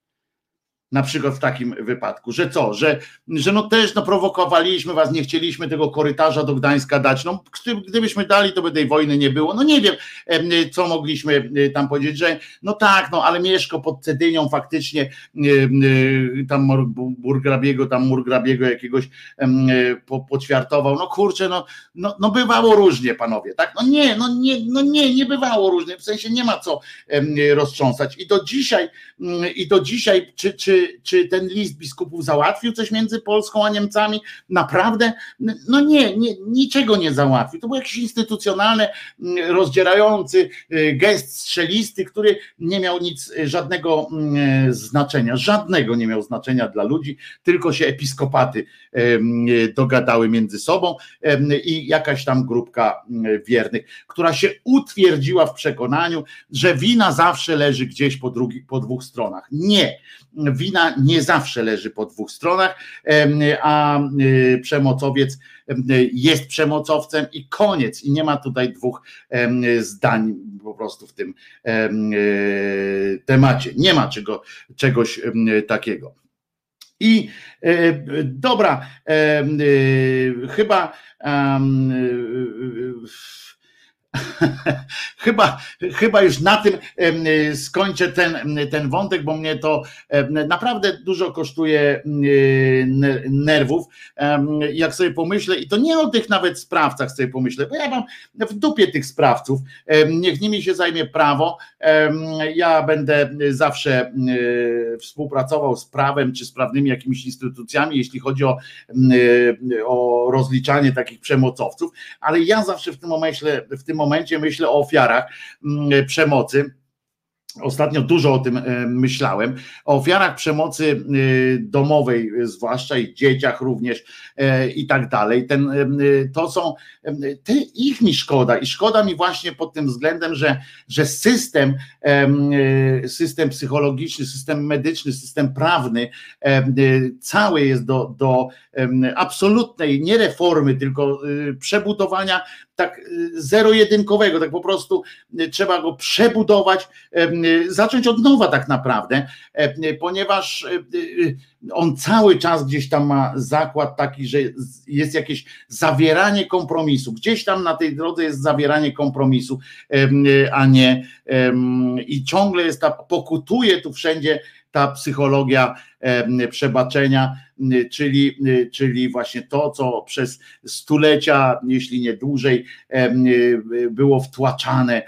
Na przykład w takim wypadku, że co, że, że no też no prowokowaliśmy was, nie chcieliśmy tego korytarza do Gdańska dać, no gdy- gdybyśmy dali, to by tej wojny nie było, no nie wiem, em, co mogliśmy e, tam powiedzieć, że no tak, no ale Mieszko pod Cedynią faktycznie e, tam Burgrabiego, tam Murgrabiego jakiegoś e, po- poćwiartował, no kurczę, no, no, no bywało różnie panowie, tak, no nie, no nie, no nie, nie bywało różnie, w sensie nie ma co roztrząsać. I do dzisiaj, mm, i do dzisiaj, czy, czy, czy ten list biskupów załatwił coś między Polską a Niemcami? Naprawdę? No nie, nie niczego nie załatwił. To był jakiś instytucjonalny, mm, rozdzierający y, gest strzelisty, który nie miał nic, y, żadnego mm, znaczenia, żadnego nie miał znaczenia dla ludzi, tylko się episkopaty y, dogadały między sobą i jakaś tam grupka mm, wiernych, która się utwierdziła w przekonaniu, że wina zawsze leży gdzieś po, drugi, po dwóch stronach. Nie, wina nie zawsze leży po dwóch stronach, a y, przemocowiec em, jest przemocowcem i koniec. I nie ma tutaj dwóch zdań po prostu w tym y, temacie. Nie ma czego, czegoś takiego. I e, dobra, e, chyba e, chyba, chyba już na tym em, skończę ten, ten wątek, bo mnie to naprawdę dużo kosztuje ne- nerwów. Jak sobie pomyślę, i to nie o tych nawet sprawcach sobie pomyślę, bo ja mam w dupie tych sprawców, niech nimi się zajmie prawo. Ja będę zawsze em, współpracował z prawem czy z prawnymi jakimiś instytucjami, jeśli chodzi o, o rozliczanie takich przemocowców, ale ja zawsze w tym momencie, w tym momencie myślę o ofiarach mm, przemocy. Ostatnio dużo o tym e, myślałem, o ofiarach przemocy e, domowej, e, zwłaszcza i dzieciach również i tak dalej. Ten, to są, te, ich mi szkoda i szkoda mi właśnie pod tym względem, że, że system, em, system psychologiczny, system medyczny, system prawny cały jest do, do absolutnej nie reformy, tylko przebudowania tak zero-jedynkowego, tak po prostu trzeba go przebudować, zacząć od nowa tak naprawdę, ponieważ on cały czas gdzieś tam ma zakład taki, że jest jakieś zawieranie kompromisu. Gdzieś tam na tej drodze jest zawieranie kompromisu, a nie i ciągle jest ta, pokutuje tu wszędzie ta psychologia przebaczenia, czyli, czyli właśnie to, co przez stulecia, jeśli nie dłużej, było wtłaczane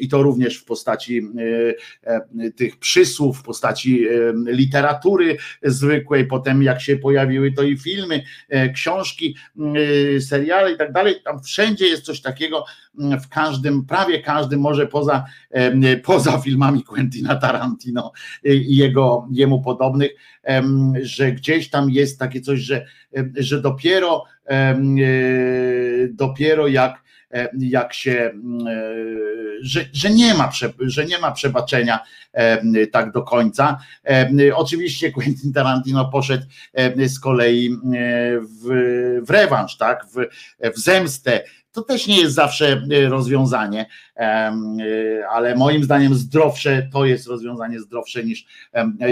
i to również w postaci tych przysłów, w postaci literatury zwykłej, potem jak się pojawiły to i filmy, e, książki, seriale i tak dalej, tam wszędzie jest coś takiego, w każdym, prawie każdym, może poza, poza filmami Quentina Tarantino i jego, jemu podobnych, że gdzieś tam jest takie coś, że, że dopiero e, dopiero jak jak się, że, że, nie ma, że nie ma przebaczenia tak do końca. Oczywiście Quentin Tarantino poszedł z kolei w, w rewanż, tak, w, w zemstę to też nie jest zawsze e, rozwiązanie, e, ale moim zdaniem zdrowsze to jest rozwiązanie zdrowsze niż,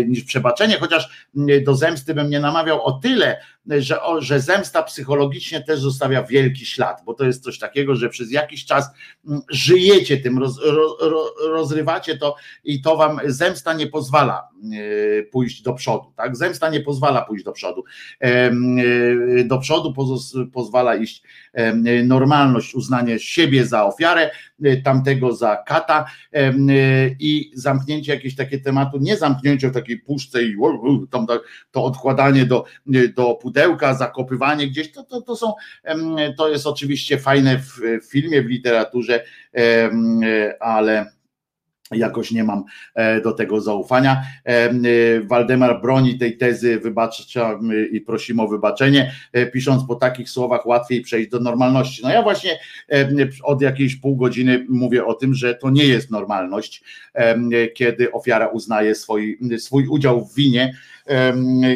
niż przebaczenie, chociaż do zemsty bym nie namawiał o tyle, że, że zemsta psychologicznie też zostawia wielki ślad, bo to jest coś takiego, że przez jakiś czas żyjecie tym, roz, roz, rozrywacie to i to wam zemsta nie pozwala e, pójść do przodu, tak? Zemsta nie pozwala pójść do przodu. Do przodu pozwala iść normalność, uznanie siebie za ofiarę, e, tamtego za kata e, i zamknięcie jakieś takie tematu, nie zamknięcie w takiej puszce i tam to odkładanie do, do pudełka, zakopywanie gdzieś, to, to, to są, to jest oczywiście fajne w filmie, w literaturze, ale jakoś nie mam e, do tego zaufania. E, e, Waldemar broni tej tezy, wybaczamy i prosimy o wybaczenie, pisząc po takich słowach łatwiej przejść do normalności. No ja właśnie od jakiejś pół godziny mówię o tym, że to nie jest normalność, kiedy ofiara uznaje swój, swój udział w winie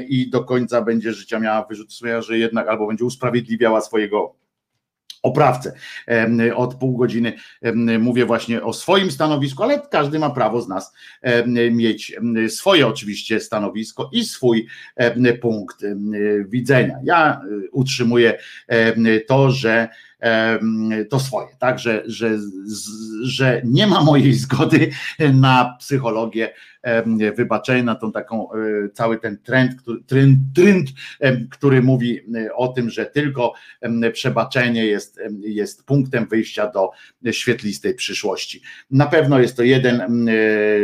i do końca będzie życia miała wyrzut sumienia, że jednak albo będzie usprawiedliwiała swojego oprawcę. Od pół godziny mówię właśnie o swoim stanowisku, ale każdy ma prawo z nas mieć swoje oczywiście stanowisko i swój punkt widzenia. Ja y, utrzymuję to, że to swoje, tak, że, że, że nie ma mojej zgody na psychologię wybaczenia, na tą taką, e, cały ten trend, który, trend, trend, który mówi e, o tym, że tylko przebaczenie jest, jest punktem wyjścia do świetlistej przyszłości. Na pewno jest to jeden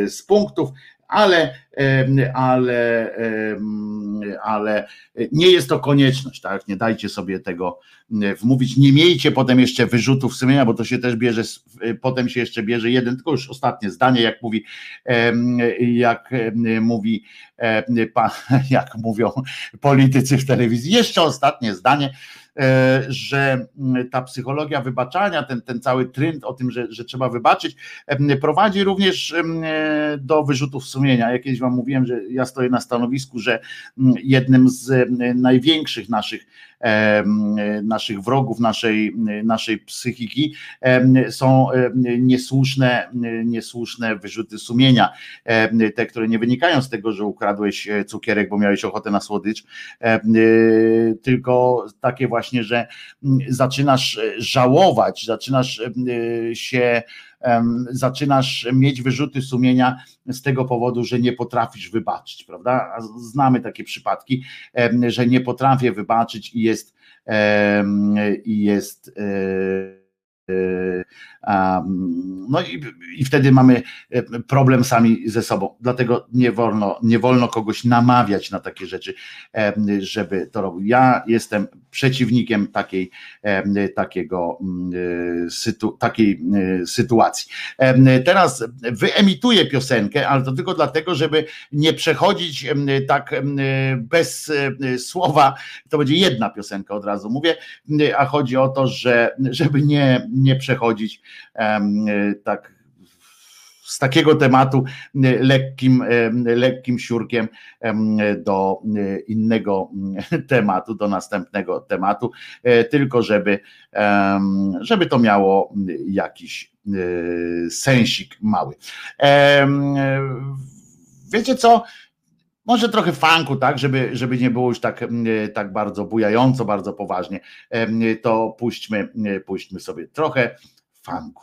z punktów, ale, ale, ale nie jest to konieczność, tak? Nie dajcie sobie tego wmówić. Nie miejcie potem jeszcze wyrzutów sumienia, bo to się też bierze, potem się jeszcze bierze jeden, tylko już ostatnie zdanie, jak mówi, jak mówi, jak mówią politycy w telewizji. Jeszcze ostatnie zdanie że mm, ta psychologia wybaczania, ten, ten cały trend o tym, że, że trzeba wybaczyć, prowadzi również do wyrzutów sumienia. Jakieś Wam mówiłem, że ja stoję na stanowisku, że mm, jednym z największych naszych naszych wrogów, naszej, naszej psychiki są niesłuszne, niesłuszne wyrzuty sumienia. Te, które nie wynikają z tego, że ukradłeś e, cukierek, bo miałeś ochotę na słodycz, e, tylko takie właśnie, że zaczynasz e, żałować, zaczynasz się zaczynasz mieć wyrzuty sumienia z tego powodu, że nie potrafisz wybaczyć, prawda? Znamy takie przypadki, że nie potrafię wybaczyć i jest i jest no i, i wtedy mamy e, problem sami ze sobą. Dlatego nie wolno, nie wolno kogoś namawiać na takie rzeczy, żeby to robił. Ja jestem przeciwnikiem takiej, takiego, sytu, takiej sytuacji. Teraz wyemituję piosenkę, ale to tylko dlatego, żeby nie przechodzić tak bez słowa. To będzie jedna piosenka od razu mówię, a chodzi o to, że żeby nie, nie przechodzić tak z takiego tematu lekkim, lekkim siurkiem do innego tematu, do następnego tematu, tylko żeby, żeby to miało jakiś sensik mały. Wiecie co? Może trochę funku, tak, żeby, żeby nie było już tak, tak bardzo bujająco, bardzo poważnie, to puśćmy, puśćmy sobie trochę funku.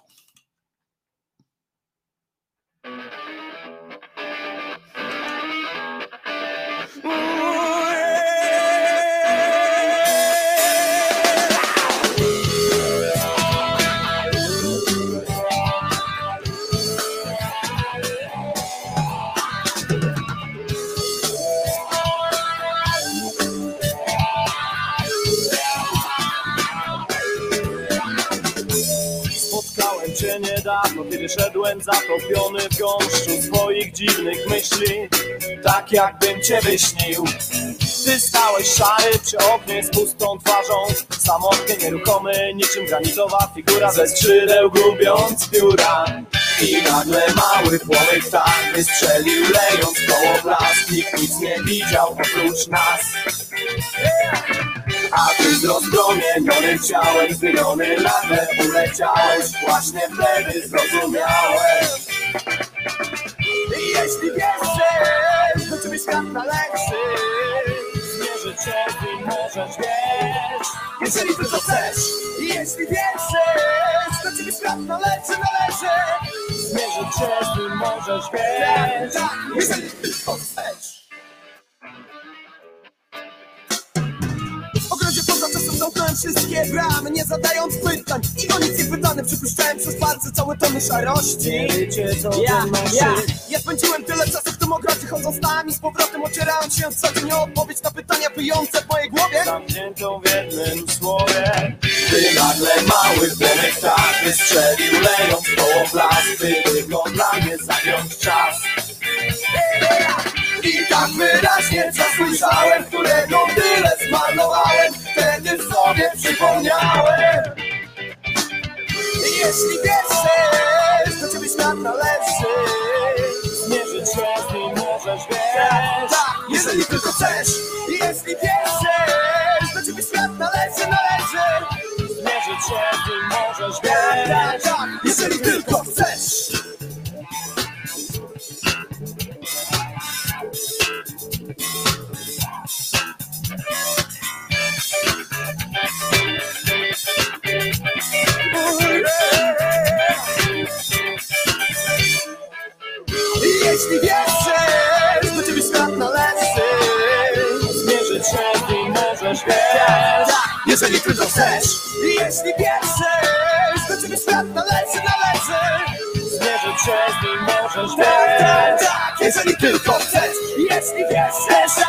Niedawno, kiedy szedłem zatopiony w gąszczu swoich dziwnych myśli, tak jakbym cię wyśnił. Ty stałeś szary przy oknie z pustą twarzą, samotny, nieruchomy, niczym granitowa figura ze skrzydeł gubiąc pióra. I nagle mały płomyk tak wystrzelił, lejąc koło blask, nikt nic nie widział oprócz nas. A ty z rozpromienionym ciałem zmieniony nagle uleciałeś. Właśnie wtedy zrozumiałeś. I jeśli wierzysz, to ciebie świat należy Zmierzy cię i możesz wiesz Jeżeli tylko chcesz I jeśli wierzysz, to ciebie świat należy, należy. Zmierzy cię i możesz wiesz Jeżeli tylko chcesz wszystkie bramy Nie zadając pytań. I nic nie pytany Przypuszczałem przez palce całe tony szarości Wiecie co ja, ja, ja spędziłem tyle czasu w tym ogrodzie Chodząc nami z powrotem ocierając się co dzień odpowiedź na pytania wyjące w mojej głowie. Zamkniętą w jednym słowie. Ty nagle mały płomek tak wystrzelił Lejąc koło plasty Tylko dla mnie zagiąć czas. I tak wyraźnie zasłyszałem, którego tyle zmarnowałem Wtedy sobie przypomniałem. Jeśli wierzysz, to ciebie świat należy. Zmierzyć się z nim możesz, wiesz. Tak, jeżeli tylko chcesz. Jeśli wierzysz, to ciebie świat należy, należy. Zmierzyć się z nim możesz, wiesz. Tak, tak, jeżeli tylko Jeśli wierzysz, to ciebie świat należy Zmierzyć się z nim możesz, wiesz Jeżeli tylko chcesz. Jeśli wierzysz, to ciebie świat należy, należy Zmierzyć się z nim możesz, wiesz Jeżeli tylko chcesz. Jeśli wierzysz,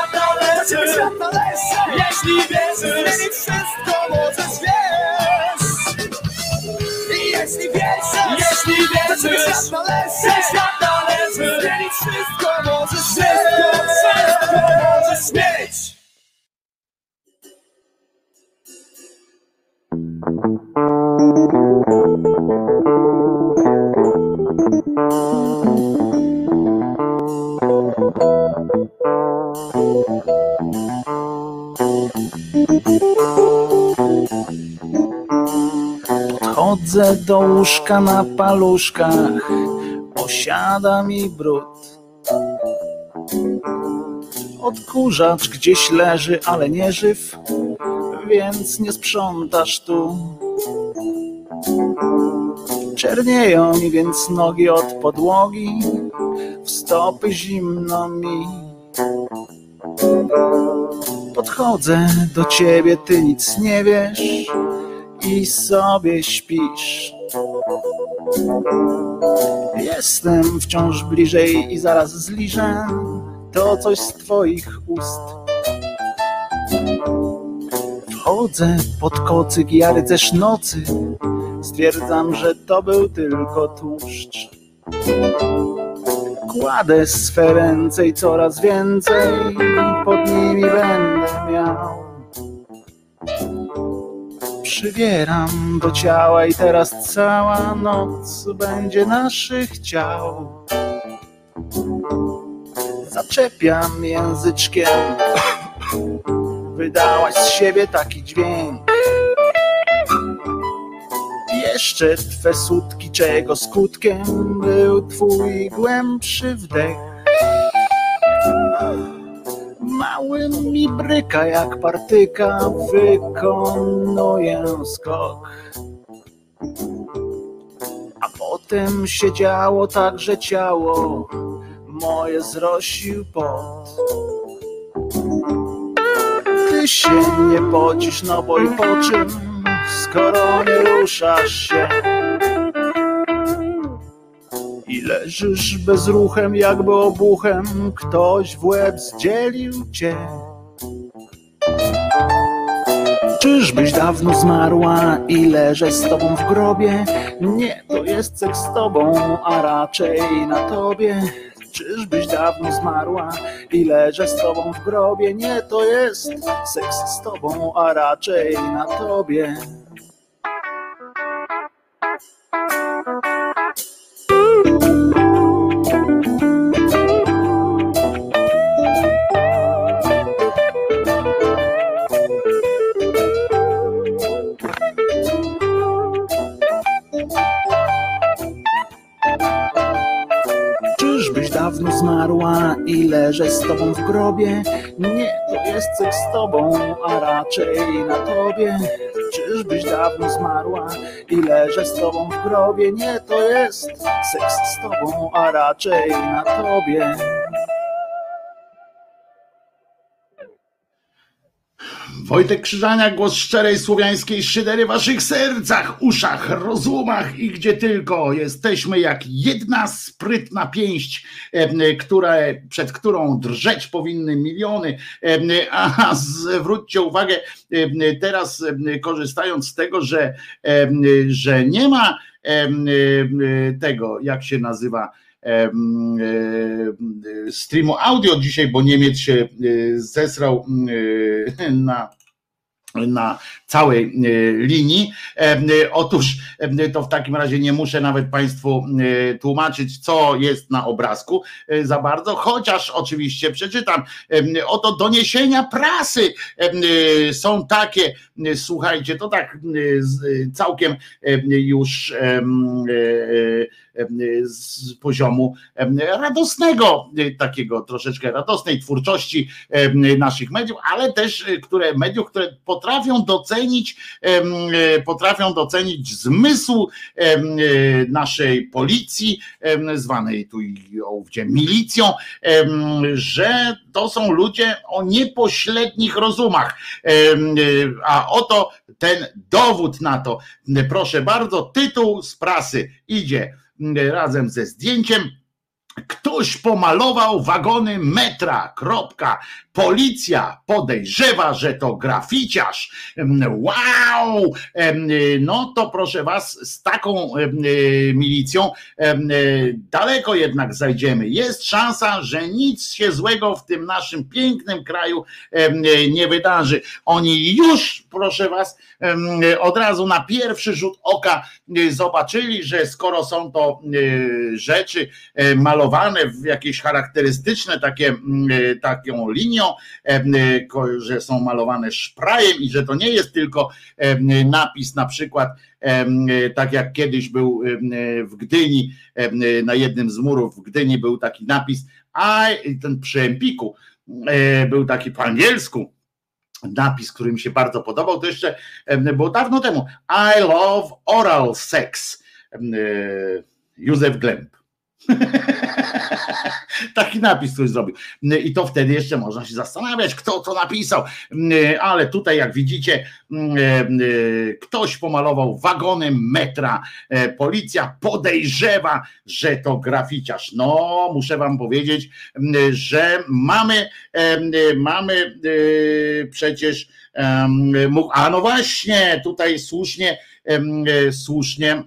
To ciebie świat należy Jeśli wierzysz, zmienić wszystko możesz, wiesz jeśli wierzysz, jeśli wierzysz, to świat należy, świat należy Zmienić wszystko możesz, wszystko, wszystko możesz zmienić Chodzę do łóżka na paluszkach, osiada mi brud. Odkurzacz gdzieś leży, ale nie żyw, więc nie sprzątasz tu. Czernieją mi więc nogi od podłogi, w stopy zimno mi. Podchodzę do ciebie, ty nic nie wiesz i sobie śpisz. Jestem wciąż bliżej i zaraz zliżę to coś z twoich ust. Wchodzę pod kocyk, ja rycerz nocy, stwierdzam, że to był tylko tłuszcz. Kładę swe ręce i coraz więcej pod nimi będę miał przybieram do ciała i teraz cała noc będzie naszych ciał. Zaczepiam języczkiem, wydałaś z siebie taki dźwięk. Jeszcze twe sutki, czego skutkiem był twój głębszy wdech. Mały mi bryka jak partyka, wykonuję skok. A potem się działo tak, że ciało moje zrosił pot. Ty się nie pocisz, no bo i po czym, skoro nie ruszasz się. I leżysz bezruchem, jakby obuchem ktoś w łeb zdzielił cię. Czyżbyś dawno zmarła i leżę z tobą w grobie? Nie, to jest seks z tobą, a raczej na tobie. Czyżbyś dawno zmarła i leżę z tobą w grobie? Nie, to jest seks z tobą, a raczej na tobie. Zmarła i leżę z tobą w grobie? Nie, to jest seks z tobą, a raczej na tobie. Czyżbyś dawno zmarła i leżę z tobą w grobie? Nie, to jest seks z tobą, a raczej na tobie. Wojtek Krzyżaniak, głos szczerej słowiańskiej szydery w waszych sercach, uszach, rozumach i gdzie tylko. Jesteśmy jak jedna sprytna pięść, em, która, przed którą drżeć powinny miliony. A zwróćcie uwagę, teraz korzystając z tego, że, że nie ma tego, jak się nazywa, streamu audio dzisiaj, bo Niemiec się e, zesrał e, na na całej e, linii. E, e, Otóż to w takim razie nie muszę nawet Państwu tłumaczyć, co jest na obrazku za bardzo, chociaż oczywiście przeczytam. Oto doniesienia prasy są takie, słuchajcie, to tak całkiem już z poziomu radosnego, takiego troszeczkę radosnej twórczości naszych mediów, ale też które mediów, które potrafią docenić, em, e, potrafią docenić zmysł e, naszej policji, zwanej tu i ówdzie milicją, że to są ludzie o niepośrednich rozumach. E, A oto ten dowód na to. Proszę bardzo, tytuł z prasy idzie razem ze zdjęciem. Ktoś pomalował wagony metra. Kropka. Policja podejrzewa, że to graficiarz. Wow! Em, No to proszę was, z taką em, milicją em, daleko jednak zajdziemy. Jest szansa, że nic się złego w tym naszym pięknym kraju nie wydarzy. Oni już, proszę was, od razu na pierwszy rzut oka zobaczyli, że skoro są to rzeczy e, malowane w jakieś charakterystyczne takie, mm, e, taką linią, e, ko- że są malowane szprajem i że to nie jest tylko napis na przykład e, tak jak kiedyś był e, w Gdyni, e, na jednym z murów w Gdyni był taki napis, a ten przy Empiku e, był taki po angielsku, napis, który mi się bardzo podobał, to jeszcze było dawno temu. I love oral sex. E, Józef Glemp. Taki napis ktoś zrobił. I to wtedy jeszcze można się zastanawiać, kto to napisał. Ale tutaj, jak widzicie, ktoś pomalował wagony metra. Policja podejrzewa, że to graficiarz. No, muszę wam powiedzieć, że mamy, mamy przecież, a no właśnie, tutaj słusznie, słusznie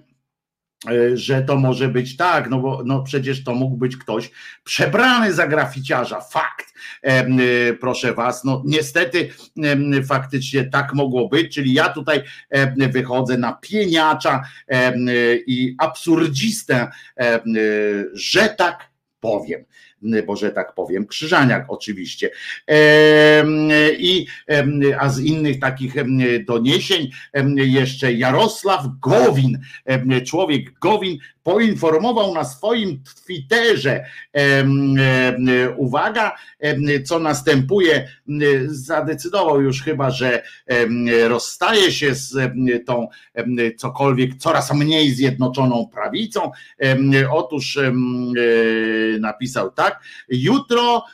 że to może być tak, no bo no przecież to mógł być ktoś przebrany za graficiarza. Fakt, em, e, proszę was. No niestety em, faktycznie tak mogło być, czyli ja tutaj em, wychodzę na pieniacza e, i absurdzistę, e, że tak powiem bo że tak powiem, Krzyżaniak oczywiście. I a z innych takich doniesień jeszcze Jarosław Gowin, człowiek Gowin poinformował na swoim Twitterze, uwaga, co następuje, zadecydował już chyba, że rozstaje się z tą cokolwiek coraz mniej zjednoczoną prawicą. Otóż e, napisał tak, jutro,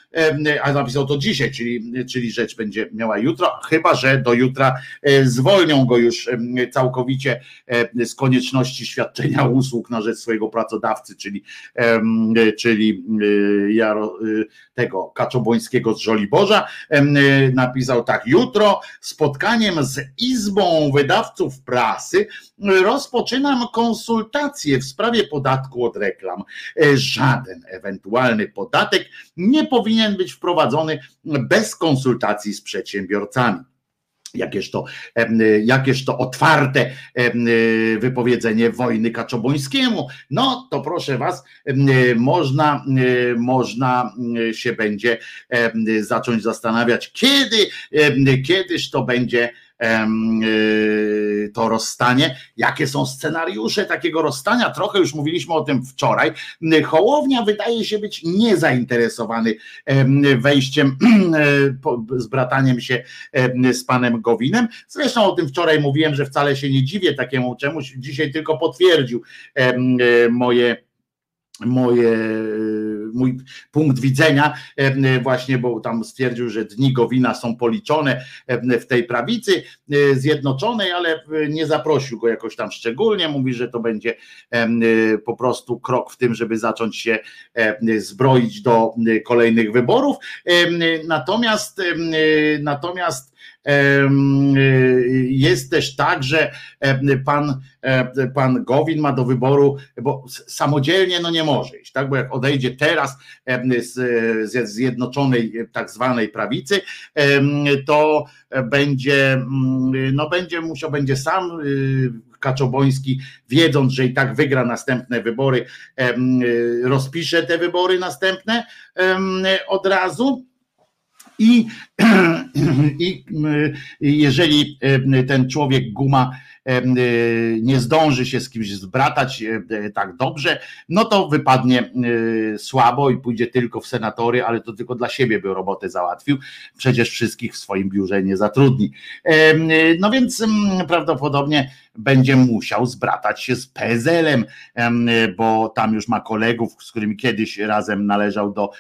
a napisał to dzisiaj, czyli, czyli rzecz będzie miała jutro, chyba że do jutra e, zwolnią go już całkowicie e, z konieczności świadczenia usług na rzecz swojego pracodawcy, czyli, czyli e, Jaro, e, tego Kaczobońskiego z Żoliborza. E, Napisał tak, jutro spotkaniem z Izbą Wydawców Prasy rozpoczynam konsultacje w sprawie podatku od reklam. E, Żaden ewentualny podatek nie powinien być wprowadzony bez konsultacji z przedsiębiorcami. Jakież to, jakież to otwarte em, wypowiedzenie wojny Kaczobońskiemu. No to proszę was, em, można, em, można się będzie zacząć zastanawiać, kiedy, kiedyż to będzie to rozstanie, jakie są scenariusze takiego rozstania. Trochę już mówiliśmy o tym wczoraj. Hołownia wydaje się być niezainteresowany em, wejściem e, po- z brataniem się z panem Gowinem. Zresztą o tym wczoraj mówiłem, że wcale się nie dziwię takiemu czemuś. Dzisiaj tylko potwierdził e, moje moje, mój punkt widzenia em, właśnie, bo tam stwierdził, że dni Gowina są policzone em, w tej prawicy e, zjednoczonej, ale e, nie zaprosił go jakoś tam szczególnie, mówi, że to będzie e, po prostu krok w tym, żeby zacząć się zbroić do e, kolejnych wyborów. Natomiast natomiast jest też tak, że pan, pan Gowin ma do wyboru, bo samodzielnie no nie może iść, tak? Bo jak odejdzie teraz z, zjednoczonej tak zwanej prawicy, to będzie, mm, no będzie musiał, będzie sam y, Kaczoboński, wiedząc, że i tak wygra następne wybory, y, rozpisze te wybory następne od razu. I, i y, jeżeli y, ten człowiek guma y, nie zdąży się z kimś zbratać tak dobrze, no to wypadnie słabo i pójdzie tylko w senatory, ale to tylko dla siebie by robotę załatwił. Przecież wszystkich w swoim biurze nie zatrudni. No więc mm, prawdopodobnie będzie musiał zbratać się z PSL-em, em, y, bo tam już ma kolegów, z którymi kiedyś razem należał do,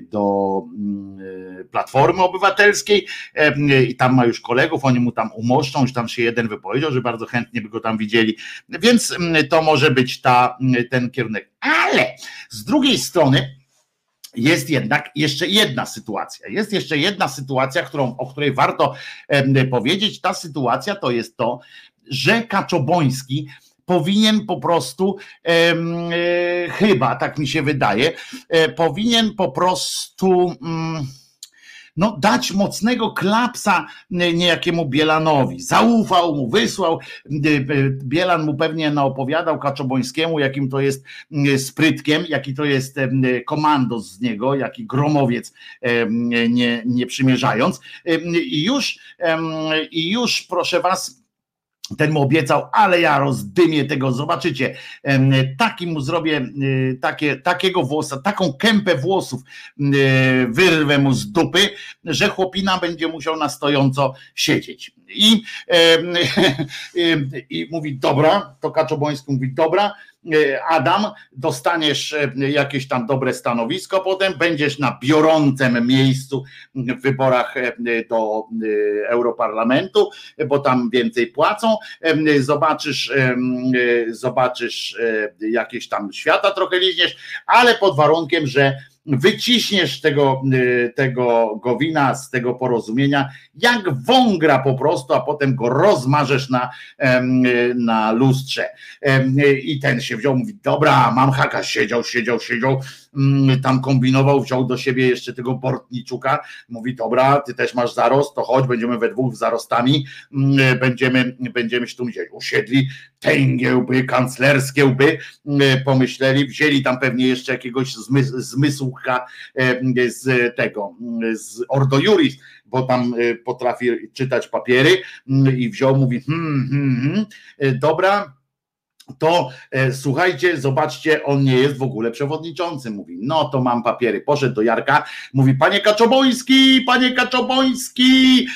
do mm, Platformy Obywatelskiej i tam ma już kolegów, oni mu tam umoszczą, już tam się jeden wypowiedział, że bardzo chętnie by go tam widzieli, więc mm, to może być ta, mm, ten kierunek. Ale z drugiej strony jest jednak jeszcze jedna sytuacja. Jest jeszcze jedna sytuacja, którą, o której warto powiedzieć. Ta sytuacja to jest to, że Kaczoboński powinien po prostu, em, e, chyba tak mi się wydaje, e, powinien po prostu. Mm, no, dać mocnego klapsa e, niejakiemu Bielanowi. Zaufał mu, wysłał. e, e, Bielan mu pewnie naopowiadał Kaczobońskiemu, jakim to jest e, sprytkiem, jaki to jest e, komandos z niego, jaki gromowiec, e, nie, nie przymierzając. E, I już, i już proszę was, ten mu obiecał, ale ja rozdymię tego, zobaczycie, taki mu zrobię, y, takie, takiego włosa, taką kępę włosów y, wyrwę mu z dupy, że chłopina będzie musiał na stojąco siedzieć. I, em, i mówi, dobra, to Kaczoboński mówi, dobra, y, Adam, dostaniesz y, jakieś tam dobre stanowisko, potem będziesz na biorącym miejscu w wyborach y, do Europarlamentu, bo tam więcej płacą, zobaczysz, zobaczysz jakieś tam świata trochę liźniesz, ale pod warunkiem, że wyciśniesz tego, y, tego Gowina z tego porozumienia, jak wągra po prostu, a potem go rozmarzesz na, y, na lustrze. Y, I ten się wziął, mówi, dobra, mam haka, siedział, siedział, siedział, tam kombinował, wziął do siebie jeszcze tego Bortniczuka, mówi, dobra, ty też masz zarost, to chodź, będziemy we dwóch zarostami, mm, będziemy, będziemy się tu gdzieś usiedli, tęgiełby, kanclerskie łby, mm, pomyśleli, wzięli tam pewnie jeszcze jakiegoś zmys- zmysłka e, z tego, mm, z Ordo Juris, bo tam e, potrafi czytać papiery mm, i wziął, mówi, hmm, hmm, hmm, e, dobra, to e, słuchajcie, zobaczcie, on nie jest w ogóle przewodniczącym. Mówi, no to mam papiery. Poszedł do Jarka, mówi, panie Kaczoboński, panie Kaczoboński,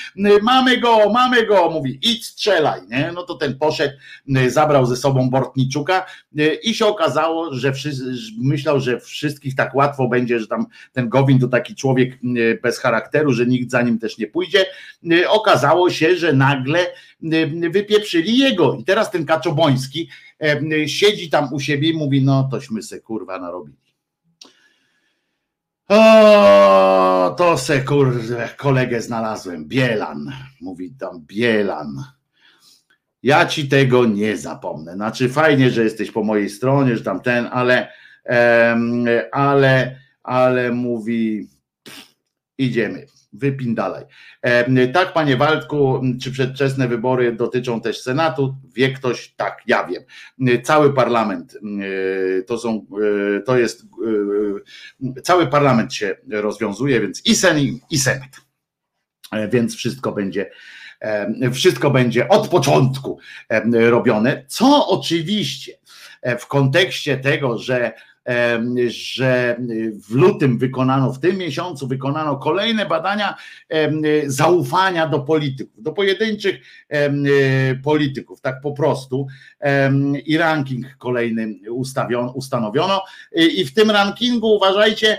mamy go, mamy go. Mówi, idź strzelaj, nie? No to ten poszedł, zabrał ze sobą Bortniczuka y, i się okazało, że wszyscy, myślał, że wszystkich tak łatwo będzie, że tam ten Gowin to taki człowiek bez charakteru, że nikt za nim też nie pójdzie. Y, Okazało się, że nagle wypieprzyli jego. I teraz ten Kaczoboński e, siedzi tam u siebie i mówi, no tośmy se kurwa narobili. O, to se kurde kolegę znalazłem, Bielan, mówi tam Bielan. Ja ci tego nie zapomnę. Znaczy fajnie, że jesteś po mojej stronie, że tam ten, ale ale, ale mówi idziemy. Wypindalaj. E, Tak, panie Waldku, czy przedwczesne wybory dotyczą też Senatu? Wie ktoś? Tak, ja wiem. Cały parlament e, to są, e, to jest, e, cały parlament się rozwiązuje, więc i Sen, i Senat. Więc wszystko będzie, wszystko będzie od początku robione, co oczywiście w kontekście tego, że że w lutym wykonano, w tym miesiącu wykonano kolejne badania em, zaufania do polityków, do pojedynczych em, polityków, tak po prostu. I ranking kolejny ustawion, ustanowiono. I w tym rankingu uważajcie,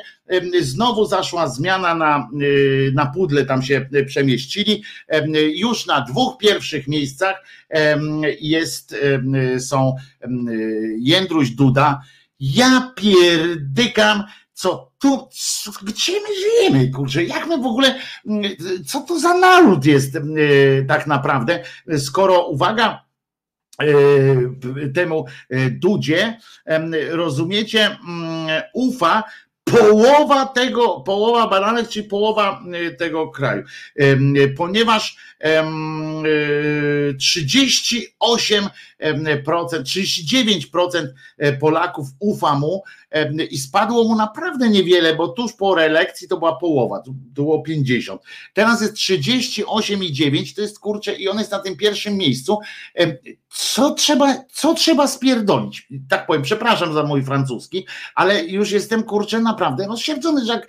znowu zaszła zmiana na, y, na pudle, tam się przemieścili, Em, już na dwóch pierwszych miejscach jest, są Jędruś Duda, ja pierdykam, co tu, co, gdzie my żyjemy, kurczę, jak my w ogóle, mm, co to za naród jest mm, tak naprawdę, skoro, uwaga, e, temu e, Dudzie, rozumiecie, mm, ufa połowa tego, połowa badanych, czy połowa e, tego kraju, Em, ponieważ em, e, 38%, em, procent, 39% e, Polaków ufa mu i spadło mu naprawdę niewiele, bo tuż po reelekcji to była połowa, to było 50. Teraz jest 38,9, to jest kurczę i on jest na tym pierwszym miejscu. Co trzeba, co trzeba spierdolić? Tak powiem, przepraszam za mój francuski, ale już jestem kurczę naprawdę rozsierdzony, że jak,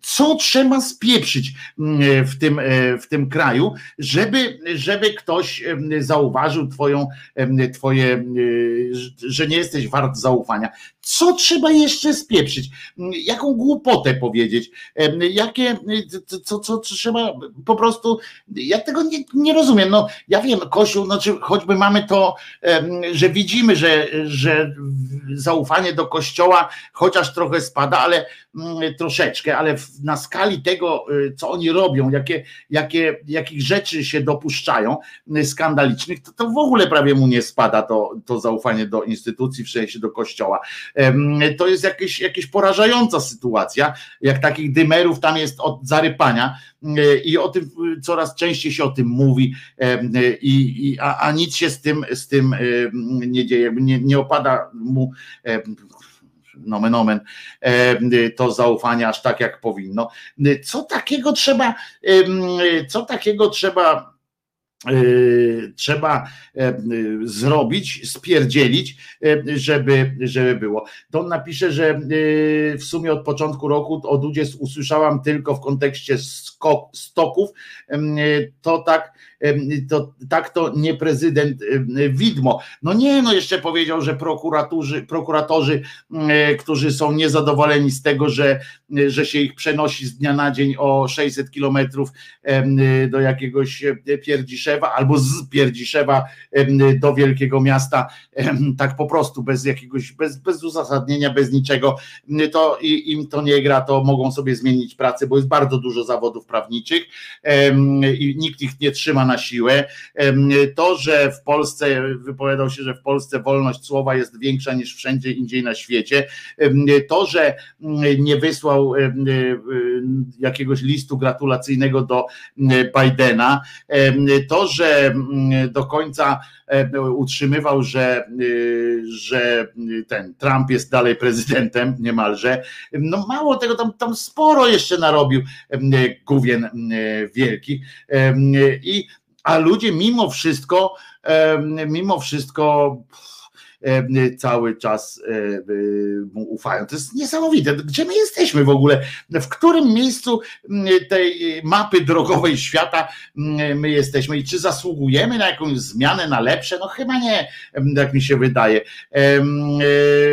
co trzeba spieprzyć mm, w tym, e, w tym kraju, żeby, żeby ktoś zauważył twoją, twoje, e, że nie jesteś wart zaufania. Co trzeba jeszcze spieprzyć? Mm, Jaką głupotę powiedzieć? Jakie, co, co, co trzeba po prostu, ja tego nie, nie rozumiem. No, ja wiem, Kościół, znaczy choćby mamy to, że widzimy, że, że zaufanie do Kościoła chociaż trochę spada, ale mm, troszeczkę, ale na skali tego, y, co oni robią, jakie, jakie, jakich rzeczy się dopuszczają y, skandalicznych, to, to w ogóle prawie mu nie spada to, to zaufanie do instytucji, w sensie do Kościoła. To jest jakieś, jakieś porażająca sytuacja, jak takich dymerów tam jest od zarypania y, i o tym y, coraz częściej się o tym mówi, y, i, i, a, a nic się z tym, z tym nie dzieje, nie, nie opada mu nomen omen, to zaufanie aż tak jak powinno. Co takiego trzeba, co takiego trzeba trzeba e, y, zrobić, spierdzielić, e, żeby, żeby było. To on napisze, że y, w sumie od początku roku o Dudzie usłyszałam tylko w kontekście skok, stoków, y, to tak, to, tak to nie prezydent widmo. No nie, no jeszcze powiedział, że prokuratorzy, prokuratorzy, e, którzy są niezadowoleni z tego, że, że się ich przenosi z dnia na dzień o 600 kilometrów do jakiegoś e, Pierdziszewa albo z Pierdziszewa do wielkiego miasta, tak po prostu, bez jakiegoś, bez, bez uzasadnienia, bez niczego, to im to nie gra, to mogą sobie zmienić pracę, bo jest bardzo dużo zawodów prawniczych i nikt ich nie trzyma na siłę. To, że w Polsce, wypowiadał się, że w Polsce wolność słowa jest większa niż wszędzie indziej na świecie, to, że nie wysłał jakiegoś listu gratulacyjnego do Bidena, to, że do końca utrzymywał, że, że ten Trump jest dalej prezydentem niemalże. No mało tego, tam, tam sporo jeszcze narobił gówien wielki. I, a ludzie mimo wszystko, mimo wszystko cały czas mu ufają. To jest niesamowite. Gdzie my jesteśmy w ogóle? W którym miejscu tej mapy drogowej świata my jesteśmy i czy zasługujemy na jakąś zmianę na lepsze? No chyba nie, jak mi się wydaje.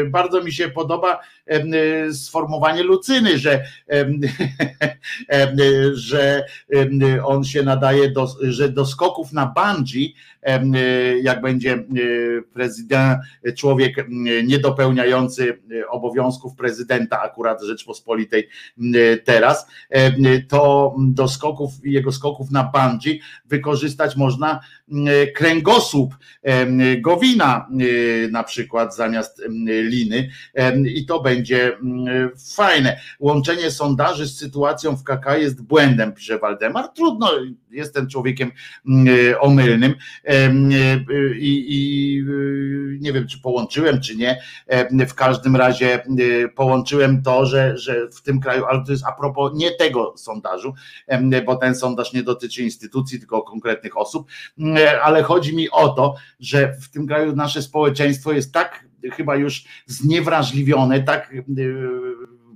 Bardzo mi się podoba sformułowanie Lucyny, że, że on się nadaje do, że do skoków na bungee, jak będzie prezydent, człowiek niedopełniający obowiązków prezydenta akurat Rzeczpospolitej teraz, to do skoków, jego skoków na bungee wykorzystać można kręgosłup Gowina na przykład zamiast liny i to będzie fajne. Łączenie sondaży z sytuacją w KK jest błędem, pisze Waldemar. Trudno, jestem człowiekiem mm, omylnym i, i nie wiem, czy połączyłem, czy nie. W każdym razie połączyłem to, że, że w tym kraju, ale to jest a propos nie tego sondażu, bo ten sondaż nie dotyczy instytucji, tylko konkretnych osób, ale chodzi mi o to, że w tym kraju nasze społeczeństwo jest tak chyba już zniewrażliwione, tak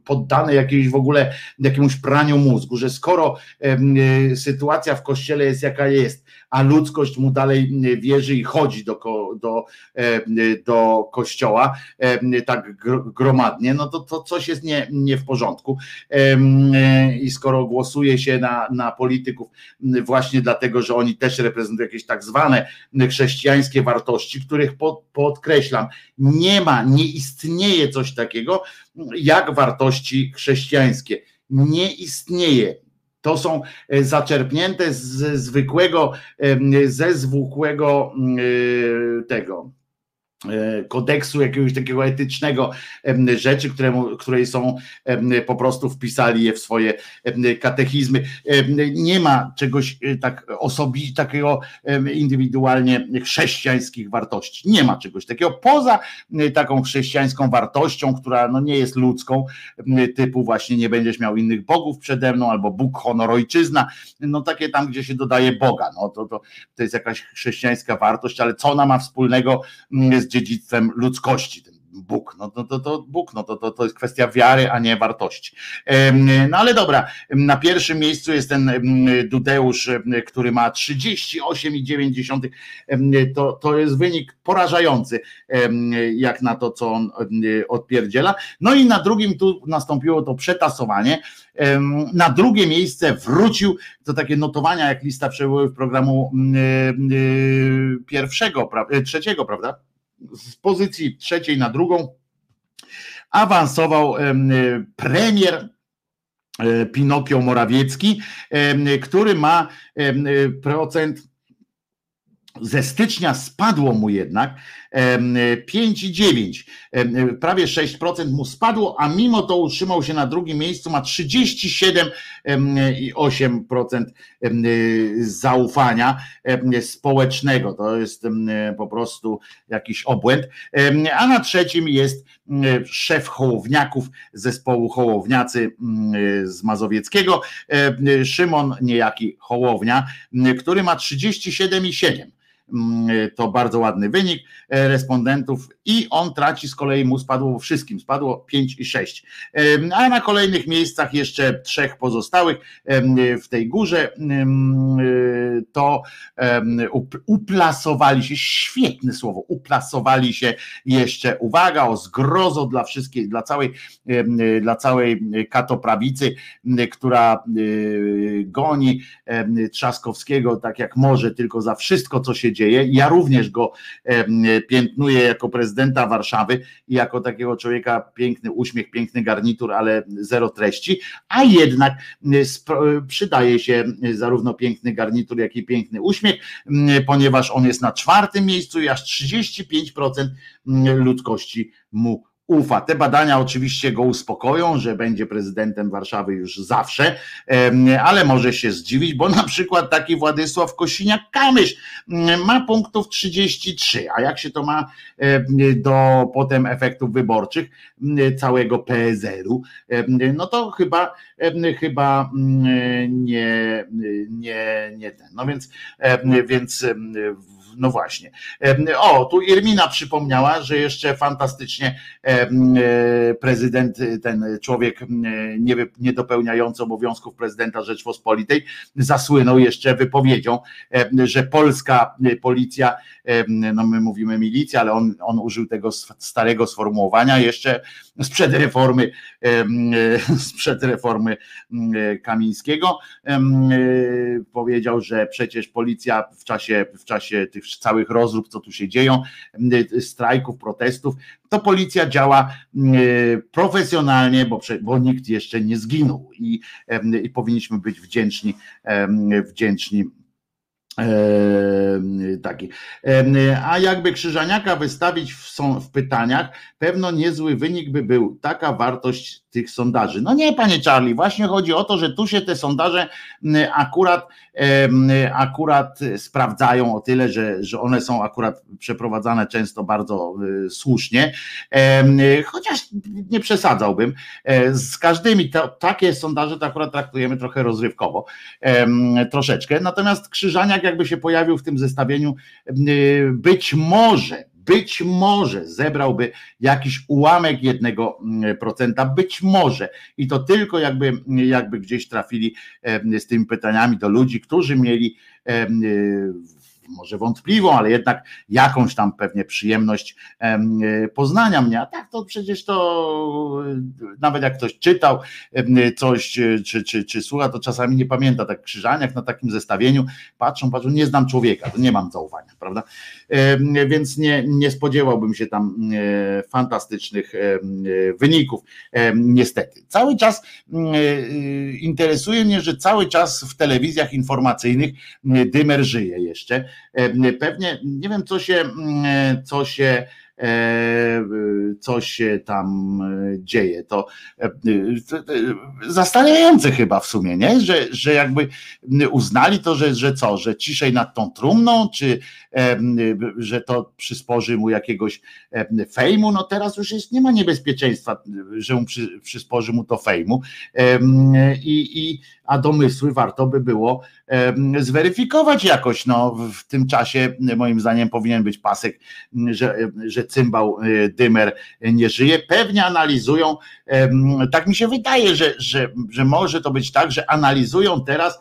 poddane jakiejś w ogóle jakiemuś praniu mózgu, że skoro e, sytuacja w kościele jest jaka jest, a ludzkość mu dalej wierzy i chodzi do, do, do kościoła tak gromadnie, no to, to coś jest nie, nie w porządku. I skoro głosuje się na, na polityków właśnie dlatego, że oni też reprezentują jakieś tak zwane chrześcijańskie wartości, których pod, podkreślam, nie ma, nie istnieje coś takiego jak wartości chrześcijańskie. Nie istnieje to są e, zaczerpnięte z zwykłego, ze zwykłego e, tego kodeksu jakiegoś takiego etycznego rzeczy, któremu, której są po prostu wpisali je w swoje katechizmy. Nie ma czegoś e, tak osobiście, takiego indywidualnie chrześcijańskich wartości. Nie ma czegoś takiego poza taką chrześcijańską wartością, która no nie jest ludzką, typu właśnie nie będziesz miał innych bogów przede mną, albo Bóg, honor, ojczyzna, no takie tam, gdzie się dodaje Boga, no to, to, to jest jakaś chrześcijańska wartość, ale co ona ma wspólnego z dziedzictwem ludzkości, Bóg, no to, to, to Bóg, no to, to, to jest kwestia wiary, a nie wartości. No ale dobra, na pierwszym miejscu jest ten Dudeusz, który ma 38,9, to, to jest wynik porażający, jak na to, co on odpierdziela. No i na drugim tu nastąpiło to przetasowanie. Na drugie miejsce wrócił, to takie notowania jak lista przełowów programu pierwszego, trzeciego, prawda? Z pozycji trzeciej na drugą awansował premier e, Pinokio Morawiecki, który ma procent ze stycznia spadło mu jednak 5,9, prawie 6% mu spadło, a mimo to utrzymał się na drugim miejscu, ma 37,8% zaufania społecznego. To jest po prostu jakiś obłęd. A na trzecim jest szef Hołowniaków zespołu Hołowniacy z Mazowieckiego, Szymon niejaki Hołownia, który ma 37,7 mm, to bardzo ładny wynik e, respondentów i on traci z kolei mu spadło wszystkim, spadło 5 i 6. A na kolejnych miejscach jeszcze trzech pozostałych w tej górze to uplasowali się, świetne słowo, uplasowali się jeszcze, uwaga, o zgrozo dla wszystkich, dla całej, dla całej katoprawicy, która goni Trzaskowskiego tak jak może, tylko za wszystko, co się dzieje. Ja również go piętnuję jako prezydenta Warszawy i jako takiego człowieka piękny uśmiech, piękny garnitur, ale zero treści, a jednak przydaje się zarówno piękny garnitur, jak i piękny uśmiech, ponieważ on jest na czwartym miejscu i aż 35% ludzkości mu ufa. Te badania oczywiście go uspokoją, że będzie prezydentem Warszawy już zawsze, ale może się zdziwić, bo na przykład taki Władysław Kosiniak-Kamysz ma punktów 33, a jak się to ma do potem efektów wyborczych całego PSL-u, no to chyba chyba nie, nie, nie ten. No więc, więc no właśnie. O, tu Irmina przypomniała, że jeszcze fantastycznie e, prezydent, ten człowiek niedopełniający obowiązków prezydenta Rzeczpospolitej zasłynął jeszcze wypowiedzią, że polska policja, no my mówimy milicja, ale on, on użył tego starego sformułowania jeszcze sprzed reformy, sprzed reformy Kamińskiego. Powiedział, że przecież policja w czasie, w czasie tych całych rozrób, co tu się dzieją, strajków, protestów, to policja działa profesjonalnie, bo, bo nikt jeszcze nie zginął i, i powinniśmy być wdzięczni, wdzięczni taki. A jakby Krzyżaniaka wystawić w, są, w pytaniach, pewno niezły wynik by był. Taka wartość tych sondaży. No nie, panie Charlie, właśnie chodzi o to, że tu się te sondaże akurat, akurat sprawdzają o tyle, że, że one są akurat przeprowadzane często bardzo y, słusznie, chociaż nie przesadzałbym. E, z każdymi to, takie sondaże to akurat traktujemy trochę rozrywkowo, troszeczkę. Natomiast Krzyżaniak jakby się pojawił w tym zestawieniu, być może być może zebrałby jakiś ułamek jednego mm, procenta, być może. I to tylko jakby, jakby gdzieś trafili z tymi pytaniami do ludzi, którzy mieli może wątpliwą, ale jednak jakąś tam pewnie przyjemność e, poznania mnie. A tak to przecież to nawet jak ktoś czytał coś, e, czy, czy, czy słucha, to czasami nie pamięta. Tak Krzyżaniak na takim zestawieniu patrzą, patrzą, nie znam człowieka, to nie mam zaufania, prawda? Więc nie, nie spodziewałbym się tam e, fantastycznych wyników, niestety. Cały czas interesuje mnie, że cały czas w telewizjach informacyjnych Dymer żyje jeszcze Pewnie nie wiem, co się, mm, co się E, co się tam e, dzieje. To e, zastanawiające chyba w sumie, nie? Że, że jakby uznali to, że, że co, że ciszej nad tą trumną, czy że to przysporzy mu jakiegoś fejmu, no teraz już jest, nie ma niebezpieczeństwa, że mu przy, przysporzy mu to fejmu i, i a domysły warto by było zweryfikować jakoś, no w tym czasie moim zdaniem powinien być pasek, że, że cymbał e, Dymer nie żyje. Pewnie analizują, tak mi się wydaje, że, że, że może to być tak, że analizują teraz,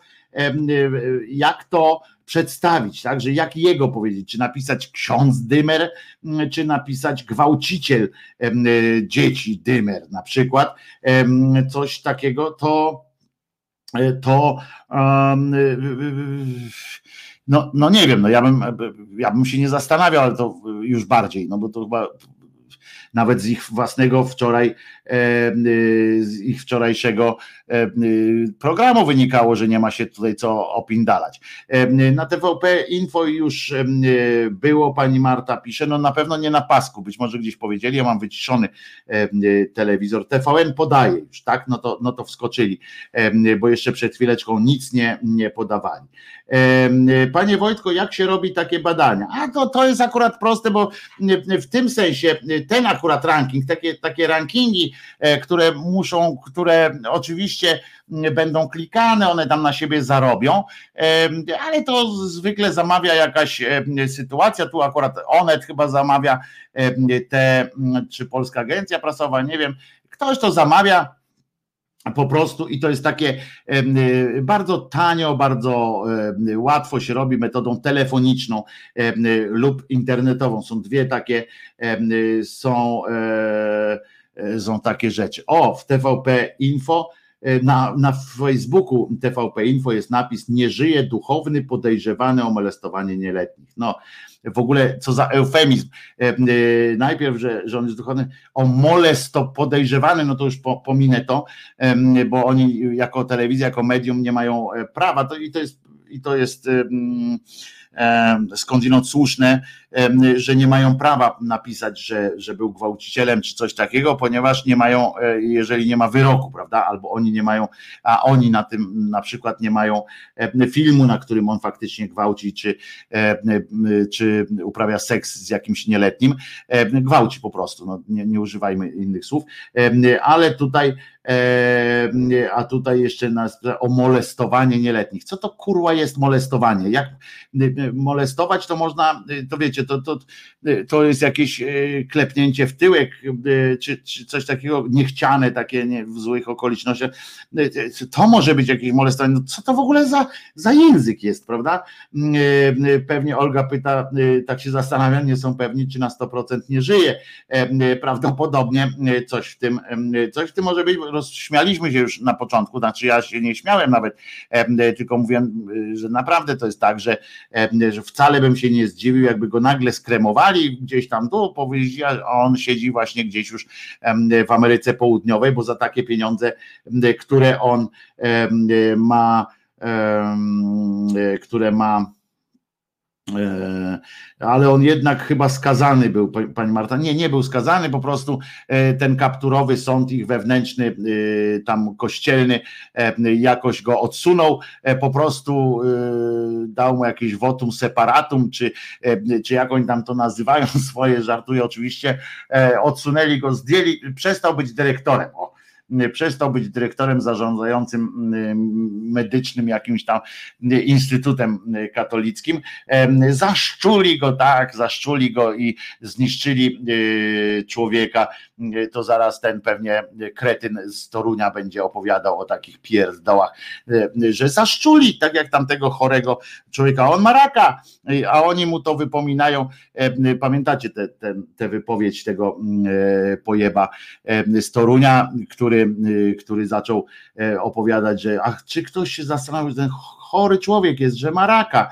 jak to przedstawić, tak, że jak jego powiedzieć, czy napisać ksiądz Dymer, czy napisać gwałciciel dzieci Dymer na przykład, coś takiego, to to um, no, no nie wiem, no ja bym, ja bym się nie zastanawiał, ale to już bardziej, no bo to chyba nawet z ich własnego wczoraj, z ich wczorajszego e, programu wynikało, że nie ma się tutaj co opindalać. E, na TVP Info już było, pani Marta pisze, no na pewno nie na pasku, być może gdzieś powiedzieli, ja mam wyciszony telewizor. TVN podaje już, tak? No to, no to wskoczyli, bo jeszcze przed chwileczką nic nie, nie podawali. Panie Wojtko, jak się robi takie badania? A to, to jest akurat proste, bo w tym sensie ten akurat ranking, takie, takie rankingi e, które muszą, które oczywiście będą klikane, one tam na siebie zarobią, ale to zwykle zamawia jakaś e, sytuacja, tu akurat Onet chyba zamawia te, czy Polska Agencja Prasowa, nie wiem, ktoś to zamawia, po prostu i to jest takie bardzo tanio, bardzo łatwo się robi metodą telefoniczną lub internetową. Są dwie takie, są, e, są takie rzeczy. O, w TVP Info e, na, na Facebooku TVP Info jest napis nie żyje duchowny podejrzewany o molestowanie nieletnich. No, w ogóle co za eufemizm. E, e, najpierw, że, że on jest duchowny, o molesto podejrzewany, no to już po, pominę to, bo oni jako telewizja, jako medium nie mają e, prawa. To, I to jest, i to jest skądinąd słuszne, że nie mają prawa napisać, że, że był gwałcicielem czy coś takiego, ponieważ nie mają, e, jeżeli nie ma wyroku, prawda, albo oni nie mają, a oni na tym na przykład nie mają filmu, na którym on faktycznie gwałci, czy, czy uprawia seks z jakimś nieletnim, gwałci po prostu, no, nie, nie używajmy innych słów, ale tutaj a tutaj jeszcze nas o molestowanie nieletnich. Co to kurwa jest molestowanie? Jak molestować to można, to wiecie, to, to, to jest jakieś klepnięcie w tyłek, czy, czy coś takiego niechciane, takie nie, w złych okolicznościach. To może być jakieś molestowanie. No co to w ogóle za, za język jest, prawda? Pewnie Olga pyta, tak się zastanawia, nie są pewni, czy na 100% nie żyje. Prawdopodobnie coś w tym, coś w tym może być, rozśmialiśmy się już na początku, znaczy ja się nie śmiałem nawet, tylko mówiłem, że naprawdę to jest tak, że, że wcale bym się nie zdziwił, jakby go nagle skremowali gdzieś tam tu powieźli, a on siedzi właśnie gdzieś już w Ameryce Południowej, bo za takie pieniądze, które on ma, które ma ale on jednak chyba skazany był, pani Marta. Nie, nie był skazany, po prostu e, ten kapturowy sąd ich wewnętrzny, e, tam kościelny, jakoś go odsunął, po prostu dał mu jakieś votum separatum, czy, czy jak oni tam to nazywają, swoje żartuje oczywiście, odsunęli go, zdjęli, przestał być dyrektorem. O przestał być dyrektorem zarządzającym medycznym jakimś tam instytutem katolickim. Zaszczuli go, tak, zaszczuli go i zniszczyli człowieka. To zaraz ten pewnie kretyn z Torunia będzie opowiadał o takich pierdołach, że zaszczuli, tak jak tamtego chorego człowieka. On ma raka, a oni mu to wypominają. Pamiętacie tę te, te, te wypowiedź tego pojeba z Torunia, który Y, który zaczął e, opowiadać, że ach, czy ktoś się zastanawiał, ten chory człowiek jest, że ma raka.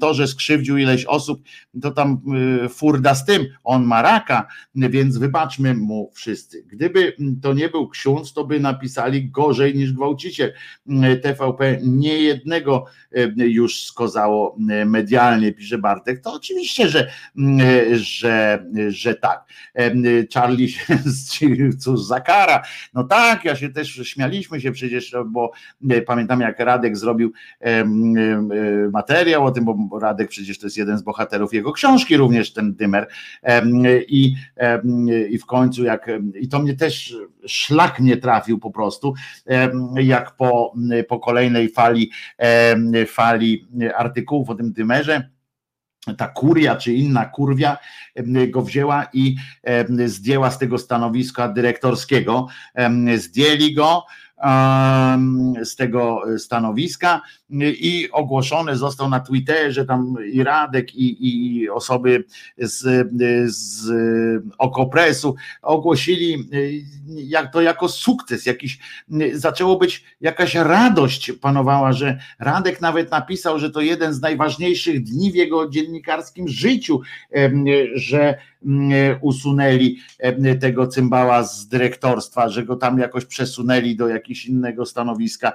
To, że skrzywdził ileś osób, to tam y, furda z tym, on ma raka, więc wybaczmy mu wszyscy. Gdyby to nie był ksiądz, to by napisali gorzej niż gwałciciel. TVP nie jednego już skozało medialnie, pisze Bartek. To oczywiście, że, że, że tak. Charlie się, cóż za kara. No tak, ja się też śmialiśmy się przecież, bo pamiętam jak Radek zrobił materiał o tym, bo Radek przecież to jest jeden z bohaterów jego książki, również ten Dymer. I, i w końcu, jak i to mnie też szlak nie trafił po prostu, jak po, po kolejnej fali, fali artykułów o tym Dymerze ta kuria czy inna kurwia go wzięła i zdjęła z tego stanowiska dyrektorskiego. Zdjęli go, z tego stanowiska i ogłoszony został na Twitterze tam i Radek i, i osoby z, z Okopresu ogłosili jak to jako sukces, jakiś zaczęło być jakaś radość panowała, że Radek nawet napisał, że to jeden z najważniejszych dni w jego dziennikarskim życiu, że usunęli tego cymbała z dyrektorstwa, że go tam jakoś przesunęli do jakiegoś innego stanowiska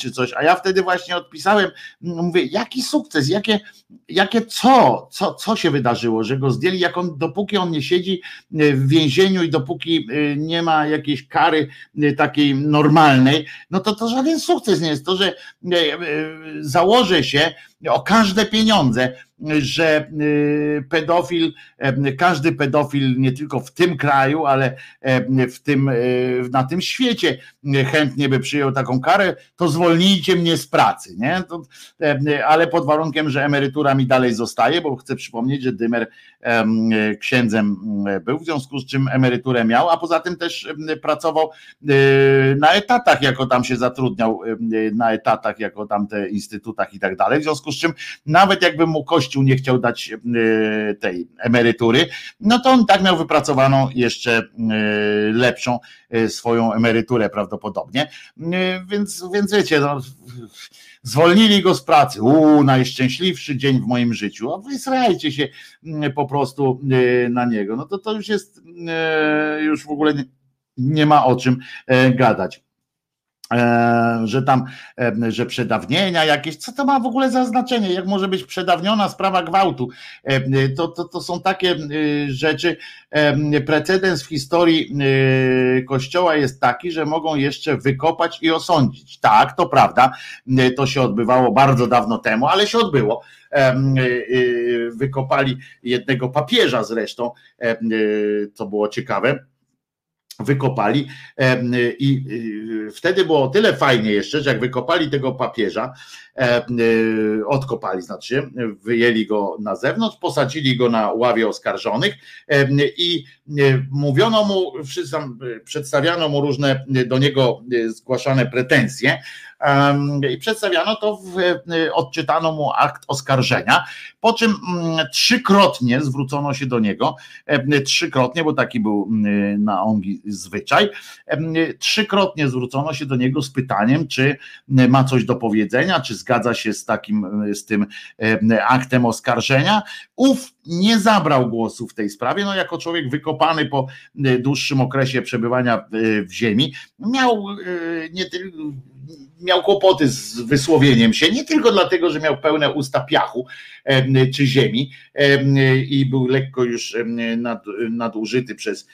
czy coś. A ja wtedy właśnie odpisałem, mówię, jaki sukces, jakie, jakie co, co, co się wydarzyło, że go zdjęli, jak on, dopóki on nie siedzi w więzieniu i dopóki nie ma jakiejś kary takiej normalnej, no to to żaden sukces nie jest. To, że założę się, o każde pieniądze, że y, pedofil, e, każdy pedofil nie tylko w tym kraju, ale e, w tym, na tym świecie chętnie by przyjął taką karę, to zwolnijcie mnie z pracy, nie? To, ale pod warunkiem, że emerytura mi dalej zostaje, bo chcę przypomnieć, że Dymer księdzem był, w związku z czym emeryturę miał, a poza tym też pracował na etatach, jako tam się zatrudniał, na etatach, jako tam te instytutach i tak dalej, w związku z czym nawet jakby mu Kościół nie chciał dać tej emerytury, no to on tak miał wypracowaną jeszcze lepszą swoją emeryturę prawdopodobnie, więc, więc wiecie, no, zwolnili go z pracy, uuu, najszczęśliwszy dzień w moim życiu, a wysrajcie się po prostu na niego, no to to już jest, już w ogóle nie, nie ma o czym gadać. E, że tam, e, że przedawnienia jakieś, co to ma w ogóle za znaczenie, jak może być przedawniona sprawa gwałtu, e, to, to, to są takie rzeczy, precedens w historii kościoła jest taki, że mogą jeszcze wykopać i osądzić, tak, to prawda, to się odbywało bardzo dawno temu, ale się odbyło, wykopali jednego papieża zresztą, co było ciekawe, wykopali i wtedy było o tyle fajnie jeszcze, że jak wykopali tego papieża, y, odkopali znaczy, wyjęli go na zewnątrz, posadzili go na ławie oskarżonych i y, mówiono mu, przedstawiano mu różne do niego y, zgłaszane pretensje, i przedstawiano to, w, odczytano mu akt oskarżenia, po czym mm, trzykrotnie zwrócono się do niego, trzykrotnie, bo taki był mm, na ongi zwyczaj, trzykrotnie zwrócono się do niego z pytaniem, czy ma coś do powiedzenia, czy zgadza się z takim, z tym aktem oskarżenia. Ów nie zabrał głosu w tej sprawie, no jako człowiek wykopany po dłuższym okresie przebywania w ziemi, miał nie tylko miał kłopoty z wysłowieniem się, nie tylko dlatego, że miał pełne usta piachu czy ziemi i był lekko już nad, nadużyty przez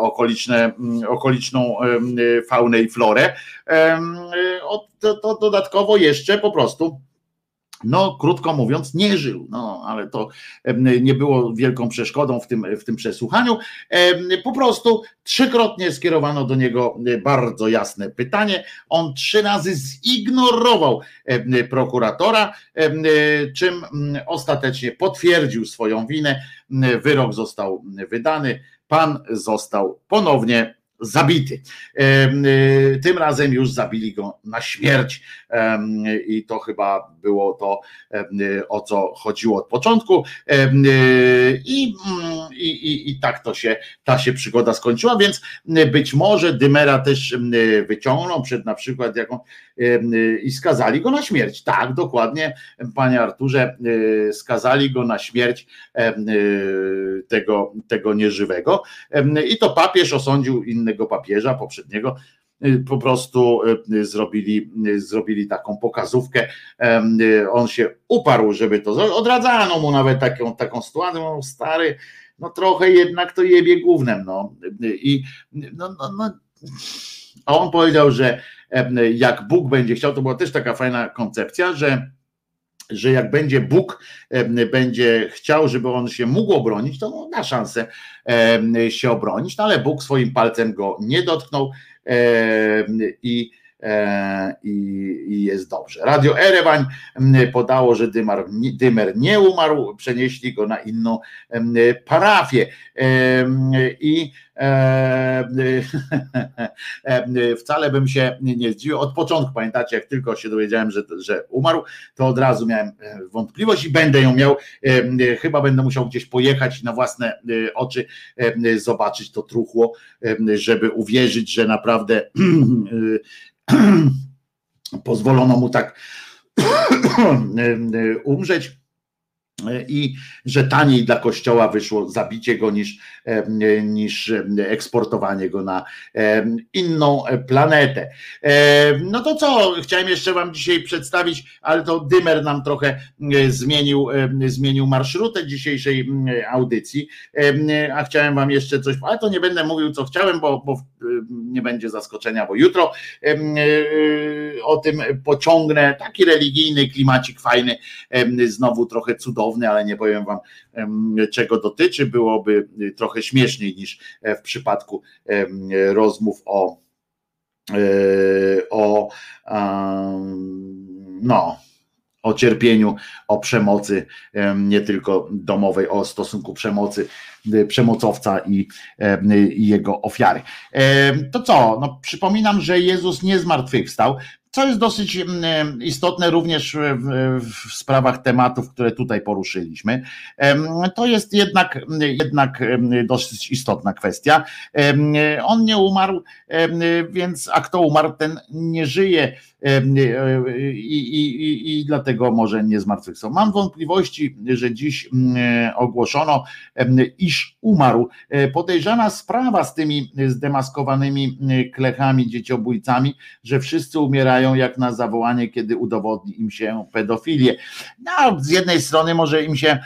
okoliczne, okoliczną faunę i florę, to, to dodatkowo jeszcze po prostu no, krótko mówiąc, nie żył. No, ale to nie było wielką przeszkodą w tym, w tym przesłuchaniu. Po prostu trzykrotnie skierowano do niego bardzo jasne pytanie. On trzy razy zignorował prokuratora, czym ostatecznie potwierdził swoją winę. Wyrok został wydany. Pan został ponownie zabity. Y, tym razem już zabili go na śmierć i to chyba było to, o co chodziło od początku. Y, I, mm, i, i, i tak to się, ta się przygoda skończyła, więc być może Dymera też wyciągnął przed na przykład jaką i skazali go na śmierć. Tak, dokładnie, panie Arturze, skazali go na śmierć tego, tego nieżywego. I to papież osądził innego papieża poprzedniego po prostu zrobili, zrobili taką pokazówkę. On się uparł, żeby to zrobić. Odradzano mu nawet taką, taką sytuację. No, stary, no trochę jednak to jebie głównym. No. I no, no, no. A on powiedział, że jak Bóg będzie chciał, to była też taka fajna koncepcja, że że jak będzie Bóg będzie chciał, żeby on się mógł obronić, to ma szansę się obronić, no ale Bóg swoim palcem go nie dotknął E, i, i jest dobrze. Radio Erewań podało, że Dymar, Dymer nie umarł, przenieśli go na inną parafię. I e, wcale bym się nie zdziwił. Od początku, pamiętacie, jak tylko się dowiedziałem, że, że umarł, to od razu miałem e, wątpliwość i będę ją miał. Chyba będę musiał gdzieś pojechać na własne oczy, zobaczyć to truchło, żeby uwierzyć, że naprawdę pozwolono mu tak umrzeć. I że taniej dla kościoła wyszło zabicie go niż, e, niż eksportowanie go na e, inną planetę. E, no to co, chciałem jeszcze wam dzisiaj przedstawić, ale to Dymer nam trochę zmienił, zmienił marszrutę dzisiejszej audycji, a chciałem wam jeszcze coś, ale to nie będę mówił co chciałem, bo, bo nie będzie zaskoczenia, bo jutro o tym pociągnę, taki religijny klimacik fajny, znowu trochę cudowny, ale nie powiem wam czego dotyczy. Byłoby trochę śmieszniej niż e, w przypadku rozmów o e, o no o cierpieniu, o przemocy, nie tylko domowej, o stosunku przemocy, e, przemocowca i, i, jego ofiary. To co? No, przypominam, że Jezus nie zmartwychwstał. Co jest dosyć mm, istotne również w, sprawach tematów, które tutaj poruszyliśmy, to jest jednak, jednak dosyć istotna kwestia. On nie umarł, więc a kto umarł, ten nie żyje i, i, i dlatego może nie zmartwychwstał. Mam wątpliwości, że dziś ogłoszono, iż umarł. E, podejrzana sprawa z tymi zdemaskowanymi klechami, dzieciobójcami, że wszyscy umierają jak na zawołanie, kiedy udowodni im się pedofilię. No, z jednej strony może im się,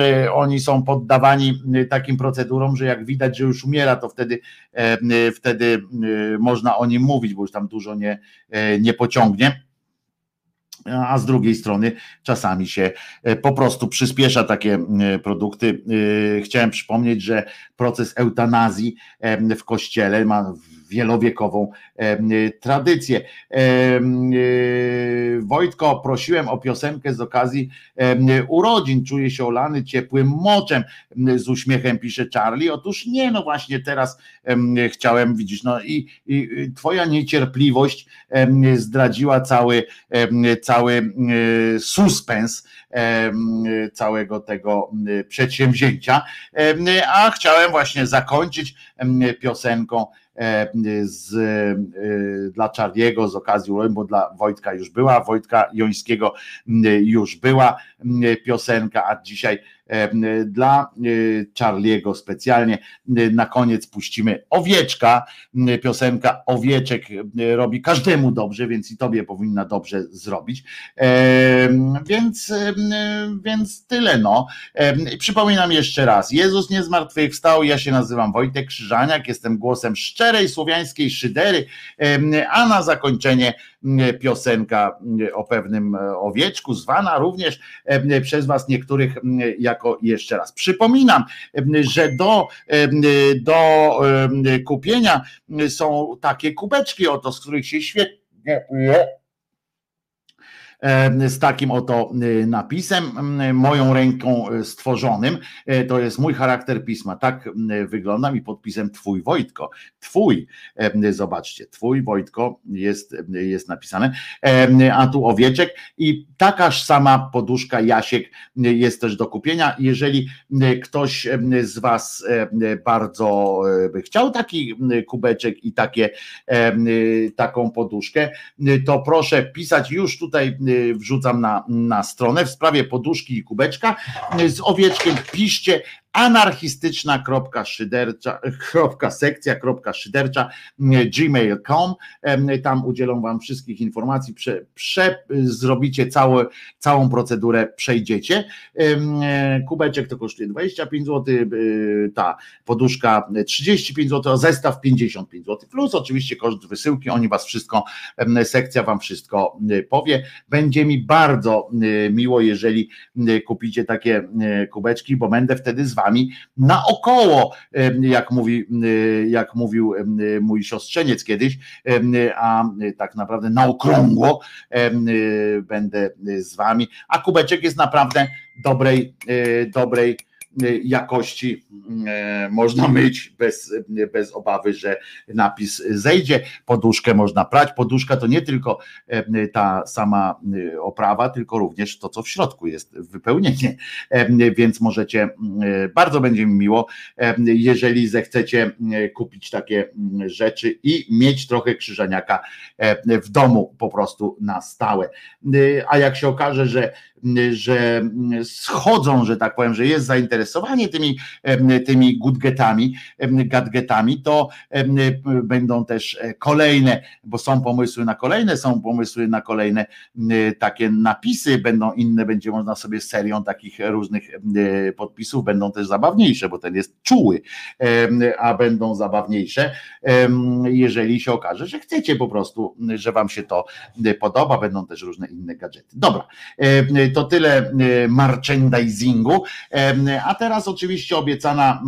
e, oni są poddawani takim procedurom, że jak widać, że już umiera, to wtedy, wtedy można o nim mówić, bo już tam dużo nie, nie pociągnie a z drugiej strony czasami się e, po prostu przyspiesza takie produkty. E, chciałem przypomnieć, że proces eutanazji w kościele ma wielowiekową tradycję. E, Wojtko, prosiłem o piosenkę z okazji urodzin. Czuję się olany ciepłym moczem. Z uśmiechem pisze Charlie. Otóż nie, no właśnie teraz chciałem, widzieć, no i, i twoja niecierpliwość zdradziła cały, cały suspens całego tego przedsięwzięcia, a chciałem właśnie zakończyć piosenką z, e, dla Czarniego z okazji bo dla Wojtka już była, Wojtka Jońskiego już była piosenka, a dzisiaj dla Charliego specjalnie. Na koniec puścimy Owieczka. Piosenka Owieczek robi każdemu dobrze, więc i tobie powinna dobrze zrobić. Więc, więc tyle no. Przypominam jeszcze raz, Jezus nie zmartwychwstał, ja się nazywam Wojtek Krzyżaniak, jestem głosem szczerej słowiańskiej szydery, a na zakończenie piosenka o pewnym owieczku, zwana również przez was niektórych jako jeszcze raz. Przypominam, że do, do kupienia są takie kubeczki oto, z których się świetnie z takim oto y, napisem, moją ręką y, stworzonym. E, to jest mój charakter pisma. Tak wyglądam i podpisem Twój Wojtko. Twój, zobaczcie, Twój Wojtko jest, jest napisane. A tu owieczek i takaż sama poduszka Jasiek jest też do kupienia. Jeżeli ktoś z Was bardzo by chciał taki kubeczek i takie, taką poduszkę, to proszę pisać już tutaj wrzucam na, na stronę w sprawie poduszki i kubeczka z owieczkiem. Piszcie anarchistyczna.szydercza.sekcja.szydercza gmail.com tam udzielą wam wszystkich informacji. Prze, prze, zrobicie całe, całą procedurę przejdziecie. Kubeczek to kosztuje 25 zł ta poduszka 35 zł zestaw 55 zł plus oczywiście koszt wysyłki oni was wszystko sekcja wam wszystko powie. Będzie mi bardzo miło jeżeli kupicie takie kubeczki bo będę wtedy z wami na naokoło, jak, mówi, jak mówił mój siostrzeniec kiedyś, a tak naprawdę na okrągło będę z wami, a kubeczek jest naprawdę dobrej, e, dobrej jakości e, można myć bez, bez obawy, że napis zejdzie. Poduszkę można prać. Poduszka to nie tylko ta sama oprawa, tylko również to, co w środku jest, wypełnienie. Więc możecie, bardzo będzie mi miło, jeżeli zechcecie kupić takie rzeczy i mieć trochę krzyżaniaka w domu po prostu na stałe. A jak się okaże, że że schodzą, że tak powiem, że jest zainteresowanie tymi, tymi gadgetami, gadgetami, to będą też kolejne, bo są pomysły na kolejne, są pomysły na kolejne takie napisy, będą inne, będzie można sobie serią takich różnych podpisów, będą też zabawniejsze, bo ten jest czuły, a będą zabawniejsze, jeżeli się okaże, że chcecie po prostu, że wam się to podoba, będą też różne inne gadżety. Dobra, to tyle merchandisingu, a teraz oczywiście obiecana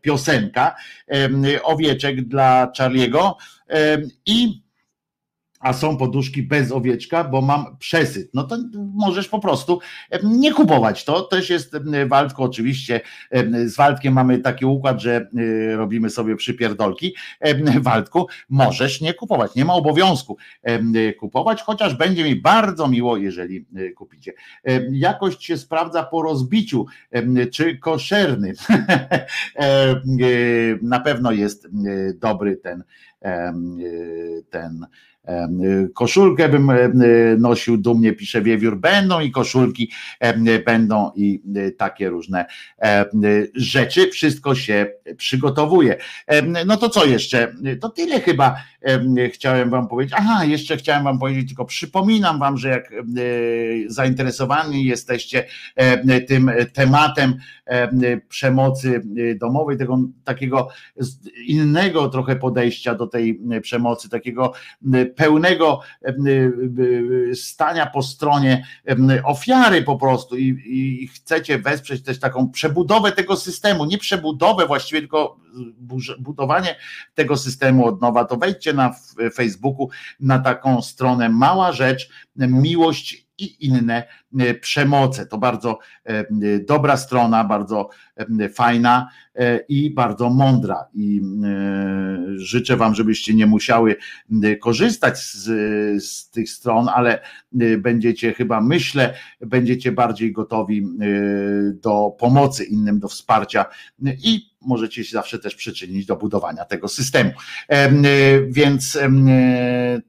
piosenka owieczek dla Charliego i a są poduszki bez owieczka, bo mam przesyt. No to możesz po prostu nie kupować. To też jest Waldko oczywiście. Z Waldkiem mamy taki układ, że robimy sobie przypierdolki. Waldku, możesz nie kupować. Nie ma obowiązku kupować, chociaż będzie mi bardzo miło, jeżeli kupicie. Jakość się sprawdza po rozbiciu, czy koszerny. Na pewno jest dobry ten ten Koszulkę bym nosił dumnie, pisze Wiewiór. Będą i koszulki, będą i takie różne rzeczy. Wszystko się przygotowuje. No to co jeszcze? To tyle chyba chciałem Wam powiedzieć. Aha, jeszcze chciałem Wam powiedzieć, tylko przypominam Wam, że jak zainteresowani jesteście tym tematem przemocy domowej, tego takiego innego trochę podejścia do tej przemocy, takiego pełnego stania po stronie ofiary po prostu i, i chcecie wesprzeć też taką przebudowę tego systemu, nie przebudowę właściwie, tylko budowanie tego systemu od nowa, to wejdźcie na Facebooku na taką stronę Mała Rzecz, Miłość i inne e, przemoce. To bardzo e, dobra strona, bardzo e, fajna i bardzo mądra. I życzę Wam, żebyście nie musiały korzystać z, z tych stron, ale będziecie chyba, myślę, będziecie bardziej gotowi do pomocy innym, do wsparcia i możecie się zawsze też przyczynić do budowania tego systemu. Więc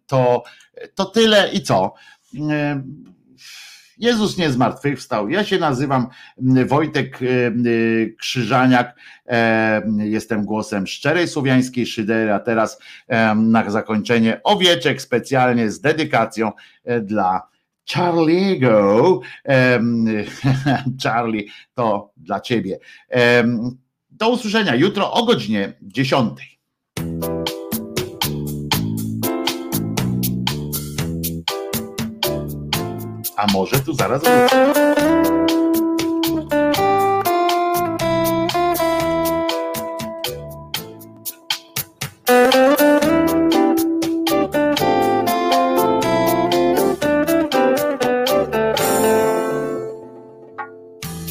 to, to tyle i co? Jezus nie zmartwychwstał. Ja się nazywam Wojtek Krzyżaniak. Jestem głosem szczerej słowiańskiej szydery, a teraz na zakończenie owieczek specjalnie z dedykacją e, dla Charliego. Charlie, to dla ciebie. Do usłyszenia jutro o godzinie 10. A może tu zaraz.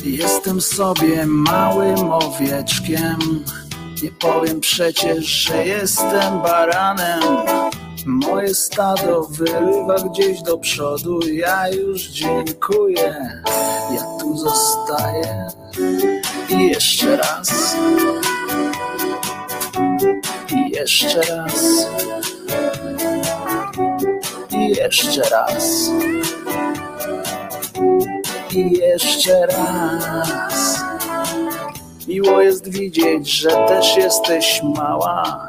Jestem sobie małym owieczkiem. Nie powiem przecież, że jestem baranem. Moje stado wyrywa gdzieś do przodu, ja już dziękuję, ja tu zostaję. I jeszcze raz, i jeszcze raz, i jeszcze raz, i jeszcze raz. Miło jest widzieć, że też jesteś mała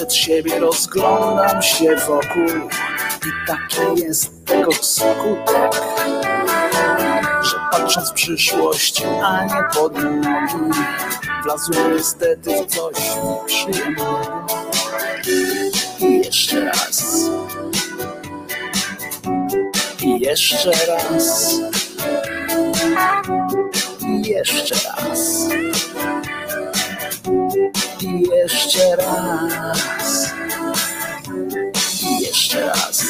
Przed siebie rozglądam się wokół i taki jest tego skutek. patrząc w przyszłość, a nie pod nogi. Wlazłem niestety w coś nieprzyjemnego. I jeszcze raz. I jeszcze raz. I jeszcze raz. I jeszcze raz. I jeszcze raz.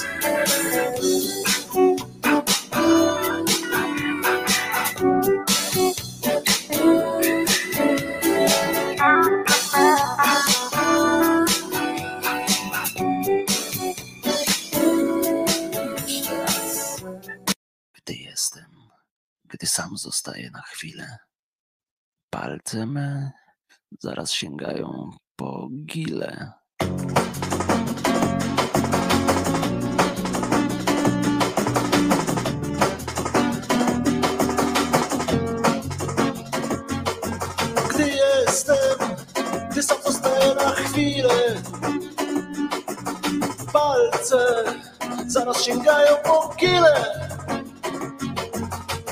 Palce me zaraz sięgają po gile. Gdy jestem, gdy sam na chwilę, palce zaraz sięgają po gile.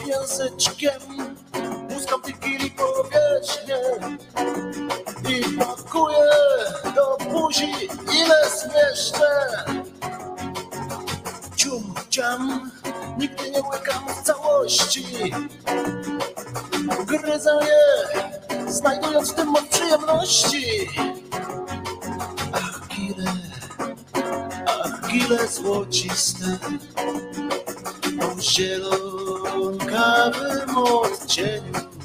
Języczkiem muskam tych gili powierzchnię i pakuję do buzi ile zmieszczę. Cium, ciam, nigdy nie łykam w całości. Gryzę je, znajdując w tym moc przyjemności. Ach, gile, ach, gile złociste, o zielonkawym odcieniu.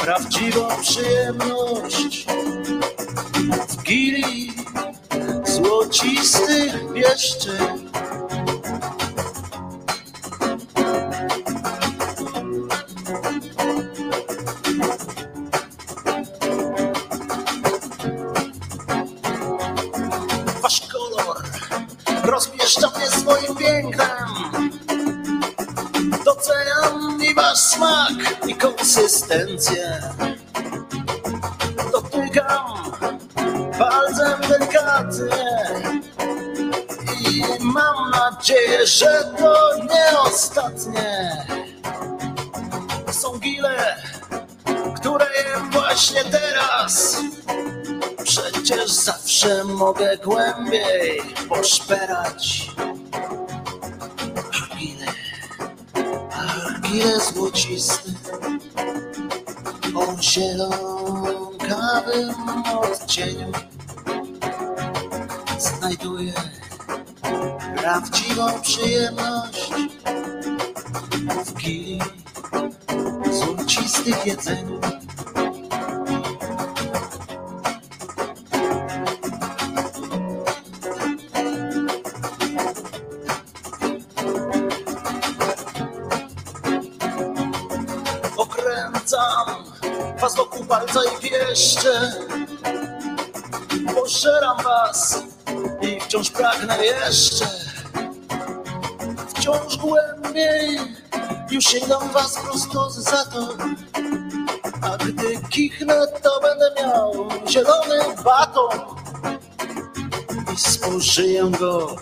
Prawdziwą przyjemność w gili złocistych pieszczeń. Konsystencję. Dotykam palcem delikatnie i mam nadzieję, że to nie ostatnie. Są gile, które jem właśnie teraz. Przecież zawsze mogę głębiej poszperać. zielonkawy odcieniu was prosto za to. A gdy kichnę, to będę miał zielony baton i spożyję go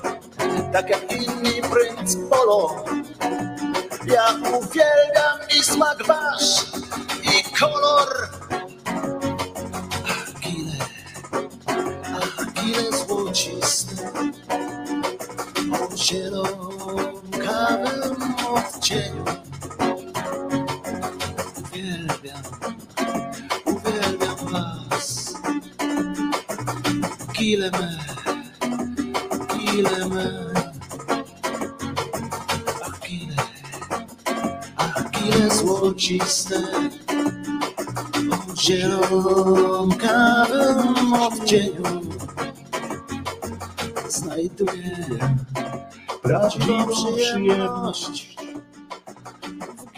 tak jak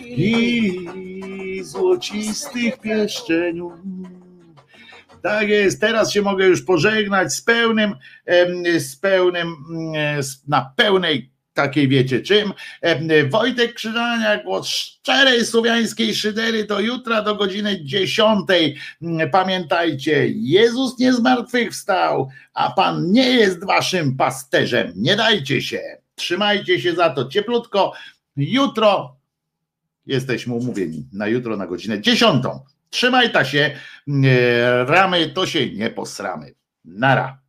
i złocistych pieszczeniu. Tak jest, teraz się mogę już pożegnać z pełnym, z pełnym, mm, na pełnej takiej wiecie czym. Wojtek Krzyżania, głos szczerej słowiańskiej szydery do jutra do godziny 10. Pamiętajcie, Jezus nie zmartwychwstał, a Pan nie jest waszym pasterzem. Nie dajcie się. Trzymajcie się za to cieplutko. Jutro jesteśmy umówieni na jutro na godzinę 10. Trzymaj ta się, ramy to się nie posramy. Nara.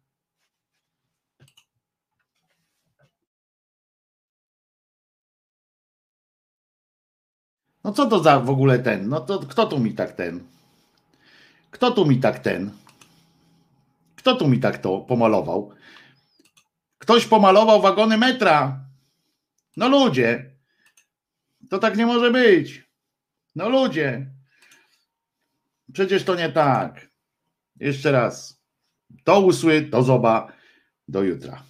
No co to za w ogóle ten? No to kto tu mi tak ten? Kto tu mi tak ten? Kto tu mi tak to pomalował? Ktoś pomalował wagony metra. No ludzie. To tak nie może być. No ludzie. Przecież to nie tak. Jeszcze raz. Do usły, do zoba, do jutra.